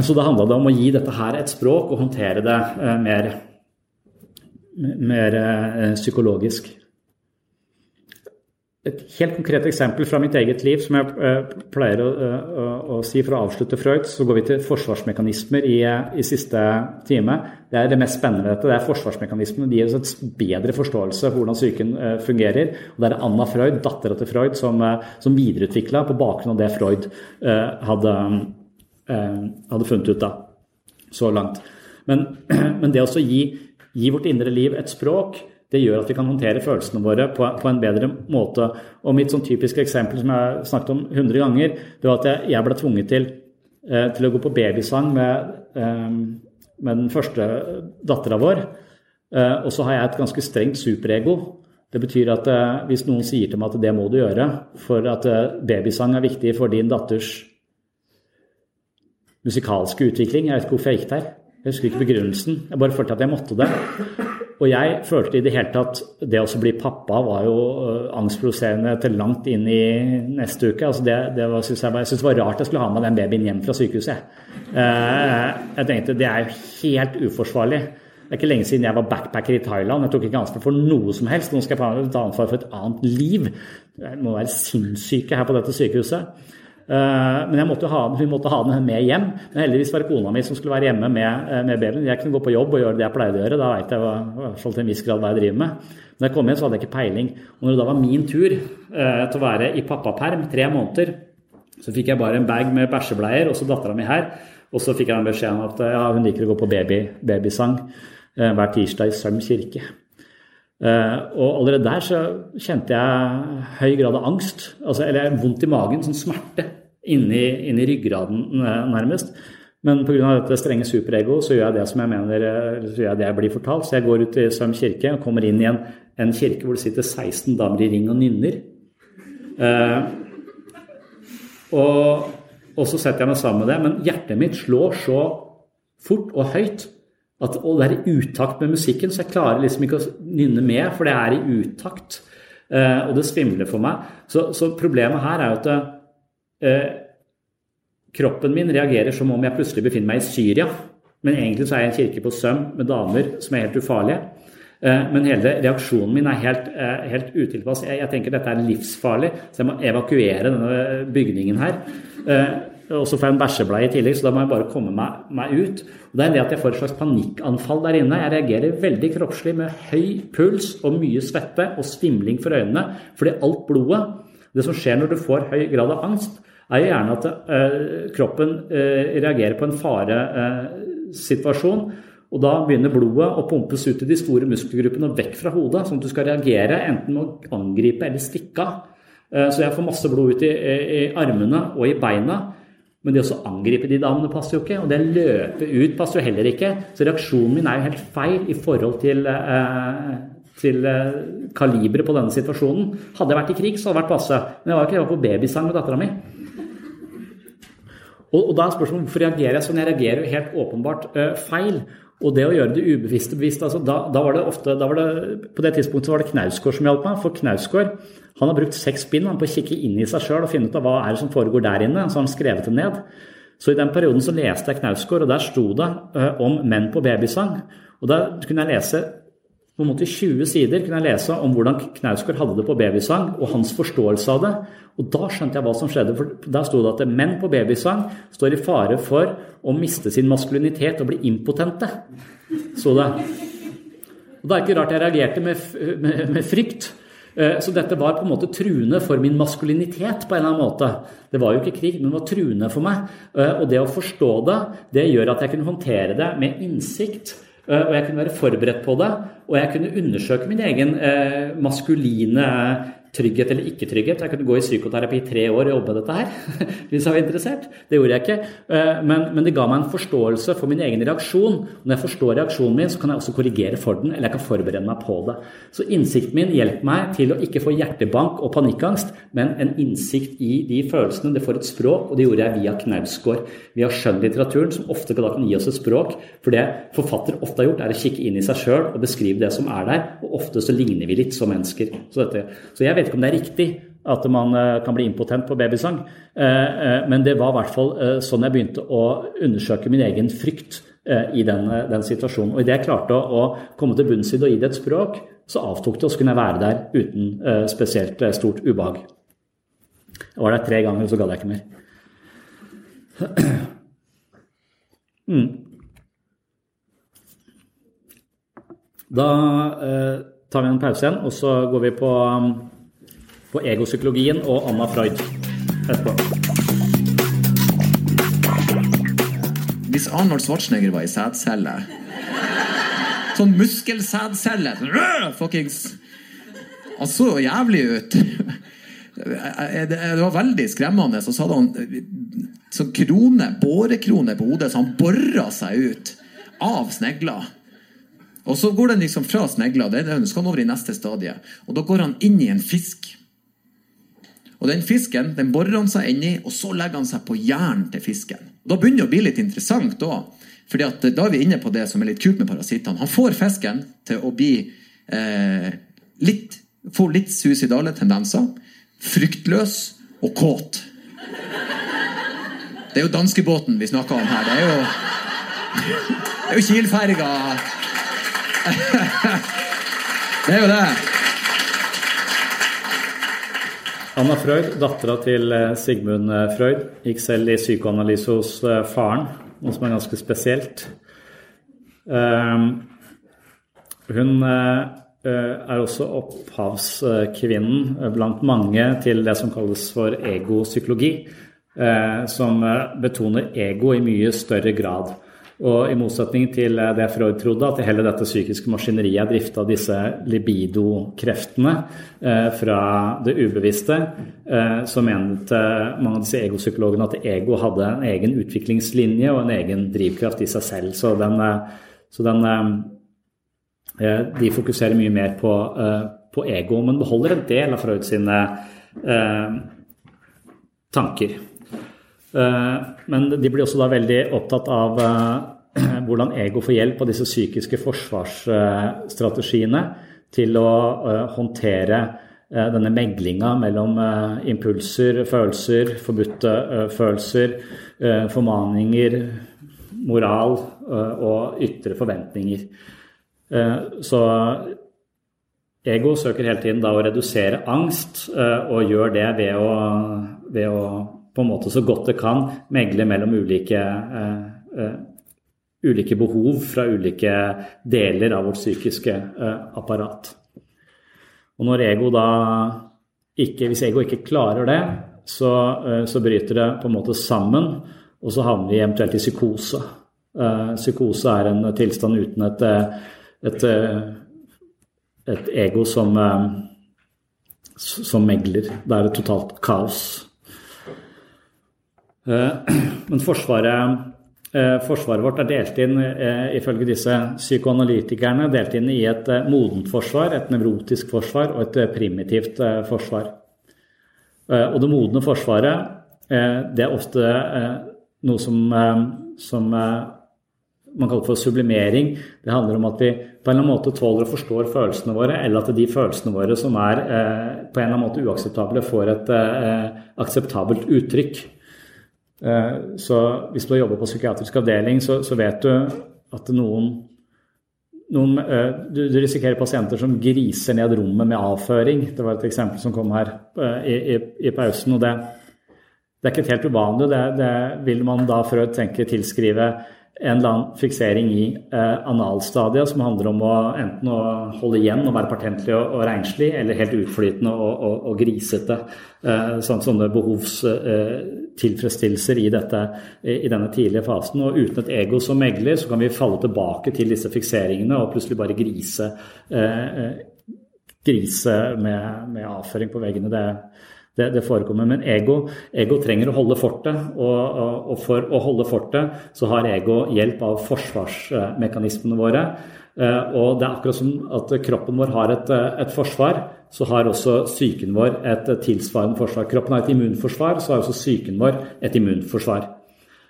Så det handla om å gi dette her et språk og håndtere det mer, mer psykologisk. Et helt konkret eksempel fra mitt eget liv som jeg eh, pleier å, å, å si for å avslutte Freud, så går vi til forsvarsmekanismer i, i siste time. Det er det mest spennende. dette, det er Forsvarsmekanismene de gir oss en bedre forståelse for hvordan psyken fungerer. og Det er Anna Freud, dattera til Freud, som, som videreutvikla på bakgrunn av det Freud hadde Eh, hadde funnet ut da, så langt. Men, men det å gi, gi, vårt indre liv et språk, det gjør at vi kan håndtere følelsene våre på, på en bedre måte. Og mitt sånn typiske eksempel som jeg har snakket om 100 ganger, det var at jeg, jeg ble tvunget til, eh, til, å gå på babysang med, eh, med den første dattera vår. Og så har jeg et ganske strengt superego. Det betyr at hvis noen sier til meg at det må du gjøre for at babysang er viktig for din datters musikalske utvikling. Jeg vet ikke hvorfor jeg gikk der. Jeg husker ikke begrunnelsen. Jeg bare følte at jeg måtte det. Og jeg følte i det hele tatt det å bli pappa var jo øh, angstproduserende til langt inn i neste uke. Altså det, det var, synes jeg, jeg syntes det var rart jeg skulle ha med den babyen hjem fra sykehuset. Eh, jeg tenkte det er jo helt uforsvarlig. Det er ikke lenge siden jeg var backpacker i Thailand. Jeg tok ikke ansvar for noe som helst. Nå skal jeg ta ansvar for et annet liv. Jeg må være sinnssyke her på dette sykehuset. Eh, men måtte ha, vi måtte ha den med hjem. Men heldigvis var det kona mi som skulle være hjemme med, eh, med babyen. Jeg kunne gå på jobb og gjøre det jeg pleide å gjøre. Da veit jeg hva, til en viss grad hva jeg driver med. Når jeg kom hjem, så hadde jeg ikke peiling. Og når det da var min tur eh, til å være i pappaperm tre måneder, så fikk jeg bare en bag med bæsjebleier, og så dattera mi her. Og så fikk jeg beskjed om at ja, hun liker å gå på baby, babysang hver tirsdag i Søm kirke. Uh, og allerede der så kjente jeg høy grad av angst, altså, eller vondt i magen, sånn smerte inni, inni ryggraden nærmest. Men pga. dette strenge superego så gjør jeg det som jeg mener, så gjør jeg det jeg blir fortalt. Så jeg går ut i Søm kirke og kommer inn i en, en, kirke hvor det sitter 16 damer i ring og nynner. Eh, og, og så setter jeg meg sammen med det, men hjertet mitt slår så fort og høyt at, det er i utakt med musikken, så jeg klarer liksom ikke å nynne med, for det er i utakt. Eh, og det svimler for meg. Så, så problemet her er jo at eh, kroppen min reagerer som om jeg plutselig befinner meg i Syria. Men egentlig så er jeg i en kirke på Søm med damer som er helt ufarlige. Eh, men hele reaksjonen min er helt, eh, helt utilpass. Jeg, jeg, tenker dette er livsfarlig, så jeg må evakuere denne bygningen her. Eh, og så får jeg en bæsjebleie i tillegg, så da må jeg bare komme meg, meg, ut. Og Det er det at jeg får et slags panikkanfall der inne. Jeg reagerer veldig kroppslig med høy puls og mye svette og svimling for øynene. Fordi alt blodet Det som skjer når du får høy grad av angst, er jo gjerne at øh, kroppen øh, reagerer på en faresituasjon. Og da begynner blodet å pumpes ut i de store muskelgruppene og vekk fra hodet, sånn at du skal reagere enten med å angripe eller stikke av. Eh, så jeg får masse blod ut i, i armene og i beina. Men det å angripe de damene passer jo ikke. Og det å løpe ut passer jo heller ikke. Så reaksjonen min er jo helt feil i forhold til, eh, til eh, kaliberet på denne situasjonen. Hadde jeg vært i krig, så hadde det vært passe. Men jeg var ikke jeg var på babysang med dattera mi. Og, og, da er spørsmålet hvorfor reagerer jeg sånn? Jeg reagerer jo helt åpenbart eh, feil. Og det å gjøre det ubevisste bevisst altså da, da, var det ofte, var det, På det tidspunktet var det Knausgård som hjalp meg. For Knausgård han har brukt seks bind på å kikke inn i seg sjøl og finne ut av hva er det som foregår der inne. Så har han skrevet det ned. Så i den perioden så leste jeg Knausgård, og der sto det uh, om menn på babysang. Og da kunne jeg lese på en måte 20 sider kunne jeg lese om hvordan Knausgård hadde det på babysang, og hans forståelse av det. Og da skjønte jeg hva som skjedde. for Da sto det at menn på babysang står i fare for å miste sin maskulinitet og bli impotente. Så det. Og Da er det ikke rart jeg reagerte med, med, med frykt. Eh, så dette var på en måte truende for min maskulinitet på en eller annen måte. Det var jo ikke krig, men det var truende for meg. Eh, og det å forstå det, det gjør at jeg kunne håndtere det med innsikt Eh, og jeg kunne være forberedt på det, og jeg kunne undersøke min egen maskuline trygghet eller ikke-trygghet. Jeg kunne gå i psykoterapi i tre år og jobbe med dette her, hvis jeg var interessert. Det gjorde jeg ikke. Eh, men, men, det ga meg en forståelse for min egen reaksjon. Når jeg forstår reaksjonen min, så kan jeg også korrigere for den, eller jeg kan forberede meg på det. Så innsikten min hjelper meg til å ikke få hjertebank og panikkangst, men en innsikt i de følelsene. Det får et språk, og det gjorde jeg via Knausgård, via skjønnlitteraturen, som ofte kan gi oss et språk. For det forfatter ofte har gjort, er å kikke inn i seg sjøl og beskrive det som er der, og ofte så ligner vi litt som mennesker. Så, dette, så jeg vet vet ikke om det er riktig at man eh, kan bli impotent på babysang, eh, eh, men det var i hvert fall sånn jeg begynte å undersøke min egen frykt i den, den situasjonen. Og idet jeg klarte å, komme til bunns i det og gi det et språk, så avtok det, og så kunne jeg være der uten spesielt stort ubehag. Jeg var der tre ganger, så gadd jeg ikke mer. Mm. Da eh, tar vi en pause igjen, og så går vi på um, på egopsykologien og Anna Freud etterpå. Hvis Arnold Schwarzenegger var i sædcelle Sånn muskelsædcelle sånn, Fuckings Han så jævlig ut. Det var veldig skremmende. Så hadde han så krone, bårekrone på hodet, så han bora seg ut av snegler. Og så går den liksom fra snegla, det skal han over i neste stadie. Og da går han inn i en fisk. Og den fisken den borer han seg inn i, og så legger han seg på hjernen til fisken. Da begynner det å bli litt interessant. Da fordi at da er vi inne på det som er litt kult med parasittene. Han får fisken til å bli eh, litt, få litt suicidale tendenser. Fryktløs og kåt. Det er jo danskebåten vi snakker om her. Det er jo, det er jo Kiel-ferga. Det er jo det. Anna Freud, dattera til eh, Sigmund eh, Freud, gikk selv i psykoanalyse hos eh, faren, noe som er ganske spesielt. Hun er også opphavskvinnen blant mange til det som kalles for egopsykologi, som betoner ego i mye større grad. Og i motsetning til det Freud trodde, at hele dette psykiske maskineriet er drifta av disse libido-kreftene eh, fra det ubevisste, eh, så mente mange av disse egopsykologene at ego hadde en egen utviklingslinje og en egen drivkraft i seg selv. Så den, eh, så den eh, De fokuserer mye mer på, eh, på, ego, men beholder en del av Freud sine eh, tanker. Eh, men de blir også da veldig opptatt av eh, hvordan ego får hjelp av disse psykiske forsvarsstrategiene til å eh, håndtere denne meglinga mellom impulser, følelser, forbudte følelser, formaninger, moral og ytre forventninger. Så ego søker hele tiden da å redusere angst, og gjør det ved å, ved å på en måte så godt det kan megle mellom ulike, uh, uh, ulike behov fra ulike deler av vårt psykiske uh, apparat. Og når ego da ikke, Hvis ego ikke klarer det, så, så, bryter det på en måte sammen, og så havner vi eventuelt i psykose. Psykose er en tilstand uten et, et, et ego som, som megler. Det er et totalt kaos. Men Forsvaret Eh, forsvaret vårt er delt inn, eh, ifølge disse psykoanalytikerne, delt inn i et eh, modent forsvar, et nevrotisk forsvar og et primitivt forsvar. Og det modne forsvaret, det er ofte noe som, som man kaller for sublimering. Det handler om at vi på en eller annen måte tåler og forstår følelsene våre, eller at de følelsene våre som er på en eller annen måte uakseptable, får et akseptabelt uttrykk. Eh, så hvis du har jobba på psykiatrisk avdeling, så, så, vet du at noen, noen eh, du, du, risikerer pasienter som griser ned rommet med avføring. Det var et eksempel som kom her eh, i, i, i pausen. og det, det, er ikke helt uvanlig. Det, det vil man da Freud tenke tilskrive en eller annen fiksering i eh, analstadiet som handler om å enten å holde igjen og være patentlig og, og renslig, eller helt utflytende og, og, og grisete. Eh, sånn, sånne behovs... eh, i, i denne tidlige fasen. Og uten et ego som megler, så kan vi falle tilbake til disse fikseringene og plutselig bare grise, eh, eh, grise med, med, avføring på veggene. Det, det, det, forekommer. Men ego, ego, trenger å holde fortet, og, og, for å holde fortet så har ego hjelp av forsvarsmekanismene våre. Eh, og det er akkurat som at kroppen vår har et, et forsvar, så har også psyken vår et tilsvarende forsvar. Kroppen har et immunforsvar, så har også psyken vår et immunforsvar.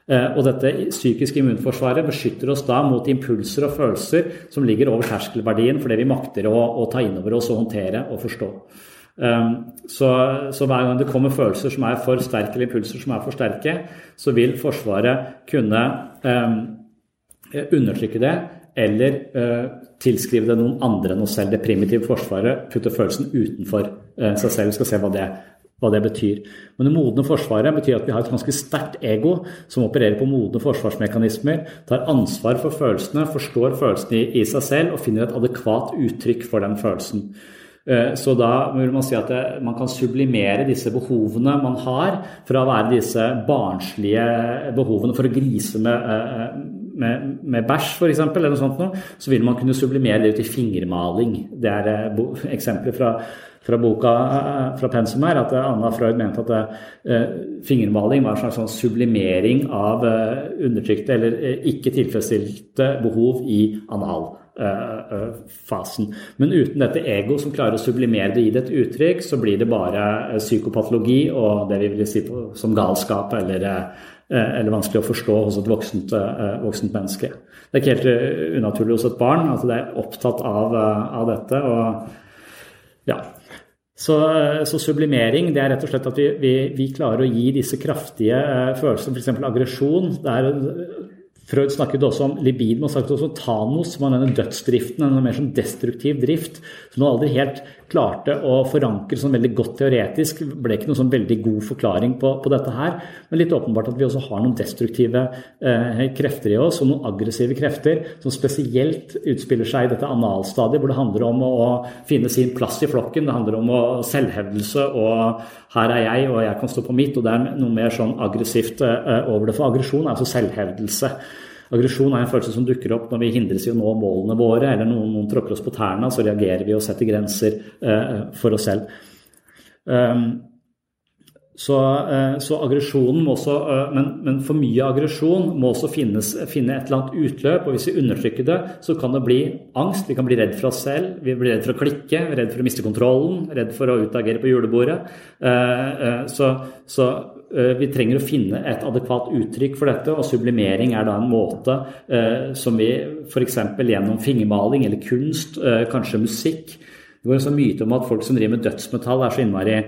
Eh, og dette psykiske immunforsvaret beskytter oss da mot impulser og følelser som ligger over terskelverdien for det vi makter å, å ta inn over oss og håndtere og forstå. Ehm, så, så, hver gang det kommer følelser som er for sterke, eller impulser som er for sterke, så vil Forsvaret kunne um, undertrykke det eller uh, tilskrive det noen andre enn oss selv. Det primitive forsvaret putter følelsen utenfor uh, seg selv. Vi skal se hva det, hva det betyr. Men det modne forsvaret betyr at vi har et ganske sterkt ego som opererer på modne forsvarsmekanismer, tar ansvar for følelsene, forstår følelsene i, i seg selv og finner et adekvat uttrykk for den følelsen. Eh, så da vil man si at man kan sublimere disse behovene man har, fra å være disse barnslige behovene for å grise med, eh, med, med bæsj, f.eks., eller noe sånt noe, så vil man kunne sublimere det ut i fingermaling. Det er eh, eksempler fra, fra boka fra pensum her, at Anna Freud mente at uh, fingermaling var en slags sånn sublimering av undertrykte eller ikke tilfredsstilte behov i anal. Eh, eh, fasen. Men uten dette ego som klarer å sublimere det i det et uttrykk, så blir det bare eh, psykopatologi og det vi vil si på, som galskap eller, eller, vanskelig å forstå hos et voksent, voksent, menneske. Det er ikke helt unaturlig hos et barn. altså Det er opptatt av, av dette. og ja, så, så, sublimering det er rett og slett at vi, vi, vi klarer å gi disse kraftige følelsene, f.eks. aggresjon. Freud snakket også om libiden og snakket også om Thanos, som var denne dødsdriften, en mer sånn destruktiv drift, som man aldri helt klarte å forankre sånn veldig godt teoretisk. Ble ikke noen sånn veldig god forklaring på, på, dette her. Men litt åpenbart at vi også har noen destruktive eh, krefter i oss, og noen aggressive krefter som spesielt utspiller seg i dette analstadiet, hvor det handler om å, finne sin plass i flokken. Det handler om å, selvhevdelse og 'her er jeg, og jeg kan stå på mitt', og det er noe mer sånn aggressivt eh, over det. For aggresjon er altså selvhevdelse. Aggresjon er en følelse som dukker opp når vi hindres i å nå målene våre, eller noen, noen tråkker oss på tærne, så reagerer vi og setter grenser eh, for oss selv. Um, så, uh, så aggresjonen må også uh, men, men, for mye aggresjon må også finnes, finne et eller annet utløp. Og hvis vi undertrykker det, så kan det bli angst. Vi kan bli redd for oss selv. Vi blir redd for å klikke, redd for å miste kontrollen, redd for å utagere på julebordet. Så, så Eh, vi trenger å finne et adekvat uttrykk for dette, og sublimering er da en måte eh, som vi f.eks. gjennom fingermaling eller kunst, eh, kanskje musikk Det går en sånn myte om at folk som driver med dødsmetall, er så innmari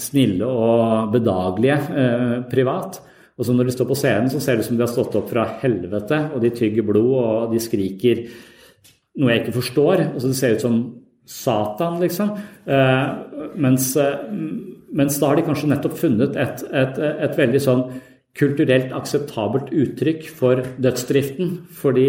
snille og bedagelige privat. Og så når de står på scenen, så ser det ut som de har stått opp fra helvete, og de tygger blod, og de skriker noe jeg ikke forstår. og så Det ser ut som Satan, liksom. mens mens da har de kanskje nettopp funnet et, et, et veldig sånn kulturelt akseptabelt uttrykk for dødsdriften, for de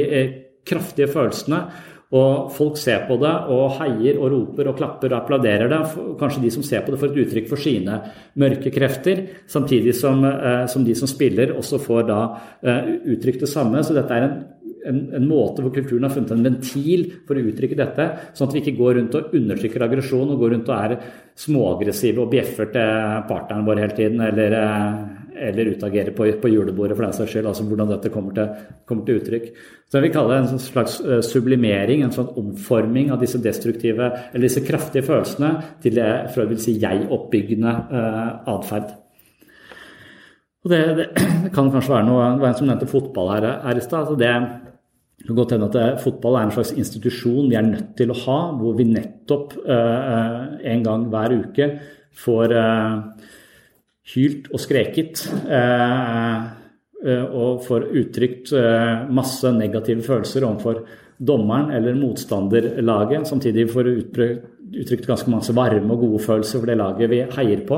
kraftige følelsene. Og folk ser på det og heier og roper og klapper og applauderer det. Kanskje de som ser på det, får et uttrykk for sine mørke krefter, samtidig som, eh, som de som spiller, også får da eh, uttrykt det samme. Så dette er en, en, en, måte hvor kulturen har funnet en ventil for å uttrykke dette, sånn at vi ikke går rundt og undertrykker aggresjon og går rundt og er småaggressive og bjeffer til partneren vår hele tiden, eller eh, eller utagerer på, på, julebordet for den saks skyld. altså Hvordan dette kommer til, kommer til, uttrykk. Så Jeg vil kalle det en slags eh, sublimering, en sånn omforming av disse destruktive, eller disse kraftige følelsene til det Freud vil si jeg-oppbyggende eh, atferd. Og det, det, kan kanskje være noe Det var en som nevnte fotball her, her i stad. Altså det kan godt hende at det, fotball er en slags institusjon vi er nødt til å ha, hvor vi nettopp uh, en gang hver uke får uh, hylt og skreket eh, eh, og får uttrykt eh, masse negative følelser overfor dommeren eller motstanderlaget. Samtidig får uttrykt ganske masse varme og gode følelser for det laget vi heier på.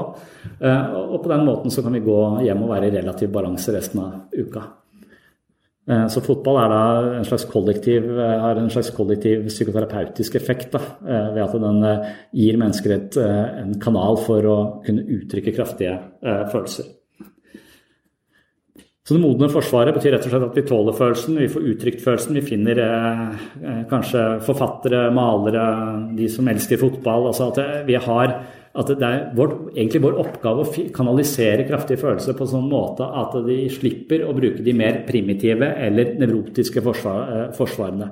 Og på den måten så kan vi gå hjem og være i relativ balanse resten av uka. Eh, så fotball da en eh, har en slags kollektiv psykoterapeutisk effekt da, eh, ved at den gir mennesker et, en kanal for å kunne uttrykke kraftige følelser. Så det modne forsvaret betyr rett og slett at vi tåler følelsen, vi får uttrykt følelsen. Vi finner kanskje forfattere, malere, de som elsker fotball. Altså at vi har at det er vår, egentlig vår oppgave å kanalisere kraftige følelser på en sånn måte at de slipper å bruke de mer primitive eller nevrotiske forsvar, eh, forsvarene.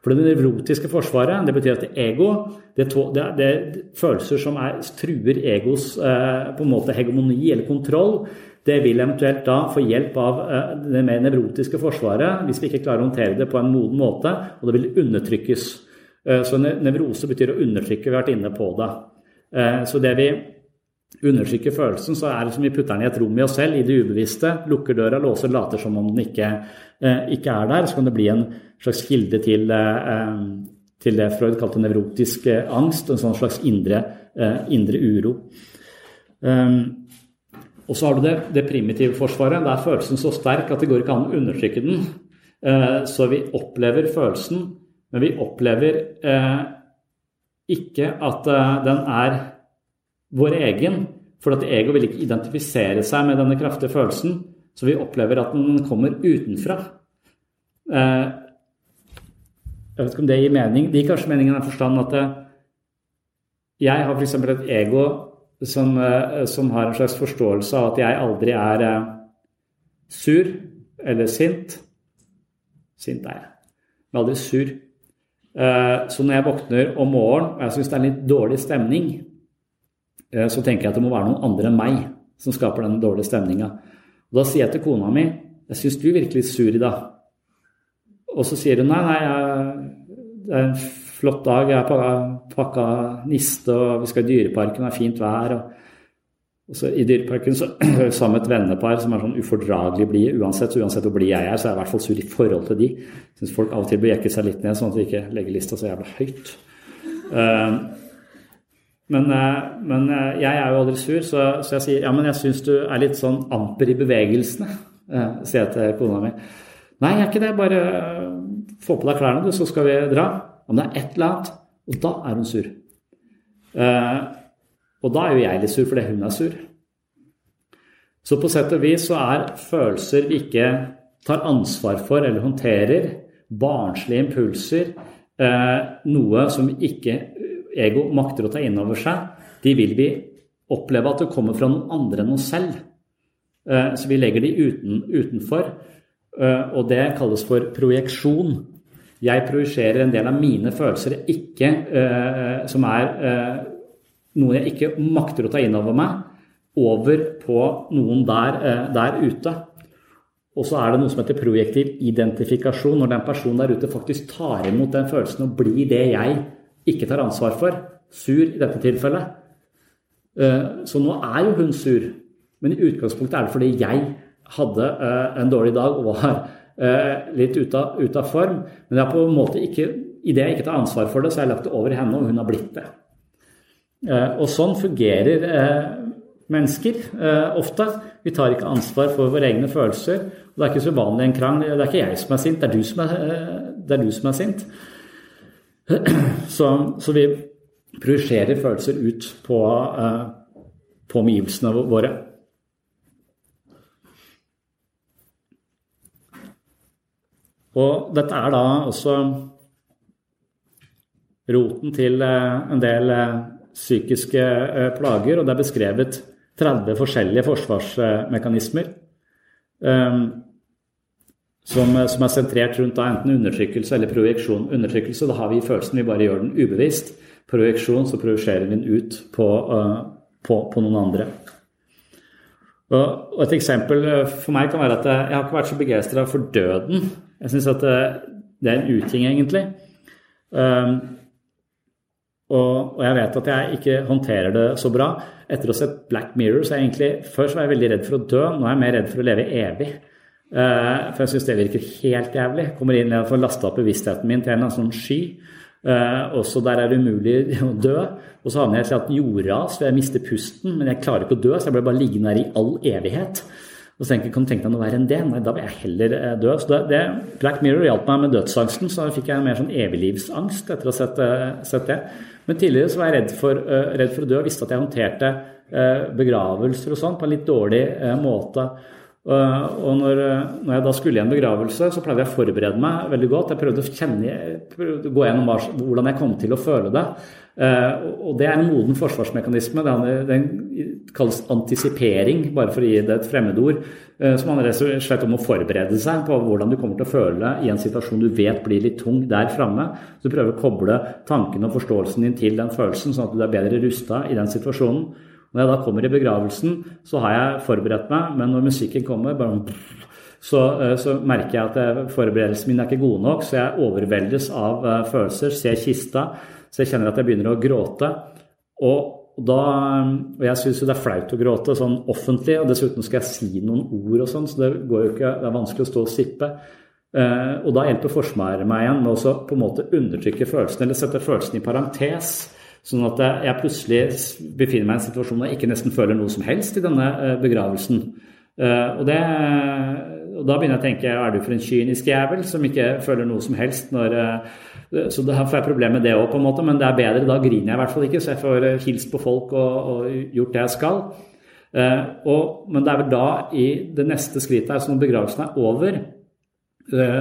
For det nevrotiske forsvaret det betyr at ego det, det, det er følelser som er, truer egos eh, på en måte hegemoni eller kontroll. Det vil eventuelt da få hjelp av eh, det mer nevrotiske forsvaret hvis vi ikke klarer å håndtere det på en moden måte, og det vil undertrykkes. Så nevrose betyr å undertrykke, vi har vært inne på det. Eh, så det vi undertrykker følelsen, så er det som vi putter den i et rom i oss selv, i det ubevisste, lukker døra, låser, later som om den ikke, eh, ikke er der. Så kan det bli en slags kilde til, eh, til det Freud kalte nevrotisk angst, en sånn slags indre, indre uro. Og så har du det, det primitive forsvaret. Da er følelsen så sterk at det går ikke an å undertrykke den. Så vi opplever følelsen, men vi opplever ikke at eh, den er vår egen. For at ego vil ikke identifisere seg med denne kraftige følelsen, så vi opplever at den kommer utenfra. Eh, jeg vet ikke om det gir mening. Det gir kanskje mening i den forstand at eh, jeg har f.eks. et ego som, som, har en slags forståelse av at jeg aldri er sur eller sint. Sint er jeg. Men aldri sur. Eh, så når jeg våkner om morgenen og jeg syns det er en litt dårlig stemning, eh, så tenker jeg at det må være noen andre enn meg som skaper den dårlige stemninga. Da sier jeg til kona mi jeg syns du virker litt sur i dag. Og så sier hun nei, nei, jeg, det er en flott dag, jeg har pakka niste, og vi skal i Dyreparken, det er fint vær. og så I Dyreparken så, sammen med et vennepar som er sånn ufordragelig blide uansett. Uansett hvor blid jeg er, så er jeg i hvert fall sur i forhold til de. Syns folk av og til bør jekke seg litt ned, sånn at de ikke legger lista så jævla høyt. Uh, men, uh, men uh, jeg er jo aldri sur, så, så jeg sier ja, men jeg syns du er litt sånn amper i bevegelsene, sier jeg til kona mi. Nei, jeg er ikke det. Bare få på deg klærne, du, så skal vi dra. Om det er et eller annet. Og da er hun sur. Og da er jo jeg litt sur fordi hun er sur. Så på sett og vis så er følelser vi ikke tar ansvar for eller håndterer, barnslige impulser, eh, noe som ikke ego makter å ta inn over seg, de vil vi oppleve at det kommer fra noen andre enn oss selv. Eh, så vi legger de uten, utenfor. Eh, og det kalles for projeksjon. Jeg projiserer en del av mine følelser ikke, som er noe jeg ikke makter å ta inn over meg, over på noen der, eh, der ute. Og så er det noe som heter projektiv identifikasjon, når den personen der ute faktisk tar imot den følelsen og blir det jeg ikke tar ansvar for. Sur i dette tilfellet. Eh, så nå er jo hun sur, men i utgangspunktet er det fordi jeg hadde eh, en dårlig dag og var litt ut av form. Men det er på en måte ikke, idet jeg ikke tar ansvar for det, så har jeg lagt det over i henne, og hun har blitt det. Eh, og sånn fungerer eh, mennesker eh, ofte. Vi tar ikke ansvar for våre egne følelser. og Det er ikke så vanlig en krangel. Det er ikke jeg som er sint, det er du som er, er, du som er sint. Så, så vi projiserer følelser ut på, på omgivelsene våre. Og dette er da også roten til en del psykiske plager, og det er beskrevet 30 forskjellige forsvarsmekanismer. Um, som, som, er sentrert rundt da, enten undertrykkelse eller projeksjon. Undertrykkelse, da har vi følelsen, vi bare gjør den ubevisst. Projeksjon, så projiserer vi den ut på, uh, på, på noen andre. Og, Et eksempel eh, for meg kan være at jeg har ikke vært så begeistra for døden. Jeg syns at det, eh, er en uting, egentlig. Og, og, jeg vet at jeg ikke håndterer det så bra. Etter å ha sett Black Mirror så jeg egentlig, Først var jeg veldig redd for å dø, nå er jeg mer redd for å leve evig. Uh, for jeg syns det virker helt jævlig. Kommer inn og får lasta opp bevisstheten min til en sånn sky. Uh, også der er det umulig å dø. Og så havner jeg i et eller annet jordras hvor jeg mister pusten, men jeg klarer ikke å dø, så jeg blir bare liggende her i all evighet. Og så tenker jeg, kan du tenke deg noe verre enn det? Nei, da vil jeg heller uh, dø. Så det, det, Black Mirror hjalp meg med dødsangsten, så fikk jeg mer sånn eviglivsangst etter å ha sett, sett det. Men tidligere så var jeg redd for, redd for å dø og visste at jeg håndterte begravelser og sånn på en litt dårlig måte. Og når, når, jeg da skulle i en begravelse, så pleide jeg å forberede meg veldig godt. Jeg prøvde å kjenne, prøvde å gå gjennom hvordan jeg kom til å føle det. Eh, og det er en moden forsvarsmekanisme. Den kalles antisipering, bare for å gi det et fremmedord. Eh, som handler rett og slett om å forberede seg på hvordan du kommer til å føle i en situasjon du vet blir litt tung der framme. Så du prøver å koble tankene og forståelsen din til den følelsen, sånn at du er bedre rusta i den situasjonen. Når jeg da kommer i begravelsen, så har jeg forberedt meg, men når musikken kommer, bare så, eh, så, merker jeg at forberedelsene forberedelsen min er ikke god nok, så jeg overveldes av følelser. Ser kista, så jeg kjenner at jeg begynner å gråte. Og, da, og jeg syns det er flaut å gråte sånn offentlig, og dessuten skal jeg si noen ord og sånn, så det jo ikke, det er vanskelig å stå og sippe. Uh, og da hjelper Forsvaret meg igjen med å på en måte undertrykke følelsen, eller sette følelsen i parentes. Sånn at jeg plutselig befinner meg i en situasjon hvor jeg ikke nesten føler noe som helst i denne uh, begravelsen. Uh, og, det, og da begynner jeg å tenke er du for en kynisk jævel som ikke føler noe som helst når Så da får jeg problemer med det òg, på en måte, men det er bedre. Da griner jeg i hvert fall ikke, så jeg får hilst på folk og, og gjort det jeg skal. Og, men det er vel da i det neste skrittet, altså når begravelsen er over,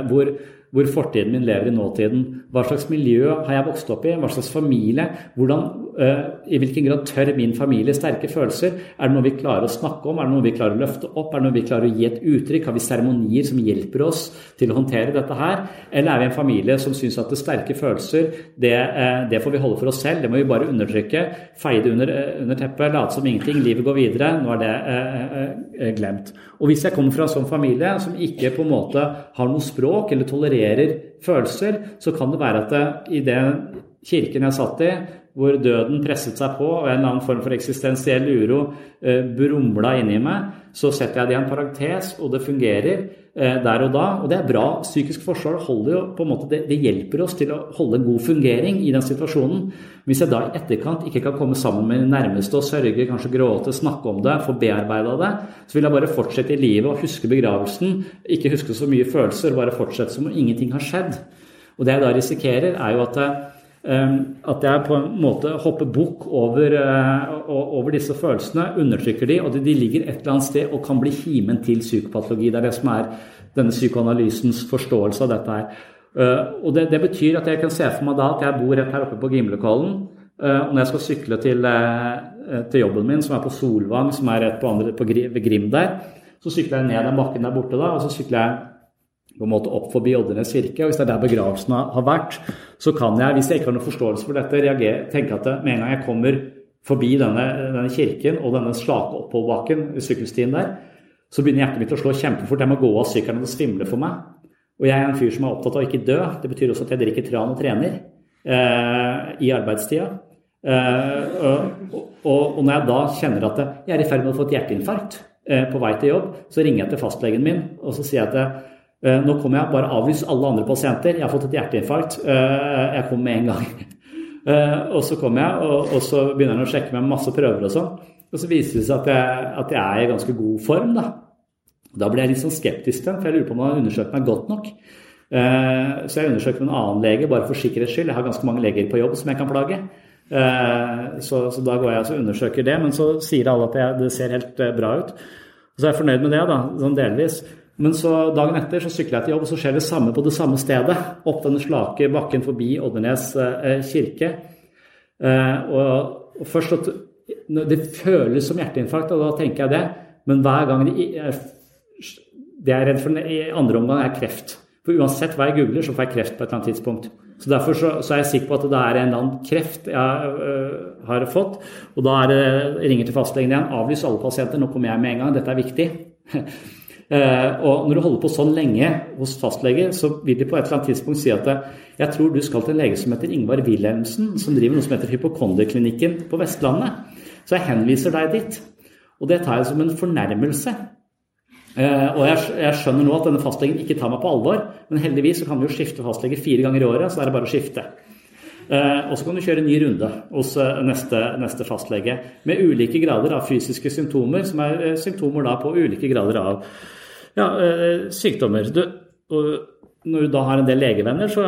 hvor hvor fortiden min lever i nåtiden. Hva slags miljø har jeg vokst opp i? Hva slags familie? Hvordan, I hvilken grad tør min familie sterke følelser? Er det noe vi klarer å snakke om? Er det noe vi klarer å løfte opp? Er det noe vi klarer å gi et uttrykk? Har vi seremonier som hjelper oss til å håndtere dette her? Eller er vi en familie som syns at det sterke følelser, det, uh, det, får vi holde for oss selv, det må vi bare undertrykke, feie det under, uh, under teppet, late som ingenting, livet går videre, nå er det glemt. Og hvis jeg kommer fra en sånn familie som ikke på en måte har noe språk eller tolererer følelser, så kan det være at i den kirken jeg satt i, hvor døden presset seg på og en eller annen form for eksistensiell uro eh, brumla inni meg, så setter jeg det i en parentes, og det fungerer eh, der og da. Og det er bra. Psykisk forsvar holder jo på en måte, det, det, hjelper oss til å holde god fungering i den situasjonen. Hvis jeg da i etterkant ikke kan komme sammen med de nærmeste og sørge, kanskje gråte, snakke om det, få bearbeida det, så vil jeg bare fortsette i livet og huske begravelsen. Ikke huske så mye følelser, bare fortsette som om ingenting har skjedd. Og det jeg da risikerer, er jo at Ehm, at jeg på en måte hopper bukk over, eh, over, disse følelsene, undertrykker de, og de ligger et eller annet sted og kan bli kimen til psykopatologi. Det er det som er denne psykoanalysens forståelse av dette her. Eh, og det, det, betyr at jeg kan se for meg da at jeg bor rett her oppe på Gimlekollen. Eh, og når jeg skal sykle til, til, jobben min, som er på Solvang, som er rett på, andre, på Grim der, så sykler jeg ned den bakken der borte da, og så sykler jeg på en måte opp forbi Oddernes kirke. og Hvis det er der begravelsen har vært, så kan jeg, hvis jeg ikke har noen forståelse for dette, reagere, tenke at med en gang jeg kommer forbi denne, denne kirken og denne slake oppoverbakken, sykkelstien der, så begynner hjertet mitt å slå kjempefort. Jeg må gå av sykkelen og svimle for meg. Og jeg er en fyr som er opptatt av å ikke dø. Det betyr også at jeg drikker tran og trener eh, i arbeidstida. Eh, og, og, og, når jeg da kjenner at jeg er i ferd med å få et hjerteinfarkt eh, på vei til jobb, så ringer jeg til fastlegen min og så sier jeg at nå kommer jeg bare avlyse alle andre pasienter. Jeg har fått et hjerteinfarkt. Eh, jeg kom med en gang. Eh, og så kommer jeg, og, så begynner han å sjekke med masse prøver og sånn. Og så viser det seg at jeg, at jeg er i ganske god form, da. Da blir jeg litt sånn skeptisk til for jeg lurer på om han har undersøkt meg godt nok. Eh, så jeg undersøker med en annen lege, bare for sikkerhets skyld. Jeg har ganske mange leger på jobb som jeg kan plage. Eh, så, så da går jeg og undersøker det, men så sier alle at jeg, det ser helt eh, bra ut. Så er jeg fornøyd med det, da, sånn delvis. Men så dagen etter så sykler jeg til jobb, og så skjer det samme på det samme stedet. Opp den slake bakken forbi Oddernes kirke. Og, og først at Det føles som hjerteinfarkt, og da tenker jeg det. Men hver gang det, det jeg er redd for i andre omgang, er kreft. For uansett hva jeg googler, så får jeg kreft på et eller annet tidspunkt. Så Derfor så, så er jeg sikker på at det er en eller annen kreft jeg øh, har fått. Og da er ringer til fastlegen igjen. Avlys alle pasienter. Nå kommer jeg med en gang. Dette er viktig. Uh, og når du holder på sånn lenge hos fastlege, så vil de på et eller annet tidspunkt si at jeg tror du skal til en lege som heter Ingvar Wilhelmsen, som driver noe som heter Hypokonderklinikken på Vestlandet. Så jeg henviser deg dit. Og det tar jeg som en fornærmelse. Eh, og jeg, skjønner nå at denne fastlegen ikke tar meg på alvor, men heldigvis så kan vi jo skifte fastlege fire ganger i året, så er det bare å skifte. Eh, og så kan du kjøre en ny runde hos eh, neste, neste, fastlege med ulike grader av fysiske symptomer, som er symptomer da på ulike grader av ja, sykdommer. Du, når du da har en del legevenner, så,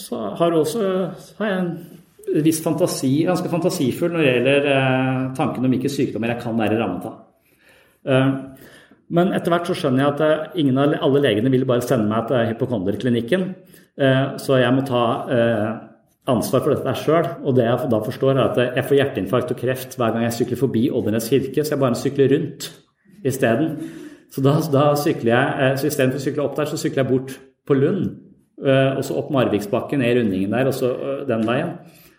så har du også har jeg en viss fantasi, ganske fantasifull når det gjelder tanken om hvilke sykdommer jeg kan være rammet av. Men etter hvert så skjønner jeg at eh, ingen av alle legene vil bare sende meg til hypokonderklinikken. Eh, så jeg må ta eh, ansvar for dette sjøl. Og det jeg da forstår, er at jeg får hjerteinfarkt og kreft hver gang jeg sykler forbi Oddernes kirke, så jeg bare sykler rundt isteden. Så da, da sykler jeg, så istedenfor å sykle opp der, så sykler jeg bort på Lund. Og så opp Marviksbakken, ned rundingen der, og så den veien.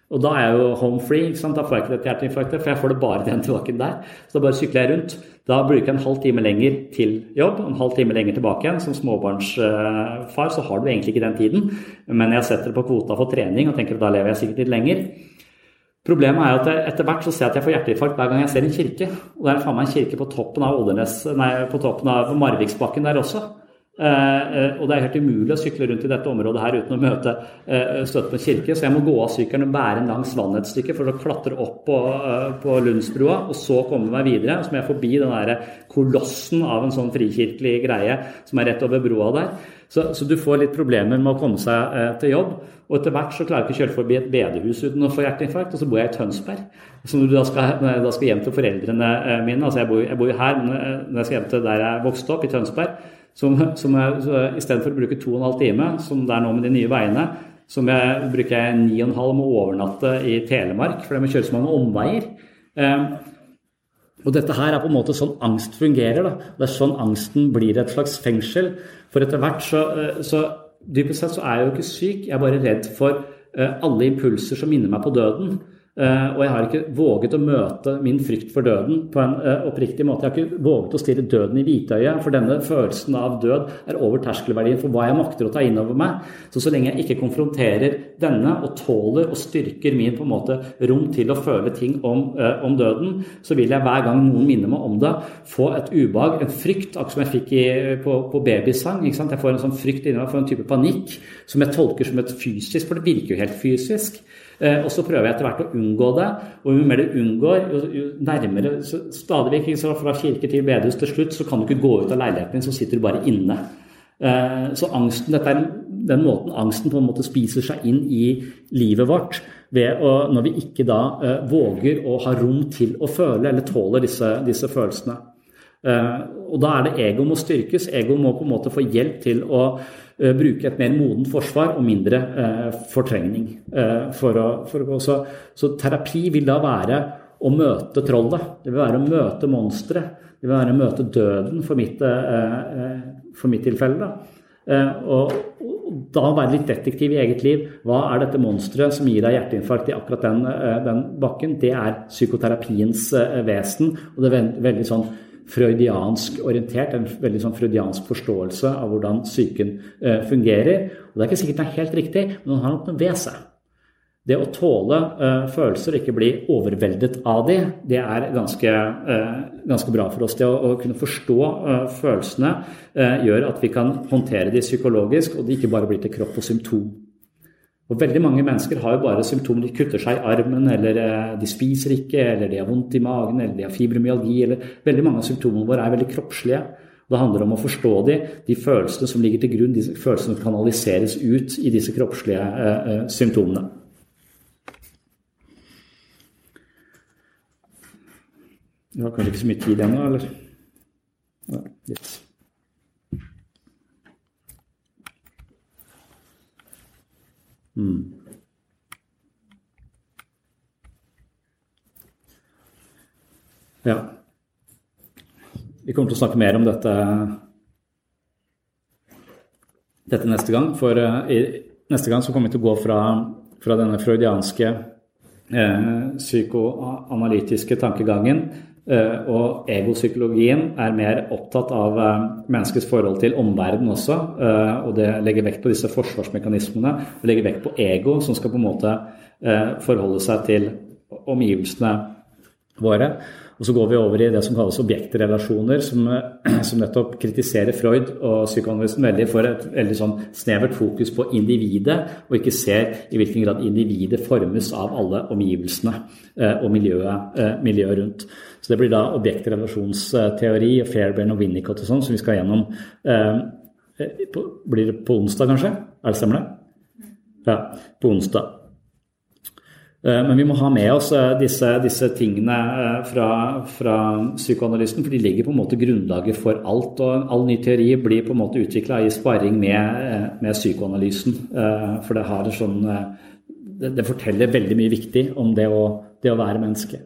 Og da er jeg jo home free. Da får jeg ikke dette hjerteinfarktet, for jeg får det bare den tilbaken der. Så da bare sykler jeg rundt. Da bruker jeg en halv time lenger til jobb, en halv time lenger tilbake igjen. Som småbarnsfar så har du egentlig ikke den tiden, men jeg setter det på kvota for trening og tenker at da lever jeg sikkert litt lenger. Problemet er at etter hvert så ser jeg at jeg får hjerteinfarkt hver gang jeg ser en kirke. Og det er faen meg en kirke på toppen av Oldernes, nei, på toppen av Marviksbakken der også. Eh, eh, og det er helt umulig å sykle rundt i dette området her uten å møte eh, støtte på en kirke, så jeg må gå av sykkelen og bære en langs vannet for å klatre opp på, på Lundsbrua og så komme meg videre. Så må jeg forbi den der kolossen av en sånn frikirkelig greie som er rett over broa der. Så, så, du får litt problemer med å komme seg eh, til jobb. Og etter hvert så klarer jeg ikke å kjøre forbi et bedehus uten å få hjerteinfarkt. Og så bor jeg i Tønsberg. Når, da skal, da skal hjem til foreldrene mine Altså jeg bor, jeg bor her, men når jeg skal hjem til der jeg vokste opp, i Tønsberg, som, som Istedenfor å bruke to og en halv time, som det er nå med de nye veiene, som jeg bruker jeg ni og en halv med å overnatte i Telemark, for det må kjøre så mange omveier. Eh, og dette her er på en måte sånn angst fungerer. Da. Det er sånn angsten blir et slags fengsel. For etter hvert så, eh, så Dypest sett så er jeg jo ikke syk, jeg er bare redd for eh, alle impulser som minner meg på døden. Eh, og jeg har ikke våget å møte min frykt for døden på en eh, oppriktig måte. Jeg har ikke våget å stirre døden i hvitøyet, for denne følelsen av død er over terskelverdien for hva jeg makter å ta inn over meg. Så så lenge jeg ikke konfronterer denne og tåler og styrker min på en måte rom til å føle ting om, eh, om døden, så vil jeg hver gang noen minner meg om det, få et ubehag, en frykt, akkurat som jeg fikk i, på, på babysang. Jeg får en sånn frykt inni meg, får en type panikk som jeg tolker som et fysisk, for det virker jo helt fysisk. Eh, og så prøver jeg etter hvert å unngå det. Og jo mer du unngår, jo, nærmere Stadig vekk fra kirke til bedehus til slutt, så kan du ikke gå ut av leiligheten din, så sitter du bare inne. Eh, så angsten, dette er den måten angsten på en måte spiser seg inn i livet vårt. Ved å, når vi ikke da uh, våger å ha rom til å føle eller tåle disse, disse følelsene. Uh, og da er det ego må styrkes. Ego må på en måte få hjelp til å bruke et mer modent forsvar og mindre eh, fortrengning. Eh, for å, for å, så, så, terapi vil da være å møte trollet. Det vil være å møte monsteret. Det vil være å møte døden, for mitt, for mitt tilfelle. Da. Og, og da være litt detektiv i eget liv. Hva er dette monsteret som gir deg hjerteinfarkt i akkurat den, den bakken? Det er psykoterapiens vesen. og det er veldig sånn freudiansk orientert, en veldig sånn freudiansk forståelse av hvordan psyken eh, fungerer. Og Det er ikke sikkert det er helt riktig, men den har noe ved seg. Det å tåle uh, følelser og ikke bli overveldet av de, det er ganske, uh, ganske bra for oss. Det å, å kunne forstå følelsene gjør at vi kan håndtere de psykologisk, og det ikke bare blir til kropp og symptom. Og Veldig mange mennesker har jo bare symptomer. De kutter seg i armen, eller eh, de spiser ikke, eller de har vondt i magen, eller de har fibromyalgi. eller Veldig mange av symptomene våre er veldig kroppslige. Det handler om å forstå de, de følelsene som ligger til grunn, de følelsene som kanaliseres ut i disse kroppslige eh, eh, symptomene. Vi har kanskje ikke så mye tid ennå, eller? Ja, litt. Mm. Ja. Vi kommer til å snakke mer om dette, dette neste gang. For uh, i, neste gang så kommer vi til å gå fra, fra denne freudianske eh, psykoanalytiske tankegangen eh, og egopsykologien er mer opptatt av eh, menneskets forhold til omverdenen også. Eh, og det legger vekt på disse forsvarsmekanismene. og legger vekt på ego, som skal på en måte eh, forholde seg til omgivelsene våre. Og så går vi over i det som kalles objektrelasjoner, som, som nettopp kritiserer Freud og psykoanalysen veldig for et veldig sånn snevert fokus på individet, og ikke ser i hvilken grad individet formes av alle omgivelsene eh, og miljøet, eh, miljøet, rundt. Så det blir da objektrelasjonsteori og Fairbairn og Winnicott og sånn, som vi skal gjennom. Eh, blir det på onsdag, kanskje? Er det stemmer det? Ja, på onsdag. Eh, men vi må ha med oss eh, disse, disse tingene eh, fra, fra, psykoanalysen, for de ligger på en måte grunnlaget for alt. Og all ny teori blir på en måte utvikla i sparring med, med, psykoanalysen. For det, har sånn, det, det, forteller veldig mye viktig om det å, det å være menneske.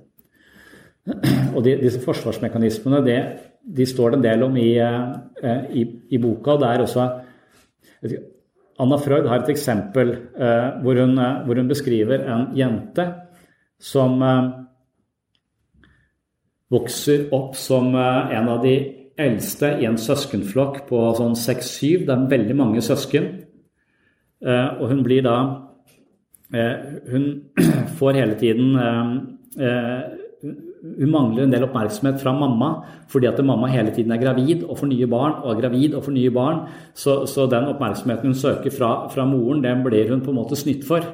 Og de, disse forsvarsmekanismene det, de står det en del om i, i, i boka. Det er også Anna Freud har et eksempel eh, hvor, hun, eh, hvor, hun, beskriver en jente som eh, vokser opp som en av de eldste i en søskenflokk på sånn seks-syv. Det er veldig mange søsken. Og hun blir da Hun får hele tiden hun mangler en del oppmerksomhet fra mamma fordi at mamma hele tiden er gravid og får nye barn og er gravid og får nye barn. Så, så den oppmerksomheten hun søker fra, fra, moren, den blir hun på en måte snytt for.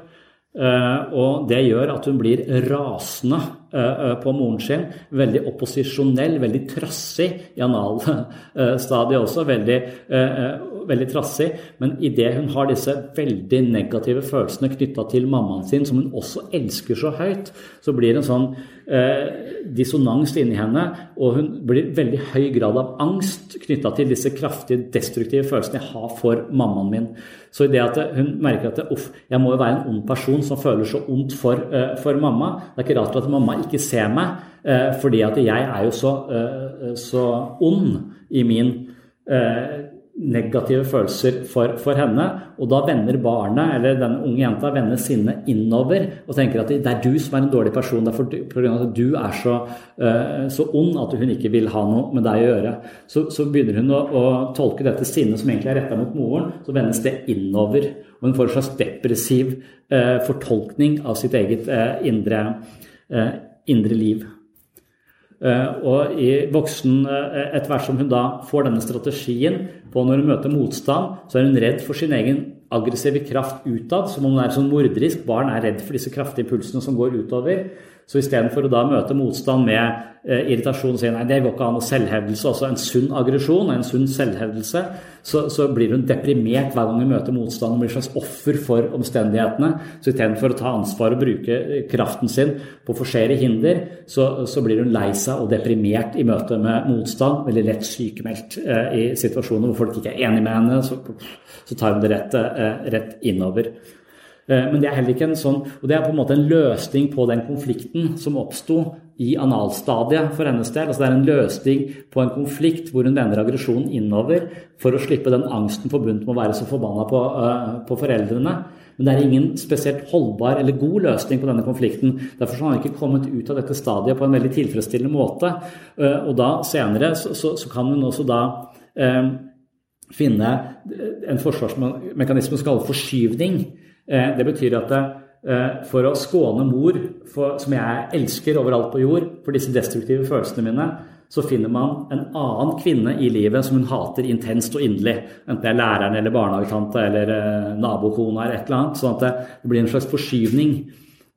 Uh, og det gjør at hun blir rasende uh, på moren sin. Veldig opposisjonell, veldig trassig i analstadiet også. Veldig, veldig trassig. Men idet hun har disse veldig negative følelsene knytta til mammaen sin, som hun også elsker så høyt, så blir det en sånn eh, dissonans inni henne, og hun blir veldig høy grad av angst knytta til disse kraftige, destruktive følelsene jeg har for mammaen min. Så i det at hun merker at uff, jeg må jo være en ond person som føler så ondt for, uh, for mamma. Det er ikke rart at mamma ikke ser meg, uh, fordi at jeg er jo så, uh, så ond i min negative følelser for, for, henne. Og da vender barnet, eller den unge jenta, vender sinnet innover og tenker at det er du som er en dårlig person. Det er pga. at du er så, uh, så, ond at hun ikke vil ha noe med deg å gjøre. Så, så begynner hun å, å, tolke dette sinnet som egentlig er retta mot moren, så vendes det innover. Og hun får en slags depressiv uh, fortolkning av sitt eget uh, indre, indre liv. Og i voksen, etter hvert som hun da får denne strategien på når hun møter motstand, så er hun redd for sin egen aggressive kraft utad, som om hun er sånn morderisk. Barn er redd for disse kraftige impulsene som går utover. Så istedenfor å da møte motstand med eh, irritasjon og si nei, det går ikke an, og selvhevdelse, også en sunn aggresjon en sunn selvhevdelse, så, så, blir hun deprimert hver gang hun møter motstand og blir slags offer for omstendighetene. Så istedenfor å ta ansvar og bruke eh, kraften sin på å forsere hinder, så, så, blir hun lei seg og deprimert i møte med motstand. Veldig lett sykemeldt eh, i situasjoner hvor folk ikke er enig med henne. Så, så tar hun det rett, eh, rett innover. Eh, men det er heller ikke en sånn Og det er på en måte en løsning på den konflikten som oppsto i analstadiet for hennes del. Altså det er en løsning på en konflikt hvor hun vender aggresjonen innover for å slippe den angsten forbundet med å være så forbanna på, uh, på, foreldrene. Men det er ingen spesielt holdbar eller god løsning på denne konflikten. Derfor har han ikke kommet ut av dette stadiet på en veldig tilfredsstillende måte. Uh, og da senere så, så, så kan hun også da eh, finne en forsvarsmekanisme som kalles forskyvning. Eh, det betyr at eh, for å skåne mor, for, som jeg elsker overalt på jord, for disse destruktive følelsene mine, så finner man en annen kvinne i livet som hun hater intenst og inderlig. Enten det er læreren eller barnehagetanta eller eh, nabokona eller et eller annet. Sånn at det blir en slags forskyvning.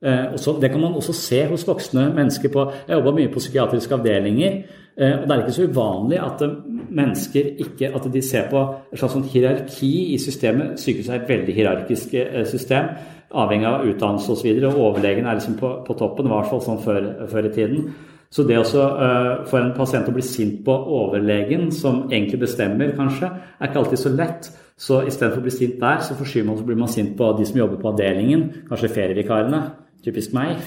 Eh, også, det kan man også se hos voksne mennesker. på, Jeg jobba mye på psykiatriske avdelinger. eh, og Det er ikke så uvanlig at eh, mennesker ikke, at de ser på et slags sånn hierarki i systemet. Sykehuset er et veldig hierarkisk eh, system, avhengig av utdannelse osv. Og, og overlegen er liksom på, på toppen, i hvert fall sånn før, før i tiden. Så det også uh, for en pasient å bli sint på overlegen, som egentlig bestemmer, kanskje, er ikke alltid så lett. Så istedenfor å bli sint der, så forskyver man så blir man sint på de som jobber på avdelingen, kanskje ferievikarene. Typisk meg.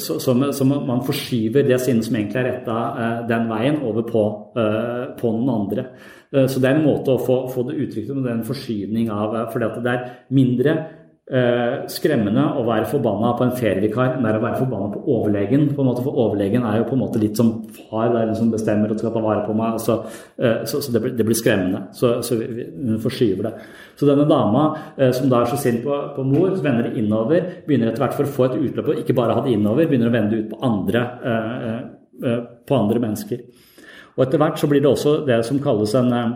som, så, så, man forskyver det sinnet som egentlig er retta den veien, over på, på noen andre. Så det er en måte å få, få det uttrykt med en forskyvning av For det er mindre eh, skremmende å være forbanna på en ferievikar enn det er å være forbanna på overlegen. på måte, For overlegen er jo på en måte litt som far, det er den som bestemmer og skal ta vare på meg. Så, eh, så, så det, blir, det, blir, skremmende. Så, så hun forskyver det. Så denne dama eh, som da er så sint på, på mor, så vender det innover, begynner etter hvert for å få et utløp og ikke bare ha det innover, begynner å vende det ut på andre, eh, eh, på andre mennesker. Og etter hvert så blir det også det som kalles en eh,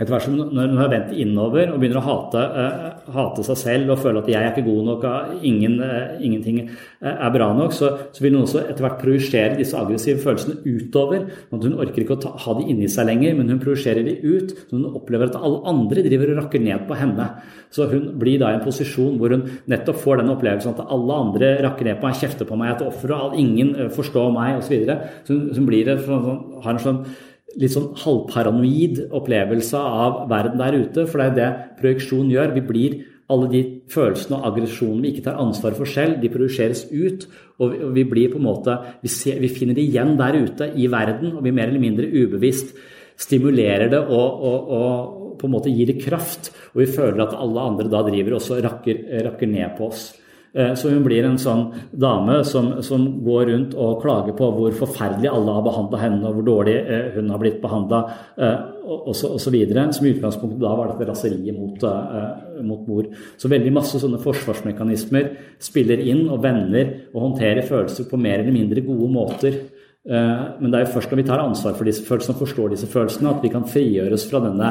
etter hvert som når hun har vendt innover og begynner å hate, uh, hate, seg selv og føle at 'jeg er ikke god nok', ingen, uh, ingenting er bra nok, så, så, vil hun også etter hvert projisere disse aggressive følelsene utover. at Hun orker ikke å ta, ha de inni seg lenger, men hun projiserer de ut. Så hun opplever at alle andre driver og rakker ned på henne. Så hun blir da i en posisjon hvor hun nettopp får den opplevelsen at alle andre rakker ned på meg, kjefter på meg, er et offer, og ingen forstår meg, osv. Så, videre. så hun, hun sånn, har en sånn litt sånn halvparanoid opplevelse av verden der ute. For det er det projeksjon gjør. Vi blir alle de følelsene og aggresjonene vi ikke tar ansvar for selv, de projiseres ut. Og vi blir på en måte, vi, ser, vi, finner det igjen der ute i verden, og vi mer eller mindre ubevisst stimulerer det og, og, og på en måte gir det kraft. Og vi føler at alle andre da driver og rakker, rakker ned på oss. Eh, så hun blir en sånn dame som, som, går rundt og klager på hvor forferdelig alle har behandla henne, og hvor dårlig eh, hun har blitt behandla, osv. Som i utgangspunktet da var dette raseriet mot, eh, mot mor. Så veldig masse sånne forsvarsmekanismer spiller inn og vender og håndterer følelser på mer eller mindre gode måter. Men det er jo først når vi tar ansvar for disse følelsene og forstår disse følelsene, at vi kan frigjøres fra denne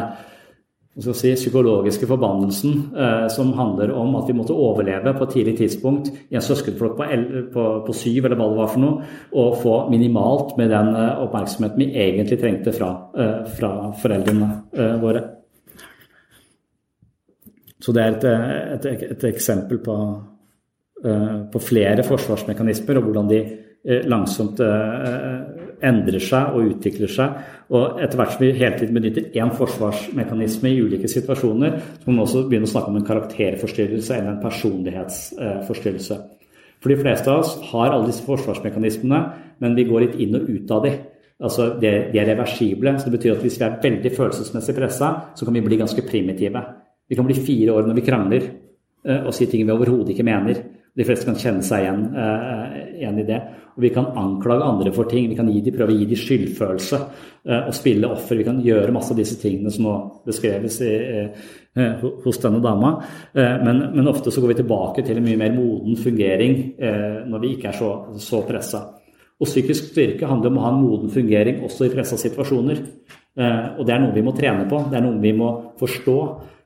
si, psykologiske forbannelsen eh, som handler om at vi måtte overleve på et tidlig tidspunkt i en søskenflokk på, på, på, syv, eller hva det var for noe, og få minimalt med den eh, oppmerksomheten vi egentlig trengte fra, eh, fra foreldrene eh, våre. Så det er et, et, et, et eksempel på, eh, på, flere forsvarsmekanismer, og hvordan de eh, langsomt endrer seg og utvikler seg. Og etter hvert som vi hele tiden benytter én forsvarsmekanisme i ulike situasjoner, så må vi også begynne å snakke om en karakterforstyrrelse eller en personlighetsforstyrrelse. For de fleste av oss har alle disse forsvarsmekanismene, men vi går litt inn og ut av de. Altså, de, er reversible, så det betyr at hvis vi er veldig følelsesmessig pressa, så kan vi bli ganske primitive. Vi kan bli fire år når vi krangler eh, og si ting vi overhodet ikke mener. De fleste kan kjenne seg igjen, uh, igjen, i det. Og Vi kan anklage andre for ting. Vi kan gi de, prøve å gi dem skyldfølelse uh, og spille offer. Vi kan gjøre masse av disse tingene som nå beskreves i, uh, hos denne dama. Men, men, ofte så går vi tilbake til en mye mer moden fungering når vi ikke er så, så pressa. Og psykisk styrke handler om å ha en moden fungering også i pressa situasjoner. Og det er noe vi må trene på, det er noe vi må forstå.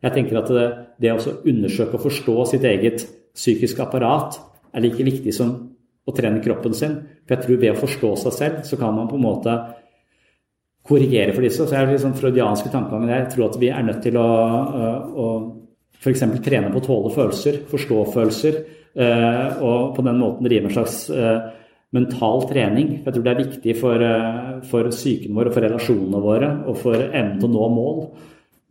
Jeg tenker at det, det å undersøke og forstå sitt eget psykiske apparat er like viktig som å trene kroppen sin. For jeg tror ved å forstå seg selv, så kan man på en måte korrigere for disse. Så er det sånn freudianske tankegangen Jeg tror at vi er nødt til å, å f.eks. trene på å tåle følelser, forstå følelser, eh, og på den måten drive en slags eh, mental trening. Jeg tror det er viktig for, eh, for psyken vår og for relasjonene våre og for evnen til å nå mål.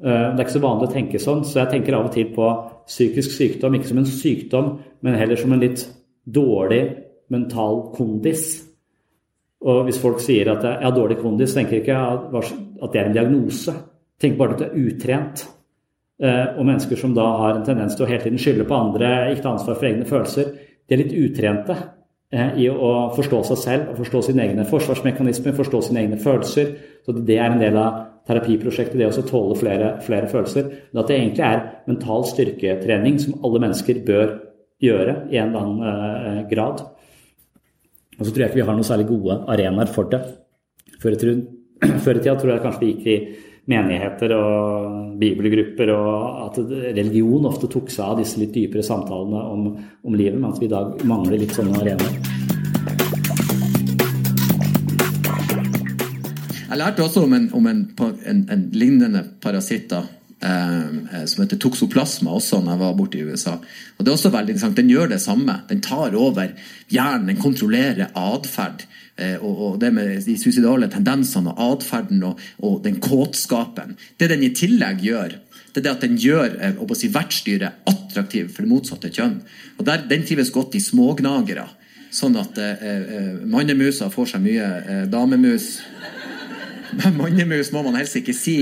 Det er ikke så vanlig å tenke sånn, så jeg tenker av og til på psykisk sykdom ikke som en sykdom, men heller som en litt dårlig mental kondis. Og hvis folk sier at jeg har dårlig kondis, tenker jeg ikke at det er en diagnose. Tenk bare at du er utrent. Eh, og mennesker som da har en tendens til å hele tiden skylde på andre, ikke ta ansvar for egne følelser, de er litt utrente eh, i å forstå seg selv forstå sine egne forsvarsmekanismer, forstå sine egne følelser. Så det er en del av terapiprosjektet, det å tåle flere, flere, følelser. Men at det egentlig er mental styrketrening som alle mennesker bør gjøre i en eller annen eh, grad. Og så tror jeg ikke vi har noen særlig gode arenaer for det. Før i, tida tror jeg kanskje det gikk i menigheter og bibelgrupper, og at religion ofte tok seg av disse litt dypere samtalene om, om livet, mens vi i dag mangler litt sånne arenaer. Jeg lærte også om en, om en, en, en lignende parasitt eh, som heter toksoplasma også når jeg var borte i USA. Og det er også veldig interessant. Den gjør det samme. Den tar over hjernen, den kontrollerer atferd. Eh, og, og, det med de suicidale tendensene og atferden og, og, den kåtskapen. Det den i tillegg gjør, det er det at den gjør eh, si, vertsdyret attraktiv for det motsatte kjønn. Og der, Den trives godt i smågnagere. Sånn at eh, eh mannemusa får seg mye eh, damemus. Mannemus må man helst ikke si.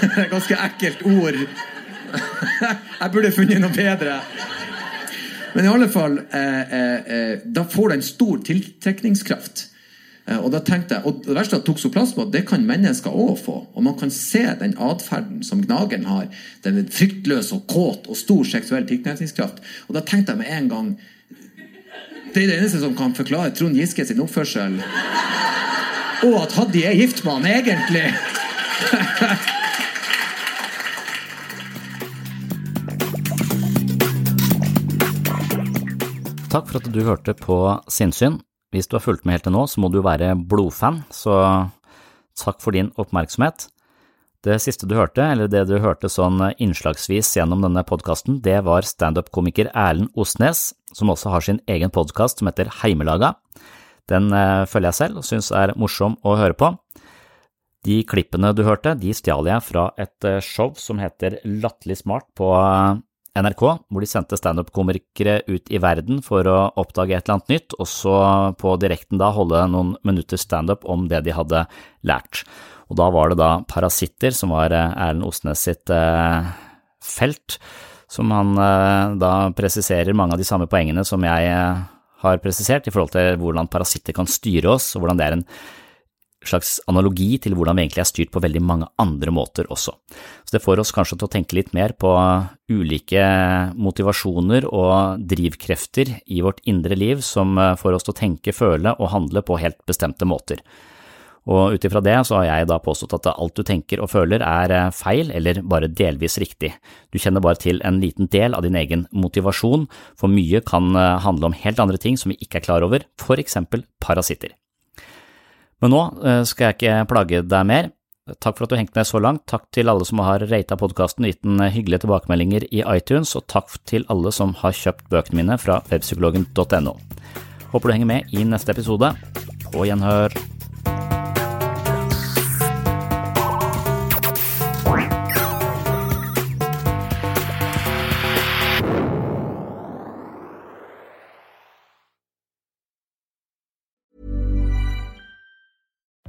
Det er Ganske ekkelt ord. Jeg burde funnet noe bedre. Men i alle fall eh, eh, eh, Da får det en stor tiltrekningskraft. Eh, og da tenkte jeg, og Det verste at toksoplasma det kan mennesker òg få. Og man kan se den atferden som gnageren har. Den er fryktløs og kåt og stor seksuell tiltrekningskraft. Og da tenkte jeg med en gang Det er det eneste som kan forklare Trond Giske sin oppførsel. Og at Haddy er gift med han, egentlig. Takk for at du hørte på Sinnsyn. Hvis du har fulgt med helt til nå, så må du være blodfan, så takk for din oppmerksomhet. Det siste du hørte, eller det du hørte sånn innslagsvis gjennom denne podkasten, det var standup-komiker Erlend Osnes, som også har sin egen podkast som heter Heimelaga. Den eh, følger jeg selv og syns er morsom å høre på. De klippene du hørte, de stjal jeg fra et eh, show som heter Latterlig smart på eh, NRK, hvor de sendte standup-komikere ut i verden for å oppdage et eller annet nytt, og så på direkten da holde noen minutter standup om det de hadde lært. Og da var det da Parasitter, som var Erlend Osnes sitt felt, som han da presiserer mange av de samme poengene som jeg har presisert i forhold til hvordan parasitter kan styre oss, og hvordan det er en slags analogi til hvordan vi egentlig er styrt på veldig mange andre måter også. Så det får oss kanskje til å tenke litt mer på ulike motivasjoner og drivkrefter i vårt indre liv som får oss til å tenke, føle og handle på helt bestemte måter. Og ut ifra det så har jeg da påstått at alt du tenker og føler er eh, feil eller bare delvis riktig. Du kjenner bare til en liten del av din egen motivasjon, for mye kan eh, handle om helt andre ting som vi ikke er klar over, for eksempel parasitter. Men nå eh, skal jeg ikke plage deg mer. Takk for at du hengte med så langt, takk til alle som har rata podkasten og gitt den hyggelige tilbakemeldinger i iTunes, og takk til alle som har kjøpt bøkene mine fra webpsykologen.no. Håper du henger med i neste episode. På gjenhør.